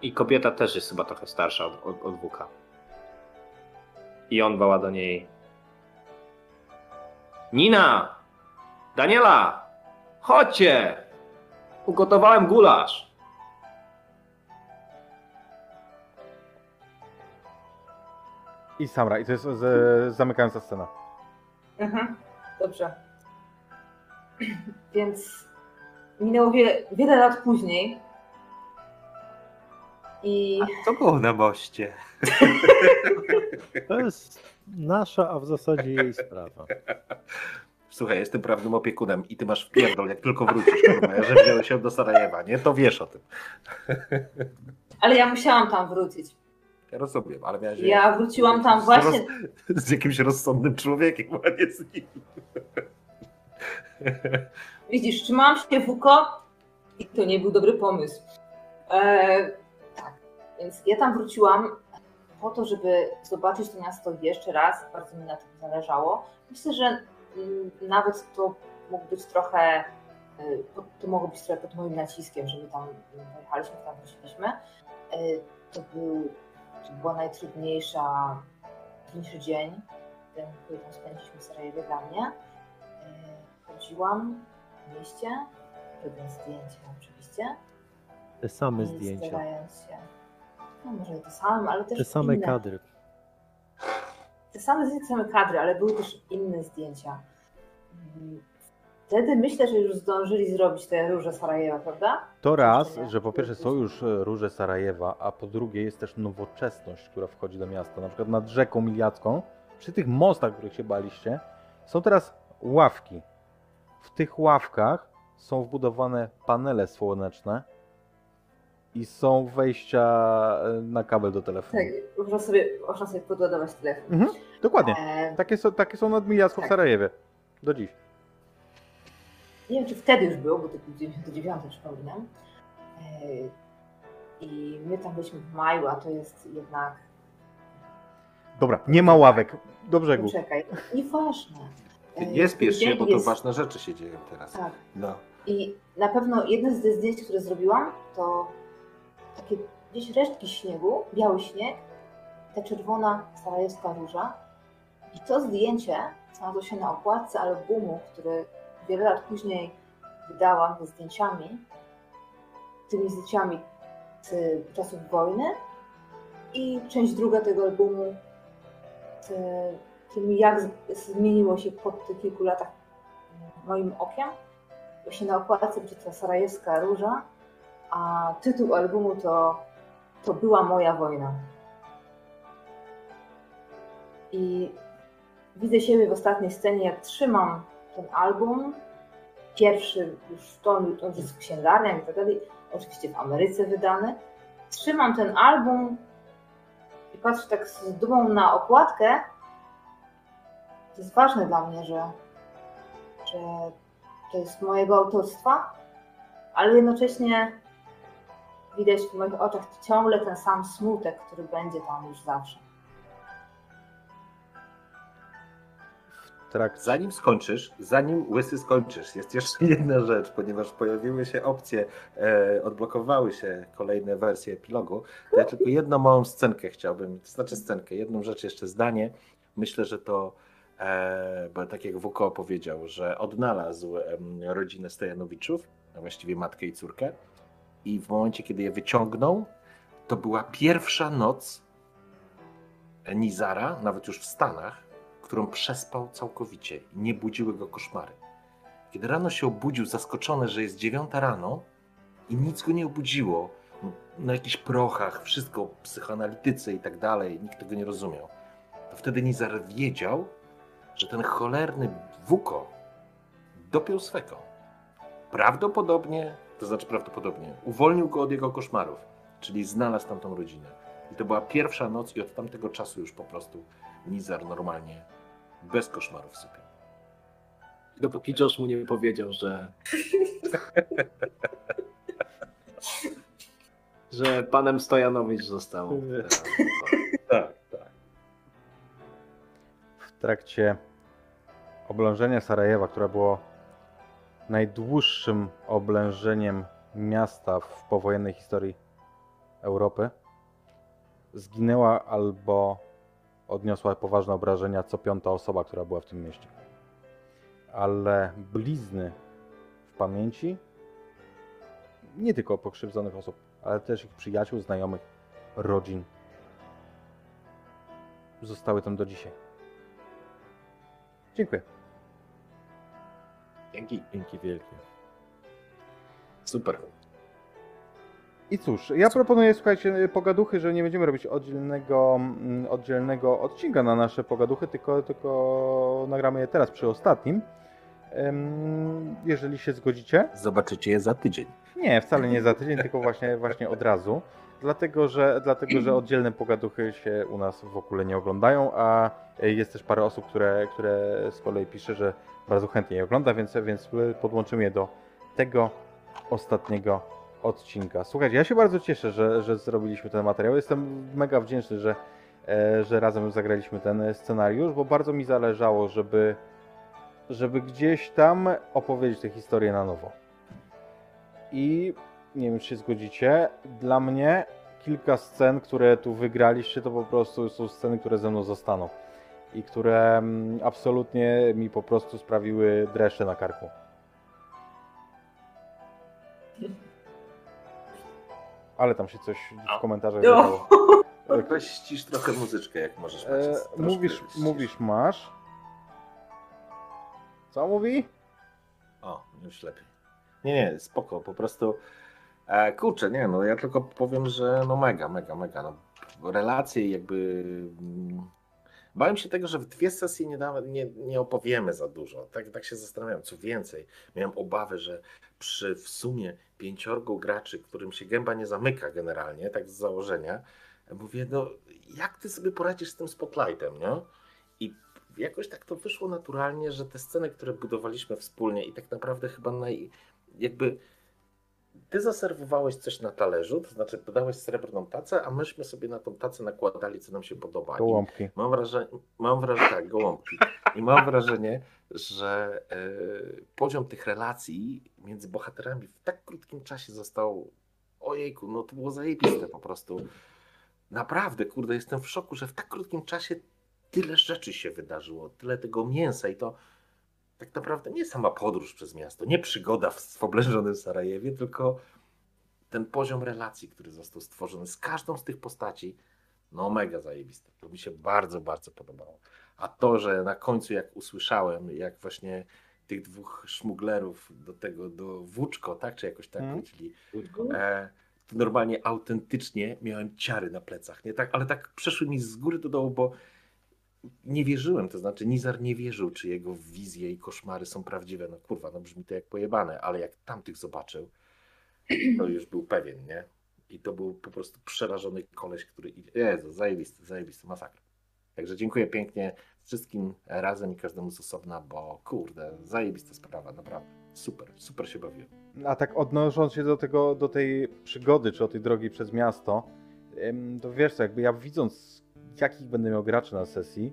S5: I kobieta też jest chyba trochę starsza od, od, od Wuka. I on woła do niej Nina! Daniela! Chodźcie! Ugotowałem gulasz!
S1: I Samra, i to jest z, zamykająca scena.
S7: Mhm, dobrze. Więc minęło wie, wiele lat później. I
S2: Co było na moście?
S3: To jest nasza, a w zasadzie jej sprawa.
S2: Słuchaj, jestem prawnym opiekunem i ty masz wpierdol, jak tylko wrócisz, kurwa, że wziąłem się do Sarajewa, nie? To wiesz o tym.
S7: ale ja musiałam tam wrócić.
S2: Ja rozumiem, ale miałeś...
S7: Ja wróciłam tam
S2: z
S7: właśnie.
S2: Roz... Z jakimś rozsądnym człowiekiem, a nie z nim.
S7: Widzisz, trzymałam się Wuko i to nie był dobry pomysł. E, tak, więc ja tam wróciłam po to, żeby zobaczyć to miasto jeszcze raz. Bardzo mi na tym zależało. Myślę, że mm, nawet to mógł być trochę, po- to mogło być trochę pod moim naciskiem, że my tam mm, pojechaliśmy, tam wróciliśmy. E, To był, to była najtrudniejsza, trudniejszy dzień, ten, który tam spędziliśmy w Sarajewie dla mnie. E, Chodziłam w mieście, robiąc zdjęcia oczywiście.
S3: Te same zdjęcia,
S7: Starając się, no może te same, ale też
S3: te same
S7: inne.
S3: kadry.
S7: Te same zdjęcia, same kadry, ale były też inne zdjęcia. Wtedy myślę, że już zdążyli zrobić te róże Sarajewa, prawda?
S1: To raz, że po pierwsze są już e, róże Sarajewa, a po drugie jest też nowoczesność, która wchodzi do miasta. Na przykład nad rzeką Miliacką, przy tych mostach, których się baliście, są teraz ławki. W tych ławkach są wbudowane panele słoneczne i są wejścia e, na kabel do telefonu.
S7: Tak, można sobie, można sobie podładować telefon.
S1: Mhm, dokładnie.
S7: E,
S1: Takie są, takie są nad w
S7: Tak.
S1: Sarajewie. Do dziś.
S7: nie wiem, czy wtedy już było, bo to był 99, przypominam. E, I my tam byliśmy w maju, a to jest jednak
S1: Dobra, nie ma ławek. Do brzegu.
S7: Czekaj, nieważne. E,
S2: nie spiesz się, bo to
S7: jest-
S2: ważne rzeczy się dzieją teraz.
S7: Tak.
S2: No.
S7: I na pewno jedno z tych zdjęć, które zrobiłam, to takie gdzieś resztki śniegu, biały śnieg, ta czerwona sarajewska róża. I to zdjęcie znalazło się na okładce albumu, który wiele lat później wydałam ze zdjęciami, tymi zdjęciami z czasów wojny. I część druga tego albumu z tym, jak zmieniło się po tych kilku latach moim okiem właśnie na okładce będzie ta sarajewska róża, a tytuł albumu to, to była moja wojna. I widzę siebie w ostatniej scenie, jak trzymam ten album, pierwszy już to on jest w księgarniach i tak dalej, oczywiście w Ameryce wydany. Trzymam ten album i patrzę tak z dumą na okładkę. To jest ważne dla mnie, że
S4: że to jest mojego autorstwa, ale jednocześnie widać w moich oczach ciągle ten sam smutek, który będzie tam już zawsze.
S1: Trakcie
S2: Zanim skończysz, zanim łysy skończysz, jest jeszcze jedna rzecz, ponieważ pojawiły się opcje, e, odblokowały się kolejne wersje epilogu, ja tylko jedną małą scenkę chciałbym, to znaczy scenkę, jedną rzecz, jeszcze zdanie. Myślę, że to, e, bo tak jak Wuko powiedział, że odnalazł em, rodzinę Stojanowiczów, a właściwie matkę i córkę i w momencie, kiedy je wyciągnął, to była pierwsza noc Nizara, nawet już w Stanach, którą przespał całkowicie nie budziły go koszmary. Kiedy rano się obudził, zaskoczony, że jest dziewiąta rano i nic go nie obudziło, na jakichś prochach, wszystko, psychoanalitycy i tak dalej, nikt tego nie rozumiał, to wtedy Nizar wiedział, że ten cholerny Wuko dopiął swego. Prawdopodobnie, to znaczy prawdopodobnie, uwolnił go od jego koszmarów, czyli znalazł tamtą rodzinę. I to była pierwsza noc i od tamtego czasu już po prostu Nizar normalnie bez koszmarów sypie.
S5: Dopóki Josh mu nie powiedział, że. że panem Stojanowicz został.
S2: Tak, tak.
S1: w trakcie oblężenia Sarajewa, które było najdłuższym oblężeniem miasta w powojennej historii Europy, zginęła albo odniosła poważne obrażenia co piąta osoba, która była w tym mieście. Ale blizny w pamięci nie tylko pokrzywdzonych osób, ale też ich przyjaciół, znajomych, rodzin zostały tam do dzisiaj. Dziękuję.
S2: Dzięki.
S3: Dzięki wielkie.
S2: Super.
S1: I cóż, ja proponuję, słuchajcie, pogaduchy, że nie będziemy robić oddzielnego, mm, oddzielnego odcinka na nasze pogaduchy, tylko, tylko nagramy je teraz przy ostatnim. Jeżeli się zgodzicie.
S2: Zobaczycie je za tydzień.
S1: Nie, wcale nie za tydzień, tylko właśnie, właśnie od razu. Dlatego że, dlatego, że oddzielne pogaduchy się u nas w ogóle nie oglądają, a jest też parę osób, które, które z kolei pisze, że bardzo chętnie je ogląda, więc, więc podłączymy je do tego ostatniego odcinka. Słuchajcie, ja się bardzo cieszę, że, że zrobiliśmy ten materiał. Jestem mega wdzięczny, że, e, że razem zagraliśmy ten scenariusz, bo bardzo mi zależało, żeby, żeby gdzieś tam opowiedzieć tę historię na nowo. I nie wiem, czy się zgodzicie, dla mnie kilka scen, które tu wygraliście, to po prostu są sceny, które ze mną zostaną. I które mm, absolutnie mi po prostu sprawiły dreszcze na karku. Ale tam się coś w komentarzach
S4: No.
S1: zadało.
S2: Weź ścisz trochę muzyczkę, jak możesz.
S1: E, mówisz, mówisz, masz. Co mówi?
S2: O, już lepiej. Nie, nie, spoko, po prostu e, kurczę, nie, no ja tylko powiem, że no mega, mega, mega, no relacje jakby mm, bałem się tego, że w dwie sesje nie, da, nie, nie opowiemy za dużo, tak, tak się zastanawiałem, co więcej, miałem obawy, że przy w sumie pięciorgu graczy, którym się gęba nie zamyka generalnie, tak z założenia, mówię, no jak ty sobie poradzisz z tym spotlightem, nie? I jakoś tak to wyszło naturalnie, że te sceny, które budowaliśmy wspólnie i tak naprawdę chyba naj, jakby ty zaserwowałeś coś na talerzu, to znaczy dodałeś srebrną tacę, a myśmy sobie na tą tacę nakładali, co nam się podoba. I
S1: Gołąbki.
S2: Mam wrażenie, mam wrażenie, tak, gołąbki. I mam wrażenie, że e, poziom tych relacji między bohaterami w tak krótkim czasie został, ojejku, no to było zajebiste po prostu. Naprawdę, kurde, jestem w szoku, że w tak krótkim czasie tyle rzeczy się wydarzyło, tyle tego mięsa i to tak naprawdę nie sama podróż przez miasto, nie przygoda w, w oblężonym Sarajewie, tylko ten poziom relacji, który został stworzony z każdą z tych postaci, no mega zajebiste. To mi się bardzo, bardzo podobało. A to, że na końcu jak usłyszałem, jak właśnie tych dwóch szmuglerów do tego, do Włóczko, tak, czy jakoś tak,
S1: Mhm.
S2: czyli e, to normalnie autentycznie miałem ciary na plecach, nie tak, ale tak przeszły mi z góry do dołu, bo nie wierzyłem, to znaczy Nizar nie wierzył, czy jego wizje i koszmary są prawdziwe. No kurwa, no brzmi to jak pojebane, ale jak tamtych zobaczył, to już był pewien, nie? I to był po prostu przerażony koleś, który. Jezu, zajebisty, zajebisty, masakra. Także dziękuję pięknie wszystkim razem i każdemu z osobna, bo kurde, zajebista sprawa, naprawdę. Super, super się bawiłem.
S1: A tak odnosząc się do tego, do tej przygody, czy do tej drogi przez miasto, to wiesz jakby ja widząc, jakich będę miał graczy na sesji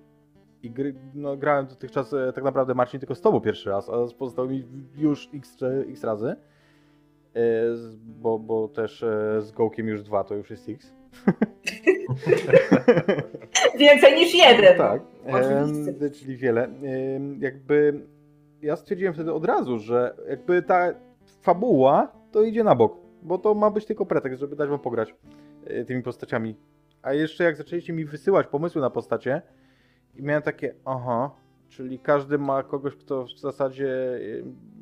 S1: i gry, no, grałem dotychczas e, tak naprawdę Marcin tylko z tobą pierwszy raz, a z pozostałymi już x, x razy, e, bo, bo też e, z Gołkiem już dwa, to już jest x.
S7: Więcej niż jeden.
S1: Tak,
S7: Oczywiście.
S1: czyli wiele. Jakby ja stwierdziłem wtedy od razu, że jakby ta fabuła to idzie na bok, bo to ma być tylko pretekst, żeby dać wam pograć tymi postaciami. A jeszcze jak zaczęliście mi wysyłać pomysły na postacie i miałem takie, aha, czyli każdy ma kogoś, kto w zasadzie e,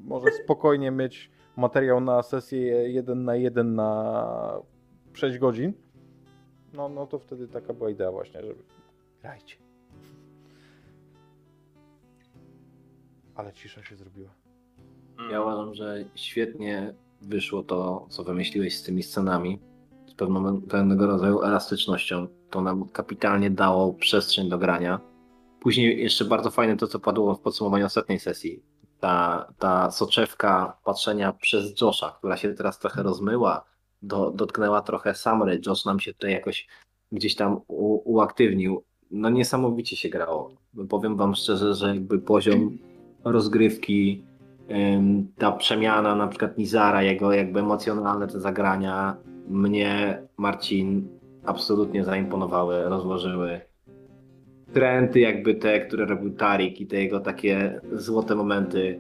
S1: może spokojnie mieć materiał na sesję jeden na jeden na 6 godzin. No, no to wtedy taka była idea właśnie, żeby grajcie. Ale cisza się zrobiła.
S5: Ja uważam, że świetnie wyszło to, co wymyśliłeś z tymi scenami, pewnego rodzaju elastycznością. To nam kapitalnie dało przestrzeń do grania. Później jeszcze bardzo fajne to, co padło w podsumowaniu ostatniej sesji. Ta, ta soczewka patrzenia przez Josha, która się teraz trochę rozmyła, do, dotknęła trochę Samry. Josh nam się tutaj jakoś gdzieś tam u, uaktywnił. No niesamowicie się grało. Powiem wam szczerze, że jakby poziom rozgrywki, ta przemiana na przykład Nizara, jego jakby emocjonalne te zagrania mnie, Marcin, absolutnie zaimponowały, rozłożyły. Trendy jakby te, które robił Tarik i te jego takie złote momenty,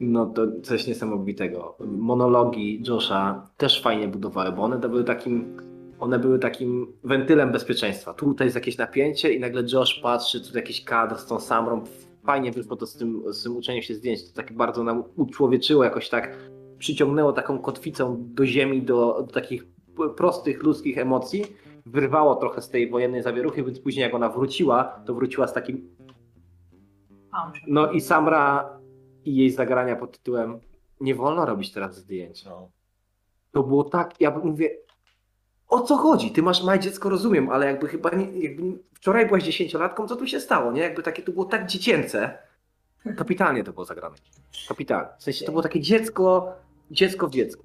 S5: no to coś niesamowitego. Monologi Josha też fajnie budowały, bo one były takim one były takim wentylem bezpieczeństwa. Tutaj jest jakieś napięcie i nagle Josh patrzy, tu jakiś kadr z tą samrą. Fajnie wyszło to z tym, z tym uczeniem się zdjęć. To tak bardzo nam uczłowieczyło, jakoś tak przyciągnęło taką kotwicą do ziemi, do, do takich prostych ludzkich emocji. Wyrwało trochę z tej wojennej zawieruchy, więc później jak ona wróciła, to wróciła z takim no i Samra i jej zagrania pod tytułem Nie wolno robić teraz zdjęć.
S2: No.
S5: To było tak, ja mówię, o co chodzi? Ty masz małe dziecko, rozumiem, ale jakby chyba nie, jakby wczoraj byłaś dziesięciolatką, co tu się stało, nie? Jakby takie to było tak dziecięce. Kapitalnie to było zagrane. Kapitalnie. W sensie to było takie dziecko, dziecko w dziecku.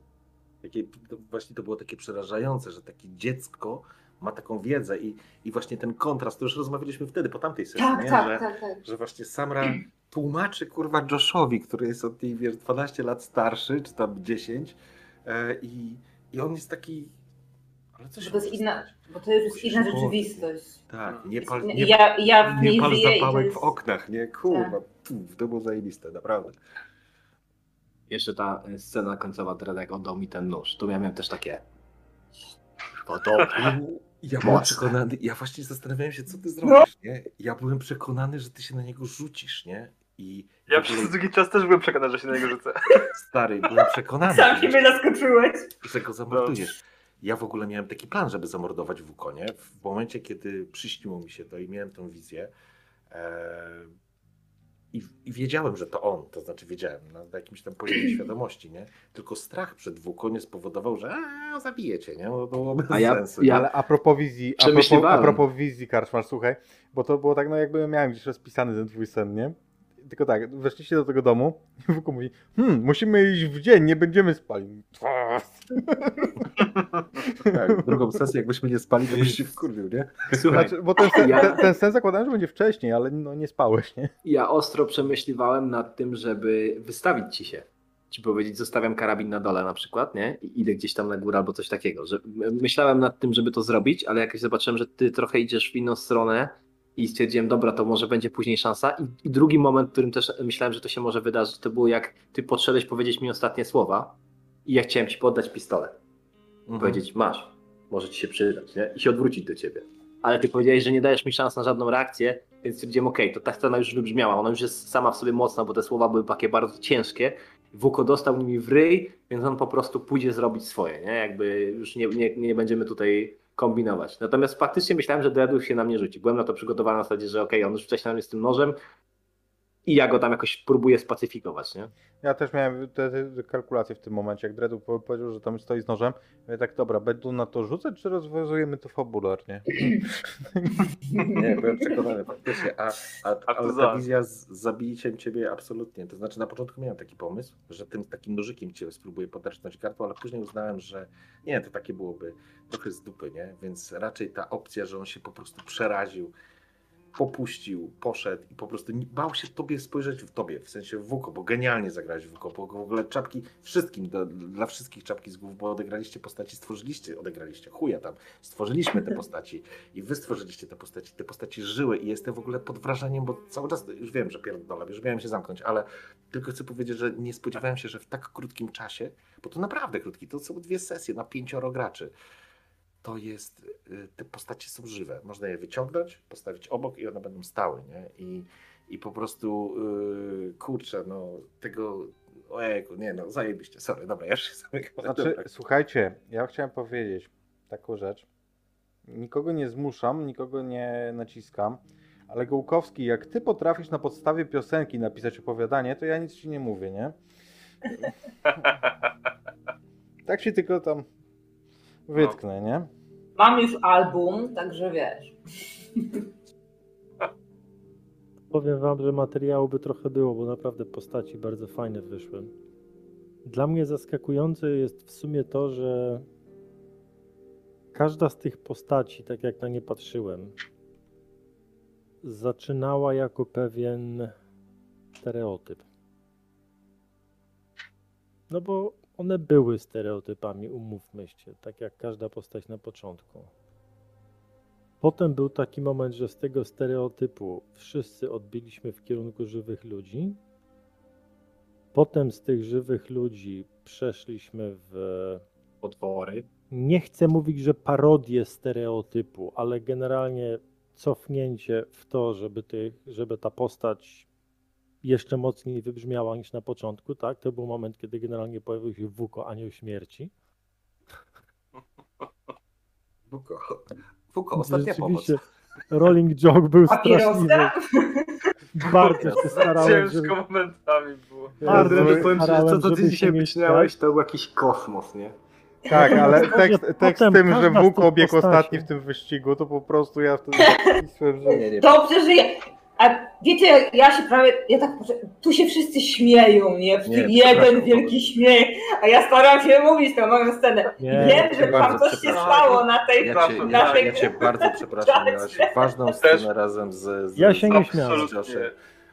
S2: Takie, to właśnie to było takie przerażające, że takie dziecko ma taką wiedzę i, i właśnie ten kontrast, to już rozmawialiśmy wtedy po tamtej sesji,
S7: Tak, tak,
S2: że,
S7: tak, tak.
S2: że właśnie Samra tłumaczy kurwa Joshowi, który jest od niej wiesz, 12 lat starszy, czy tam 10 e, i, i on jest taki ale co
S7: Bo to jest inna, bo to już jest inna rzeczywistość.
S2: Tak, nie pal, nie,
S7: ja, ja w
S2: nie pal zapałek w oknach, nie? Kurwa, puf, to było zajebiste, naprawdę.
S5: Jeszcze ta e, scena końcowa, teraz jak oddał mi ten nóż, to ja miałem też takie. To dobre.
S2: Ja byłem
S5: Mocne.
S2: przekonany, ja właśnie zastanawiałem się, co
S7: No.
S2: ty zrobisz, nie? Ja byłem przekonany, że ty się na niego rzucisz, nie? I
S6: Ja
S2: w ogóle,
S6: przez długi czas też byłem przekonany, że się na niego rzucę.
S2: stary, byłem przekonany,
S7: Sam siebie zaskoczyłeś.
S2: że go zamordujesz. Ja w ogóle miałem taki plan, żeby zamordować Wukonie. W momencie, kiedy przyśniło mi się to i miałem tą wizję, e, i, i wiedziałem, że to on, to znaczy wiedziałem na jakimś tam poziomie świadomości, nie? Tylko strach przed Wukonie spowodował, że a, zabijecie, nie? No, to było bez
S5: A ja-
S2: sensu.
S5: ja-
S1: Ale a propos wizji, a propos, a propos wizji Karczmar, słuchaj, bo to było tak, no jakby miałem gdzieś rozpisany ten twój sen, nie? Tylko tak, weszliście do tego domu i Wuku mówi, hmm, musimy iść w dzień, nie będziemy spali.
S2: Tak, drugą sesję, jakbyśmy nie spali, to byś się wkurwił, nie?
S5: Słuchaj,
S1: Znaczy, bo ten sen,
S5: Ja-
S1: ten, ten sen zakładałem, że będzie wcześniej, ale no nie spałeś, nie?
S5: ja ostro przemyśliwałem nad tym, żeby wystawić ci się. Ci powiedzieć, zostawiam karabin na dole na przykład, nie? I idę gdzieś tam na górę albo coś takiego. Że myślałem nad tym, żeby to zrobić, ale jakoś zobaczyłem, że ty trochę idziesz w inną stronę i stwierdziłem, dobra, to może będzie później szansa. I, I drugi moment, w którym też myślałem, że to się może wydarzyć, to było jak ty podszedłeś powiedzieć mi ostatnie słowa i ja chciałem ci poddać pistolet.
S2: Mhm.
S5: powiedzieć, masz, może ci się przydać, nie? I się odwrócić do ciebie. Ale ty powiedziałeś, że nie dajesz mi szans na żadną reakcję, więc stwierdziłem, okej, to ta scena już wybrzmiała, ona już jest sama w sobie mocna, bo te słowa były takie bardzo ciężkie. Wuko dostał nimi w ryj, więc on po prostu pójdzie zrobić swoje, nie? Jakby już nie, nie, nie będziemy tutaj kombinować. Natomiast faktycznie myślałem, że Dreadów się na mnie rzuci. Byłem na to przygotowany na zasadzie, że okej, on już wcześniej na mnie z tym nożem I ja go tam jakoś próbuję spacyfikować, nie?
S1: Ja też miałem te, te kalkulacje w tym momencie, jak Dredu po- powiedział, że tam stoi z nożem. Ja tak, dobra, będą na to rzucać, czy rozwiązujemy to fabularnie?
S2: Nie, byłem przekonany faktycznie, a, a,
S6: A to
S2: ale ta wizja z zabiciem ciebie absolutnie. To znaczy na początku miałem taki pomysł, że tym takim nożykiem cię spróbuję poderznąć gardło, ale później uznałem, że nie, to takie byłoby trochę z dupy, nie? Więc raczej ta opcja, że on się po prostu przeraził, popuścił, poszedł i po prostu bał się tobie spojrzeć w tobie, w sensie w Wuko, bo genialnie zagrałeś w Wuko, bo w ogóle czapki wszystkim, do, dla wszystkich czapki z głów, bo odegraliście postaci, stworzyliście, odegraliście, chuja tam, stworzyliśmy te postaci i wy stworzyliście te postaci, te postaci żyły i jestem w ogóle pod wrażeniem, bo cały czas, już wiem, że pierdolę, już miałem się zamknąć, ale tylko chcę powiedzieć, że nie spodziewałem się, że w tak krótkim czasie, bo to naprawdę krótki, to są dwie sesje na pięcioro graczy, to jest, y, te postacie są żywe. Można je wyciągnąć, postawić obok i one będą stały, nie? I, i po prostu, yy, kurczę, no, tego, ojejku, nie no, zajebiście, sorry, dobra, ja już się zamykam.
S1: Znaczy,
S2: Dobra.
S1: słuchajcie, ja chciałem powiedzieć taką rzecz. Nikogo nie zmuszam, nikogo nie naciskam, ale Gołkowski, jak ty potrafisz na podstawie piosenki napisać opowiadanie, to ja nic ci nie mówię, nie? Tak się tylko tam wytknę, nie?
S7: Mam już album, także wiesz.
S3: Powiem wam, że materiału by trochę było, bo naprawdę postaci bardzo fajne wyszły. Dla mnie zaskakujące jest w sumie to, że każda z tych postaci, tak jak na nie patrzyłem, zaczynała jako pewien stereotyp. No bo one były stereotypami, umówmy się, tak jak każda postać na początku. Potem był taki moment, że z tego stereotypu wszyscy odbiliśmy w kierunku żywych ludzi. Potem z tych żywych ludzi przeszliśmy w.
S5: Potwory.
S3: Nie chcę mówić, że parodię stereotypu, ale generalnie cofnięcie w to, żeby, tych, żeby ta postać jeszcze mocniej wybrzmiała niż na początku, tak? To był moment, kiedy generalnie pojawił się Wuko, anioł śmierci.
S2: Wuko, Wuko, ostatnia pomoc.
S3: Rolling joke był straszliwy.
S7: Papierosa?
S3: Bardzo się starałem, żeby...
S6: Ciężko momentami było.
S3: Bardzo się
S5: powiem ci, że
S3: starałem,
S5: to, co ty
S3: żeby
S5: dzisiaj myślałeś, to był jakiś kosmos, nie?
S1: Tak, ale tekst, tekst z
S3: Potem
S1: tym, że Wuk obiegł ostatni w tym wyścigu, to po prostu ja wtedy myślałem, że...
S7: Dobrze, że ja... A wiecie, ja się prawie, ja tak, tu się wszyscy śmieją, nie? W
S2: Nie,
S7: tym jeden wielki śmiech, a ja staram się mówić tę moją scenę.
S3: Nie,
S7: Wiem, że tam coś się stało na tej...
S2: Ja cię,
S7: na
S2: ja,
S7: tej...
S2: ja cię bardzo przepraszam, miałaś ważną scenę razem z, z
S3: Ja się nie śmiałem.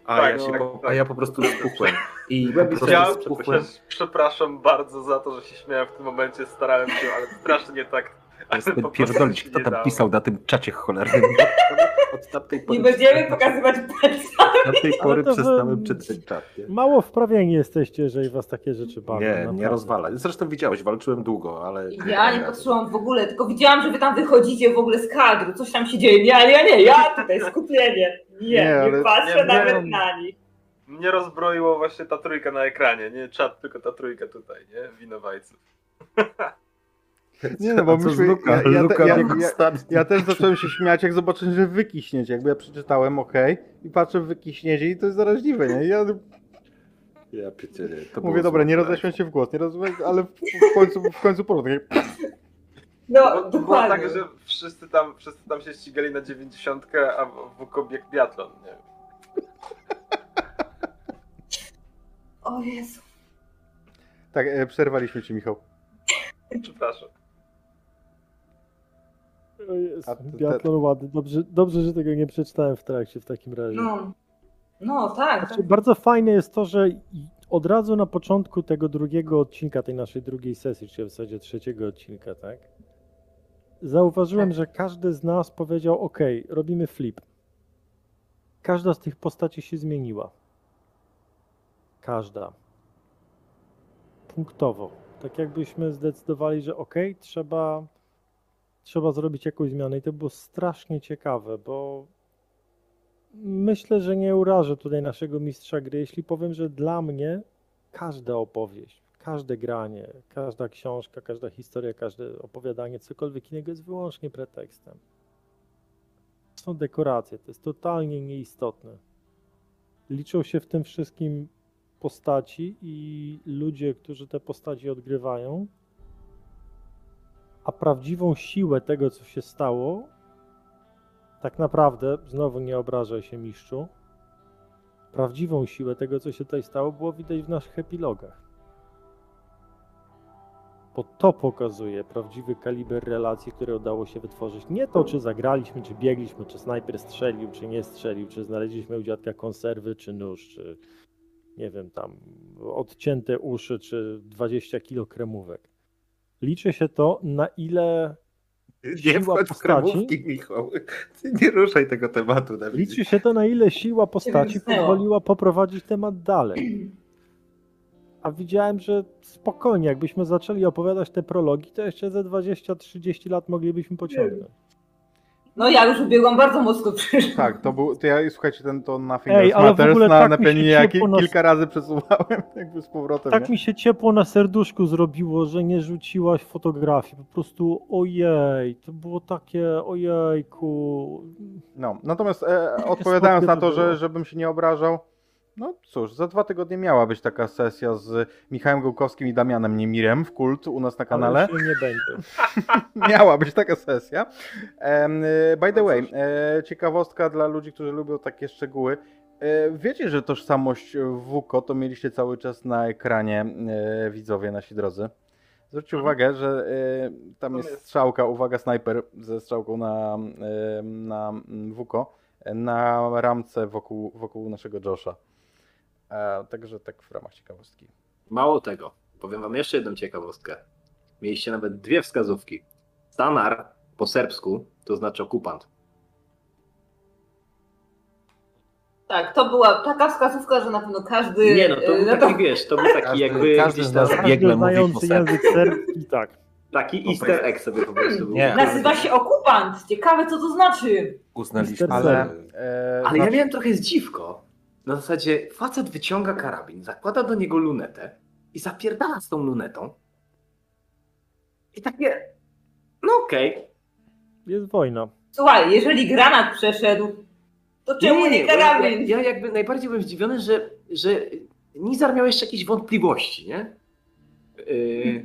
S2: A,
S6: Tak,
S2: ja się,
S6: tak,
S2: po,
S6: tak.
S2: a ja po prostu spuchłem. I po prostu
S6: Ja
S2: spuchłem.
S6: też przepraszam bardzo za to, że się śmiałem w tym momencie, starałem się, ale strasznie tak. prostu
S2: Pierdolić, kto
S6: nie
S2: tam pisał na tym czacie cholernym. Od tamtej pory
S7: Nie będziemy pokazywać palca.
S2: Od tej pory
S3: wy-
S2: przestałem czytać czat. nie?
S3: Mało wprawieni jesteście, jeżeli was takie rzeczy bawią.
S2: Nie, nie
S3: naprawdę.
S2: rozwala. Zresztą widziałeś, walczyłem długo, ale...
S7: Ja nie patrzyłam w ogóle, tylko widziałam, że wy tam wychodzicie w ogóle z kadru, coś tam się dzieje. Nie, ale ja nie, ja tutaj skupienie. Nie,
S1: Nie,
S7: nie, patrzę
S6: Nie,
S7: nawet
S6: nie.
S7: na nich.
S6: Mnie rozbroiło właśnie ta trójka na ekranie, nie czat, tylko ta trójka tutaj, nie? Winowajców.
S1: Nie no, bo myśmy,
S2: Luka?
S1: ja, ja,
S2: Luka
S1: ja, ja, też zacząłem się śmiać, jak zobaczyłem, że wy kiśniecie. Jakby ja przeczytałem, ok, i patrzę, wy kiśniecie i to jest zaraźliwe, nie? I Ja
S2: Ja pierdzielę, to
S1: mówię, dobra, nie
S2: złe.
S1: roześmiać się w głos, nie rozumieć, ale w, w końcu, w końcu porządek.
S7: No,
S6: Bo to było tak, że wszyscy tam, wszyscy tam się ścigali na 90, a w biegł biatlon, nie?
S7: O Jezu.
S1: Tak, e, przerwaliśmy ci, Michał.
S6: Przepraszam.
S3: Biatlon ładny. Dobrze, dobrze, że tego nie przeczytałem w trakcie w takim razie.
S7: No, no tak.
S3: Znaczy, bardzo fajne jest to, że od razu na początku tego drugiego odcinka, tej naszej drugiej sesji, czy w zasadzie trzeciego odcinka, tak? Zauważyłem, że każdy z nas powiedział: OK, robimy flip. Każda z tych postaci się zmieniła. Każda. Punktowo. Tak jakbyśmy zdecydowali, że OK, trzeba, trzeba zrobić jakąś zmianę. I to było strasznie ciekawe, bo Myślę, że nie urażę tutaj naszego mistrza gry, jeśli powiem, że dla mnie każda opowieść, każde granie, każda książka, każda historia, każde opowiadanie, cokolwiek innego jest wyłącznie pretekstem. Są dekoracje, to jest totalnie nieistotne. liczą się w tym wszystkim postaci i ludzie, którzy te postaci odgrywają, a prawdziwą siłę tego, co się stało, tak naprawdę, znowu nie obrażaj się mistrzu, prawdziwą siłę tego, co się tutaj stało, było widać w naszych epilogach. Bo to pokazuje prawdziwy kaliber relacji, które udało się wytworzyć. Nie to, czy zagraliśmy, czy biegliśmy, czy snajper strzelił, czy nie strzelił, czy znaleźliśmy u dziadka konserwy, czy nóż, czy nie wiem, tam odcięte uszy, czy 20 kilo kremówek. Liczy się to, na ile
S2: Nie
S3: Siła
S2: wchodź w
S3: postaci?
S2: kremówki, Michał. Ty nie ruszaj tego tematu. Dawid.
S3: Liczy się to, na ile siła postaci pozwoliła poprowadzić temat dalej. A widziałem, że spokojnie, jakbyśmy zaczęli opowiadać te prologi, to jeszcze ze 20-30 lat moglibyśmy pociągnąć.
S7: No ja już ubiegłam bardzo mocno przyszłam.
S1: Tak, to był, to ja, słuchajcie, ten to na
S3: ale w
S1: Matters na,
S3: tak
S1: na pianinie ja
S3: ciepło
S1: ki-
S3: nas-
S1: kilka razy przesuwałem jakby z powrotem.
S3: Tak
S1: nie?
S3: mi się ciepło na serduszku zrobiło, że nie rzuciłaś fotografii. Po prostu ojej, to było takie ojejku.
S1: No, natomiast e, odpowiadając na
S3: to
S1: że, żebym się nie obrażał, no cóż, za dwa tygodnie miała być taka sesja z Michałem Gołkowskim i Damianem Niemirem w Kult u nas na kanale.
S3: Ale nie będzie.
S1: Miała być taka sesja. E, by the way, e, ciekawostka dla ludzi, którzy lubią takie szczegóły. E, Wiecie, że tożsamość WUKO to mieliście cały czas na ekranie widzowie nasi drodzy. Zwróćcie uwagę, że tam jest strzałka, uwaga, snajper ze strzałką na, na mm, WUKO na ramce wokół, wokół naszego Josha. E, Także tak w ramach ciekawostki.
S5: Mało tego, powiem wam jeszcze jedną ciekawostkę. Mieliście nawet dwie wskazówki. Stanar po serbsku to znaczy okupant.
S7: Tak, to była taka wskazówka, że na pewno każdy.
S5: Nie no, to był
S7: e,
S5: taki, wiesz, to był taki
S2: Każdy-
S5: jakby
S2: każdy
S5: gdzieś tam
S2: biegle mówi po
S3: znający
S2: serbsku.
S3: język serbski, tak.
S5: taki
S2: Po
S5: easter egg sobie po prostu był.
S2: Nie.
S7: Nazywa się okupant. Ciekawe, co to znaczy.
S2: Uznaliśmy,
S3: Ale-.
S1: E,
S5: Ale ja
S1: znaczy-
S5: miałem trochę zdziwko. Na zasadzie facet wyciąga karabin, zakłada do niego lunetę i zapierdala z tą lunetą. I takie, no okej.
S3: Jest wojna.
S7: Słuchaj, jeżeli granat przeszedł, to czemu nie,
S5: bo ja,
S7: karabin?
S5: ja jakby najbardziej byłem zdziwiony, że, że Nizar miał jeszcze jakieś wątpliwości, nie? Yy,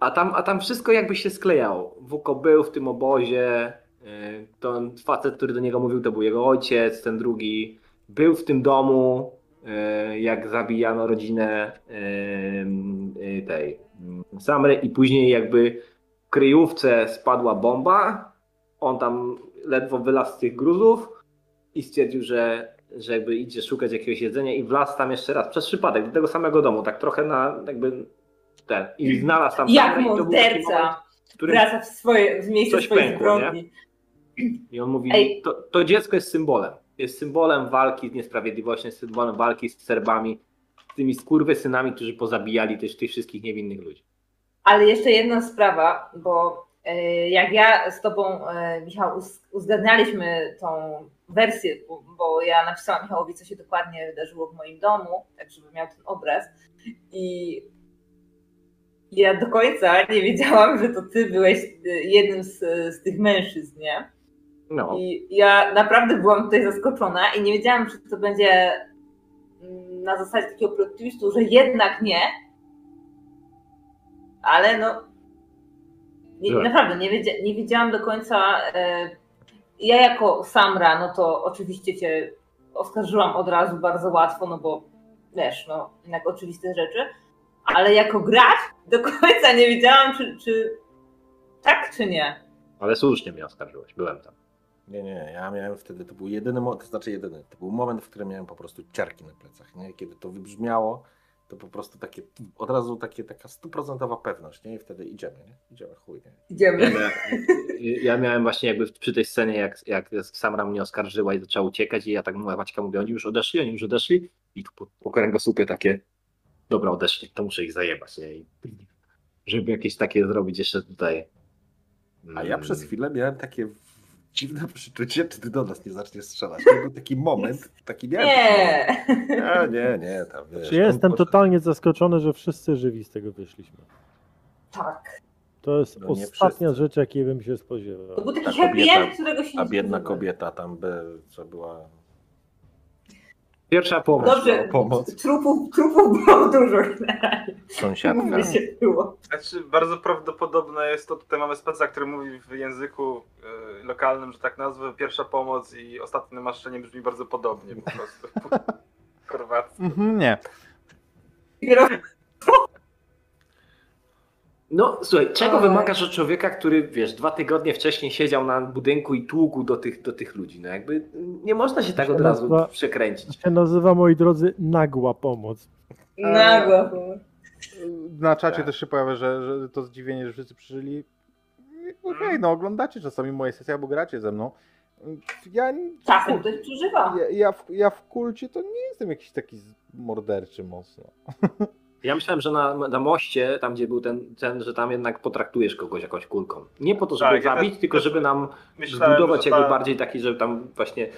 S5: a, tam, a tam wszystko jakby się sklejało. Wuko był w tym obozie, yy, ten facet, który do niego mówił, to był jego ojciec, ten drugi. Był w tym domu, yy, jak zabijano rodzinę yy, yy, tej yy, Samry i później jakby w kryjówce spadła bomba, on tam ledwo wylazł z tych gruzów i stwierdził, że, że jakby idzie szukać jakiegoś jedzenia i wlazł tam jeszcze raz, przez przypadek, do tego samego domu, tak trochę na jakby ten, i znalazł tam
S7: Jak morderca wraca w, swoje, w miejsce swojej
S5: pękło,
S7: zbrodni.
S5: i on mówi, to, to dziecko jest symbolem. Jest symbolem walki z niesprawiedliwością, jest symbolem walki z Serbami, z tymi skurwysynami, którzy pozabijali też tych wszystkich niewinnych ludzi.
S7: Ale jeszcze jedna sprawa, bo e, jak ja z tobą, e, Michał, uz- uzgadnialiśmy tą wersję, bo, bo ja napisałam Michałowi, co się dokładnie wydarzyło w moim domu, tak żeby miał ten obraz. I ja do końca nie wiedziałam, że to ty byłeś e, jednym z, z tych mężczyzn, nie?
S5: No,
S7: I ja naprawdę byłam tutaj zaskoczona i nie wiedziałam, czy to będzie mm, na zasadzie takiego plot twistu, że jednak nie. Ale no. Nie,
S5: Tak.
S7: naprawdę, nie, wiedzia, nie wiedziałam do końca. E, ja jako Samra, no to oczywiście cię oskarżyłam od razu bardzo łatwo, no bo wiesz, no jednak oczywiste rzeczy. Ale jako gracz do końca nie wiedziałam, czy, czy tak, czy nie.
S5: ale słusznie mnie oskarżyłeś, byłem tam.
S2: Nie, nie, ja miałem wtedy, to był jedyny moment, to znaczy jedyny, to był moment, w którym miałem po prostu ciarki na plecach, nie? Kiedy to wybrzmiało, to po prostu takie, od razu takie, taka stuprocentowa pewność, nie? I wtedy idziemy, nie? Idziemy, chuj, nie?
S5: Ja
S7: Idziemy.
S5: miałem, ja miałem właśnie jakby przy tej scenie, jak, jak Samra mnie oskarżyła i zaczęła uciekać i ja tak mówię, Maćka mówię, oni już odeszli, oni już odeszli i tu po, po kręgosłupie takie, dobra, odeszli, to muszę ich zajebać, nie? I, żeby jakieś takie zrobić jeszcze tutaj.
S2: A ja
S5: mm,
S2: przez chwilę miałem takie dziwne przeczucie, czy ty do nas nie zaczniesz strzelać. To był taki moment, taki miałem.
S7: Nie.
S2: Nie, nie, nie, tam wiesz.
S3: Czy ja jestem totalnie zaskoczony, że wszyscy żywi z tego wyszliśmy.
S7: Tak.
S3: To jest
S2: No
S3: ostatnia
S2: wszyscy.
S3: rzecz, jakiej bym się
S7: To
S3: spodziewał.
S7: był
S2: Ta
S7: taki happy end, którego się
S2: A
S7: nie
S2: biedna
S7: spodziewałem.
S2: kobieta tam by, co była...
S5: Pierwsza pomoc.
S4: Dobrze,
S2: pomoc.
S4: trupów, trupów było dużo generalnie.
S2: Sąsiadka.
S4: Się było.
S6: Znaczy, bardzo prawdopodobne jest to, tutaj mamy speca, który mówi w języku e, lokalnym, że tak nazwę, pierwsza pomoc i ostatnie namaszczenie brzmi bardzo podobnie po prostu. Chorwacki.
S1: Mhm, nie.
S5: No słuchaj, czego wymagasz od człowieka, który wiesz, dwa tygodnie wcześniej siedział na budynku i tłukł do tych, do tych ludzi? No jakby nie można się tak od razu
S3: Nazywa-
S5: przekręcić.
S3: się nazywa, moi drodzy, nagła pomoc.
S4: Nagła.
S1: Na czacie
S6: Tak.
S1: też się pojawia, że, że to zdziwienie, że wszyscy przeżyli. Okej, no oglądacie czasami moje sesje albo gracie ze mną. Ja,
S4: Czasem ktoś przeżywa.
S1: ja, ja, w, ja w kulcie to nie jestem jakiś taki morderczy mocno.
S5: Ja myślałem, że na, na moście, tam gdzie był ten, ten, że tam jednak potraktujesz kogoś jakąś kulką. Nie po to, żeby
S6: Tak, ja
S5: zabić,
S6: też-
S5: tylko żeby nam
S6: Myślałem,
S5: zbudować
S6: że
S5: jakby
S6: ta-
S5: bardziej taki, że tam właśnie...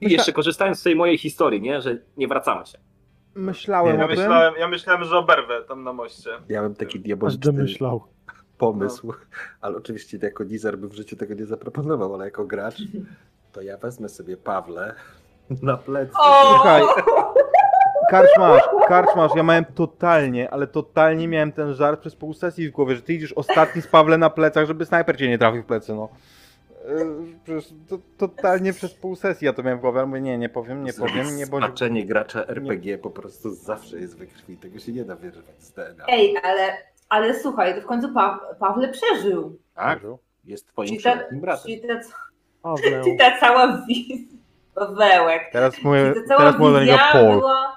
S5: I jeszcze korzystając z tej mojej historii, nie? Że nie wracamy się.
S1: Myślałem
S6: Ja
S1: o tym.
S6: myślałem, ja myślałem, że oberwę tam na moście.
S2: Ja mam taki
S3: Aż
S2: diaboliczny
S3: domyślał.
S2: pomysł, ale oczywiście jako Nizar by w życiu tego nie zaproponował, ale jako gracz to ja wezmę sobie Pawle na plecy.
S4: O!
S1: Słuchaj. Karczmasz, karczmasz, ja miałem totalnie, ale totalnie miałem ten żart przez pół sesji w głowie, że ty idziesz ostatni z Pawle na plecach, żeby snajper cię nie trafił w plecy, no. Yy, Przecież to, totalnie przez pół sesji ja to miałem w głowie, ale mówię, nie, nie powiem, nie powiem, nie bądź...
S2: Znaczenie gracza RPG po prostu zawsze jest we krwi, tego się nie da wyrwać z DNA.
S4: Ej, ale, ale słuchaj, to w końcu pa Pawle przeżył.
S2: Tak? Jest twoim przyrodnim bratem.
S4: czyli ta, czyli ta cała wizja. Wełek.
S1: Teraz mówię, teraz mówię do niego Paul.
S4: była.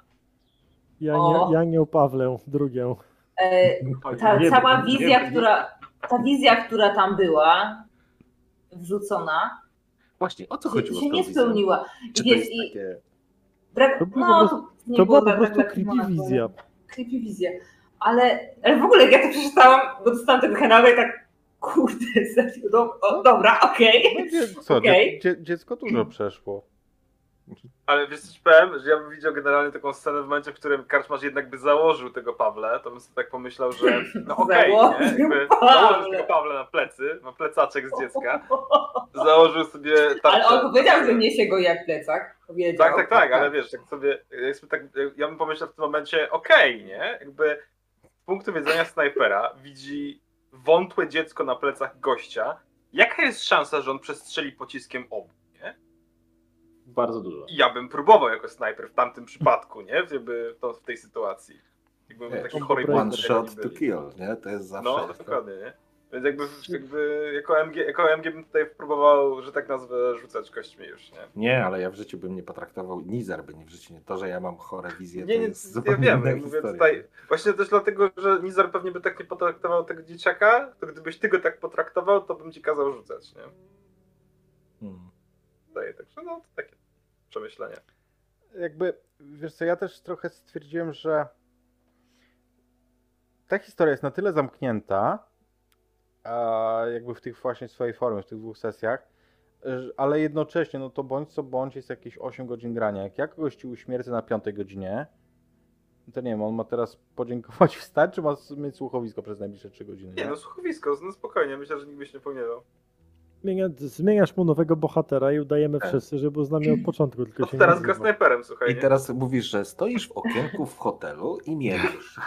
S3: Ja
S4: O.
S3: nie, ja nie Pawlę, drugią.
S4: E, ta
S2: Nie,
S4: cała wizja, która. Ta wizja, która tam była wrzucona,
S2: Właśnie, o co chodziło
S4: się nie spełniła.
S2: Czy
S4: wiesz, i
S2: takie...
S4: brak,
S3: To było
S4: no, to, nie
S3: To była
S4: było
S3: po
S4: tak-
S3: prostu creepy wizja.
S4: creepy wizja. Ale, ale w ogóle jak ja to przeczytałam, bo dostałam tego kanału i tak kurde, do, o, dobra, okej.
S1: No, dzie- co,
S4: Okej.
S1: dzie, dzie, dziecko dużo przeszło.
S6: Ale wiesz co ci powiem, że ja bym widział generalnie taką scenę w momencie, w którym karczmarz jednak by założył tego Pawle, to bym sobie tak pomyślał, że no okej, nie?
S4: Założył
S6: Jakby tego Pawle na plecy, ma plecaczek z dziecka, założył sobie tarczę.
S4: Ale on powiedział, że niesie go jak plecak. Powiedział.
S6: Tak, tak, tak, ale wiesz, jak sobie, jak sobie tak, ja bym pomyślał w tym momencie, okej, nie? Jakby z punktu widzenia snajpera widzi wątłe dziecko na plecach gościa, jaka jest szansa, że on przestrzeli pociskiem obu?
S5: Bardzo dużo.
S6: Ja bym próbował jako snajper w tamtym przypadku, nie? Jakby to w tej sytuacji. Jakbym
S2: Wiesz,
S6: taki chory
S2: One shot to kill, nie? To jest zawsze...
S6: No, dokładnie, nie? Więc jakby, jakby jako, MG, jako MG bym tutaj próbował, że tak nazwę, rzucać kośćmi już, nie?
S2: Nie, ale ja w życiu bym nie potraktował, Nizar by nie w życiu nie. To, że ja mam chore wizje,
S6: Nie,
S2: to
S6: nie,
S2: jest
S6: ja
S2: zupełnie
S6: wiem, ja mówię tutaj, właśnie też dlatego, że Nizar pewnie by tak nie potraktował tego dzieciaka, to gdybyś ty go tak potraktował, to bym ci kazał rzucać, nie? Daję, także no, to takie przemyślenie.
S1: jakby, wiesz co, ja też trochę stwierdziłem, że ta historia jest na tyle zamknięta, jakby w tych właśnie swojej formie, w tych dwóch sesjach, ale jednocześnie, no to bądź co bądź jest jakieś 8 godzin grania. Jak ja kogoś ci uśmiercę na 5 godzinie, to nie wiem, on ma teraz podziękować wstać, czy ma mieć słuchowisko przez najbliższe 3 godziny?
S6: Nie, no słuchowisko, no spokojnie, myślę, że nikt by się nie powinieneł.
S3: Zmienia, zmieniasz mu nowego bohatera i udajemy
S2: Tak.
S3: wszyscy, że był z nami od początku, tylko
S6: Od
S3: się
S6: teraz gra snajperem, słuchaj,
S2: I
S6: nie?
S2: teraz mówisz, że stoisz w okienku w hotelu i mierzysz.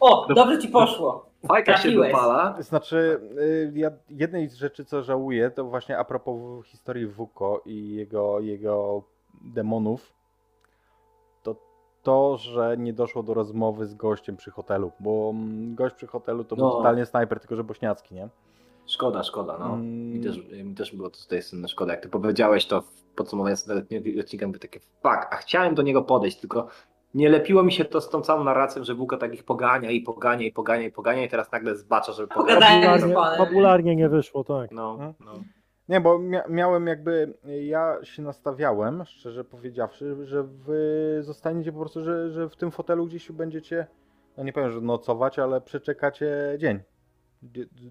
S4: O, dobrze ci poszło.
S5: Fajka się dopala.
S1: Znaczy, y, ja jednej z rzeczy, co żałuję, to właśnie a propos historii Wuko i jego, jego demonów, to to, że nie doszło do rozmowy z gościem przy hotelu, bo mm, gość przy hotelu to był
S5: No.
S1: totalnie snajper, tylko że bośniacki, nie?
S5: Szkoda, szkoda, no.
S1: Mm.
S5: Mi też, mi też było to tutaj senne szkoda. Jak ty powiedziałeś to w podsumowując ten odcinek, mówię takie fuck, a chciałem do niego podejść, tylko nie lepiło mi się to z tą całą narracją, że Wuka takich pogania i pogania i pogania i pogania i teraz nagle zbacza, żeby
S3: Fabularnie,
S4: panem.
S3: fabularnie nie wyszło, tak.
S5: No,
S1: Mhm.
S5: no.
S1: Nie, bo mia miałem jakby, ja się nastawiałem, szczerze powiedziawszy, że wy zostaniecie po prostu, że, że w tym fotelu gdzieś będziecie, no nie powiem, że nocować, ale przeczekacie dzień.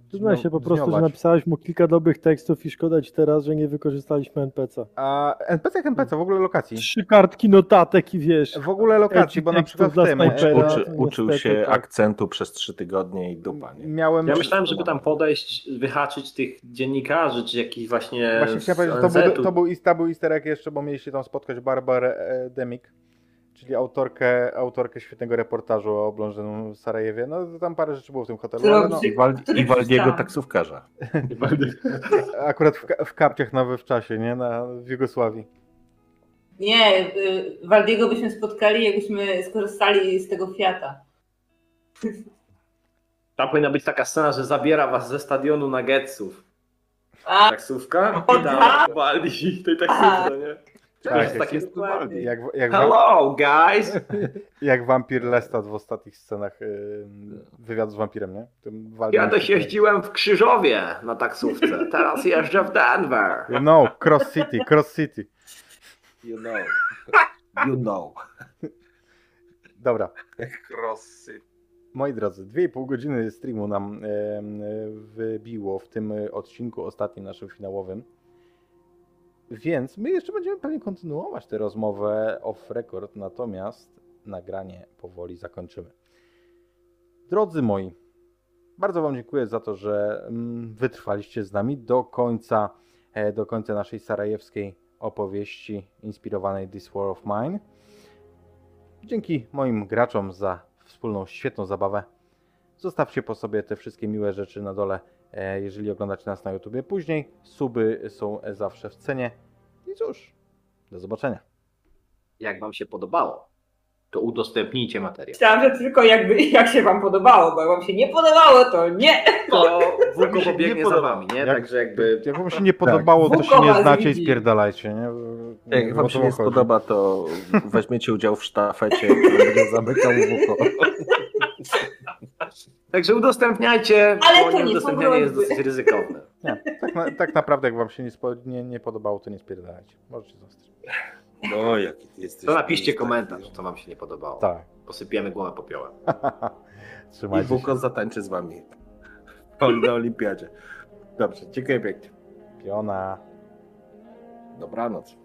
S3: Przyznaj się po prostu, że napisałeś mu kilka dobrych tekstów i szkoda ci teraz, że nie wykorzystaliśmy NPC.
S1: A NPC jak NPC, w ogóle lokacji.
S3: Trzy kartki notatek i wiesz.
S1: W ogóle lokacji, bo na przykład w
S3: dla
S1: tym e,
S2: Uczy, uczył
S3: niestety
S2: się
S3: tak.
S2: akcentu przez trzy tygodnie i dupa, nie?
S1: miałem...
S5: Ja myślałem, żeby tam podejść, wyhaczyć tych dziennikarzy, czy jakichś właśnie.
S1: Właśnie chciałem powiedzieć, to był, to, był, to był easter egg jeszcze, bo mieliście tam spotkać Barbarę e, Demik. Czyli autorkę, autorkę świetnego reportażu o oblążonym Sarajewie. No to tam parę rzeczy było w tym hotelu, ale no,
S2: I, Wal, i Waldiego taksówkarza.
S1: akurat w, w kapciach nowy w czasie, nie? Na, w Jugosławii.
S7: Nie, y, Waldiego byśmy spotkali, jakbyśmy skorzystali z tego Fiata.
S5: Tam powinna być taka scena, że zabiera was ze stadionu Nuggetsów.
S7: A,
S5: Taksówka
S7: O,
S5: i tam
S7: tak?
S5: waldi tej
S7: Tak.
S5: taksówce, nie?
S1: Tak,
S5: To jest
S1: jak-
S5: takie.
S1: Jak, jak,
S5: Hello, guys!
S1: jak wampir Lestat w ostatnich scenach wywiadu z wampirem, nie? Tym Waldem-
S5: Kiedyś jeździłem w Krzyżowie na taksówce, teraz jeżdżę w Denver.
S1: You know, Cross City, Cross City.
S2: You know. You know.
S1: Dobra,
S6: Crossy.
S1: moi drodzy, 2,5 godziny streamu nam wybiło w tym odcinku ostatnim naszym finałowym. Więc my jeszcze będziemy pewnie kontynuować tę rozmowę off record, natomiast nagranie powoli zakończymy. Drodzy moi, bardzo Wam dziękuję za to, że mm, wytrwaliście z nami do końca, e, do końca naszej sarajewskiej opowieści inspirowanej This War of Mine. Dzięki moim graczom za wspólną, świetną zabawę. Zostawcie po sobie te wszystkie miłe rzeczy na dole, jeżeli oglądacie nas na YouTubie później. Suby są zawsze w cenie. I cóż, do zobaczenia.
S5: Jak wam się podobało, to udostępnijcie materiał.
S7: myślałam, że tylko jakby, jak się wam podobało, bo jak wam się nie podobało, to nie.
S5: To Wulko pobiegnie za
S1: podoba.
S5: wami, nie?
S1: Jak-
S5: Także jakby...
S1: Jak wam się nie podobało, to się nie znacie i
S7: widzi.
S1: spierdalajcie. Nie?
S2: Jak wam się nie spodoba, to weźmiecie udział w sztafecie, który będzie zamykał WUKO.
S5: Także udostępniajcie,
S7: Ale
S5: bo
S7: to nie są
S5: udostępnianie jest dosyć ryzykowne.
S1: Nie, tak, na, tak naprawdę, jak wam się nie, nie, nie podobało, to nie spierdalajcie. Możecie zostać.
S2: No, jaki ty jesteś.
S5: To napiszcie komentarz, co wam się nie podobało.
S1: Tak.
S5: Posypiemy głowę popiołem.
S2: I
S1: Trzymajcie się.
S2: WUKO zatańczy z wami. Na olimpiadzie. Dobrze, dziękuję pięknie.
S1: Piona.
S2: Dobranoc.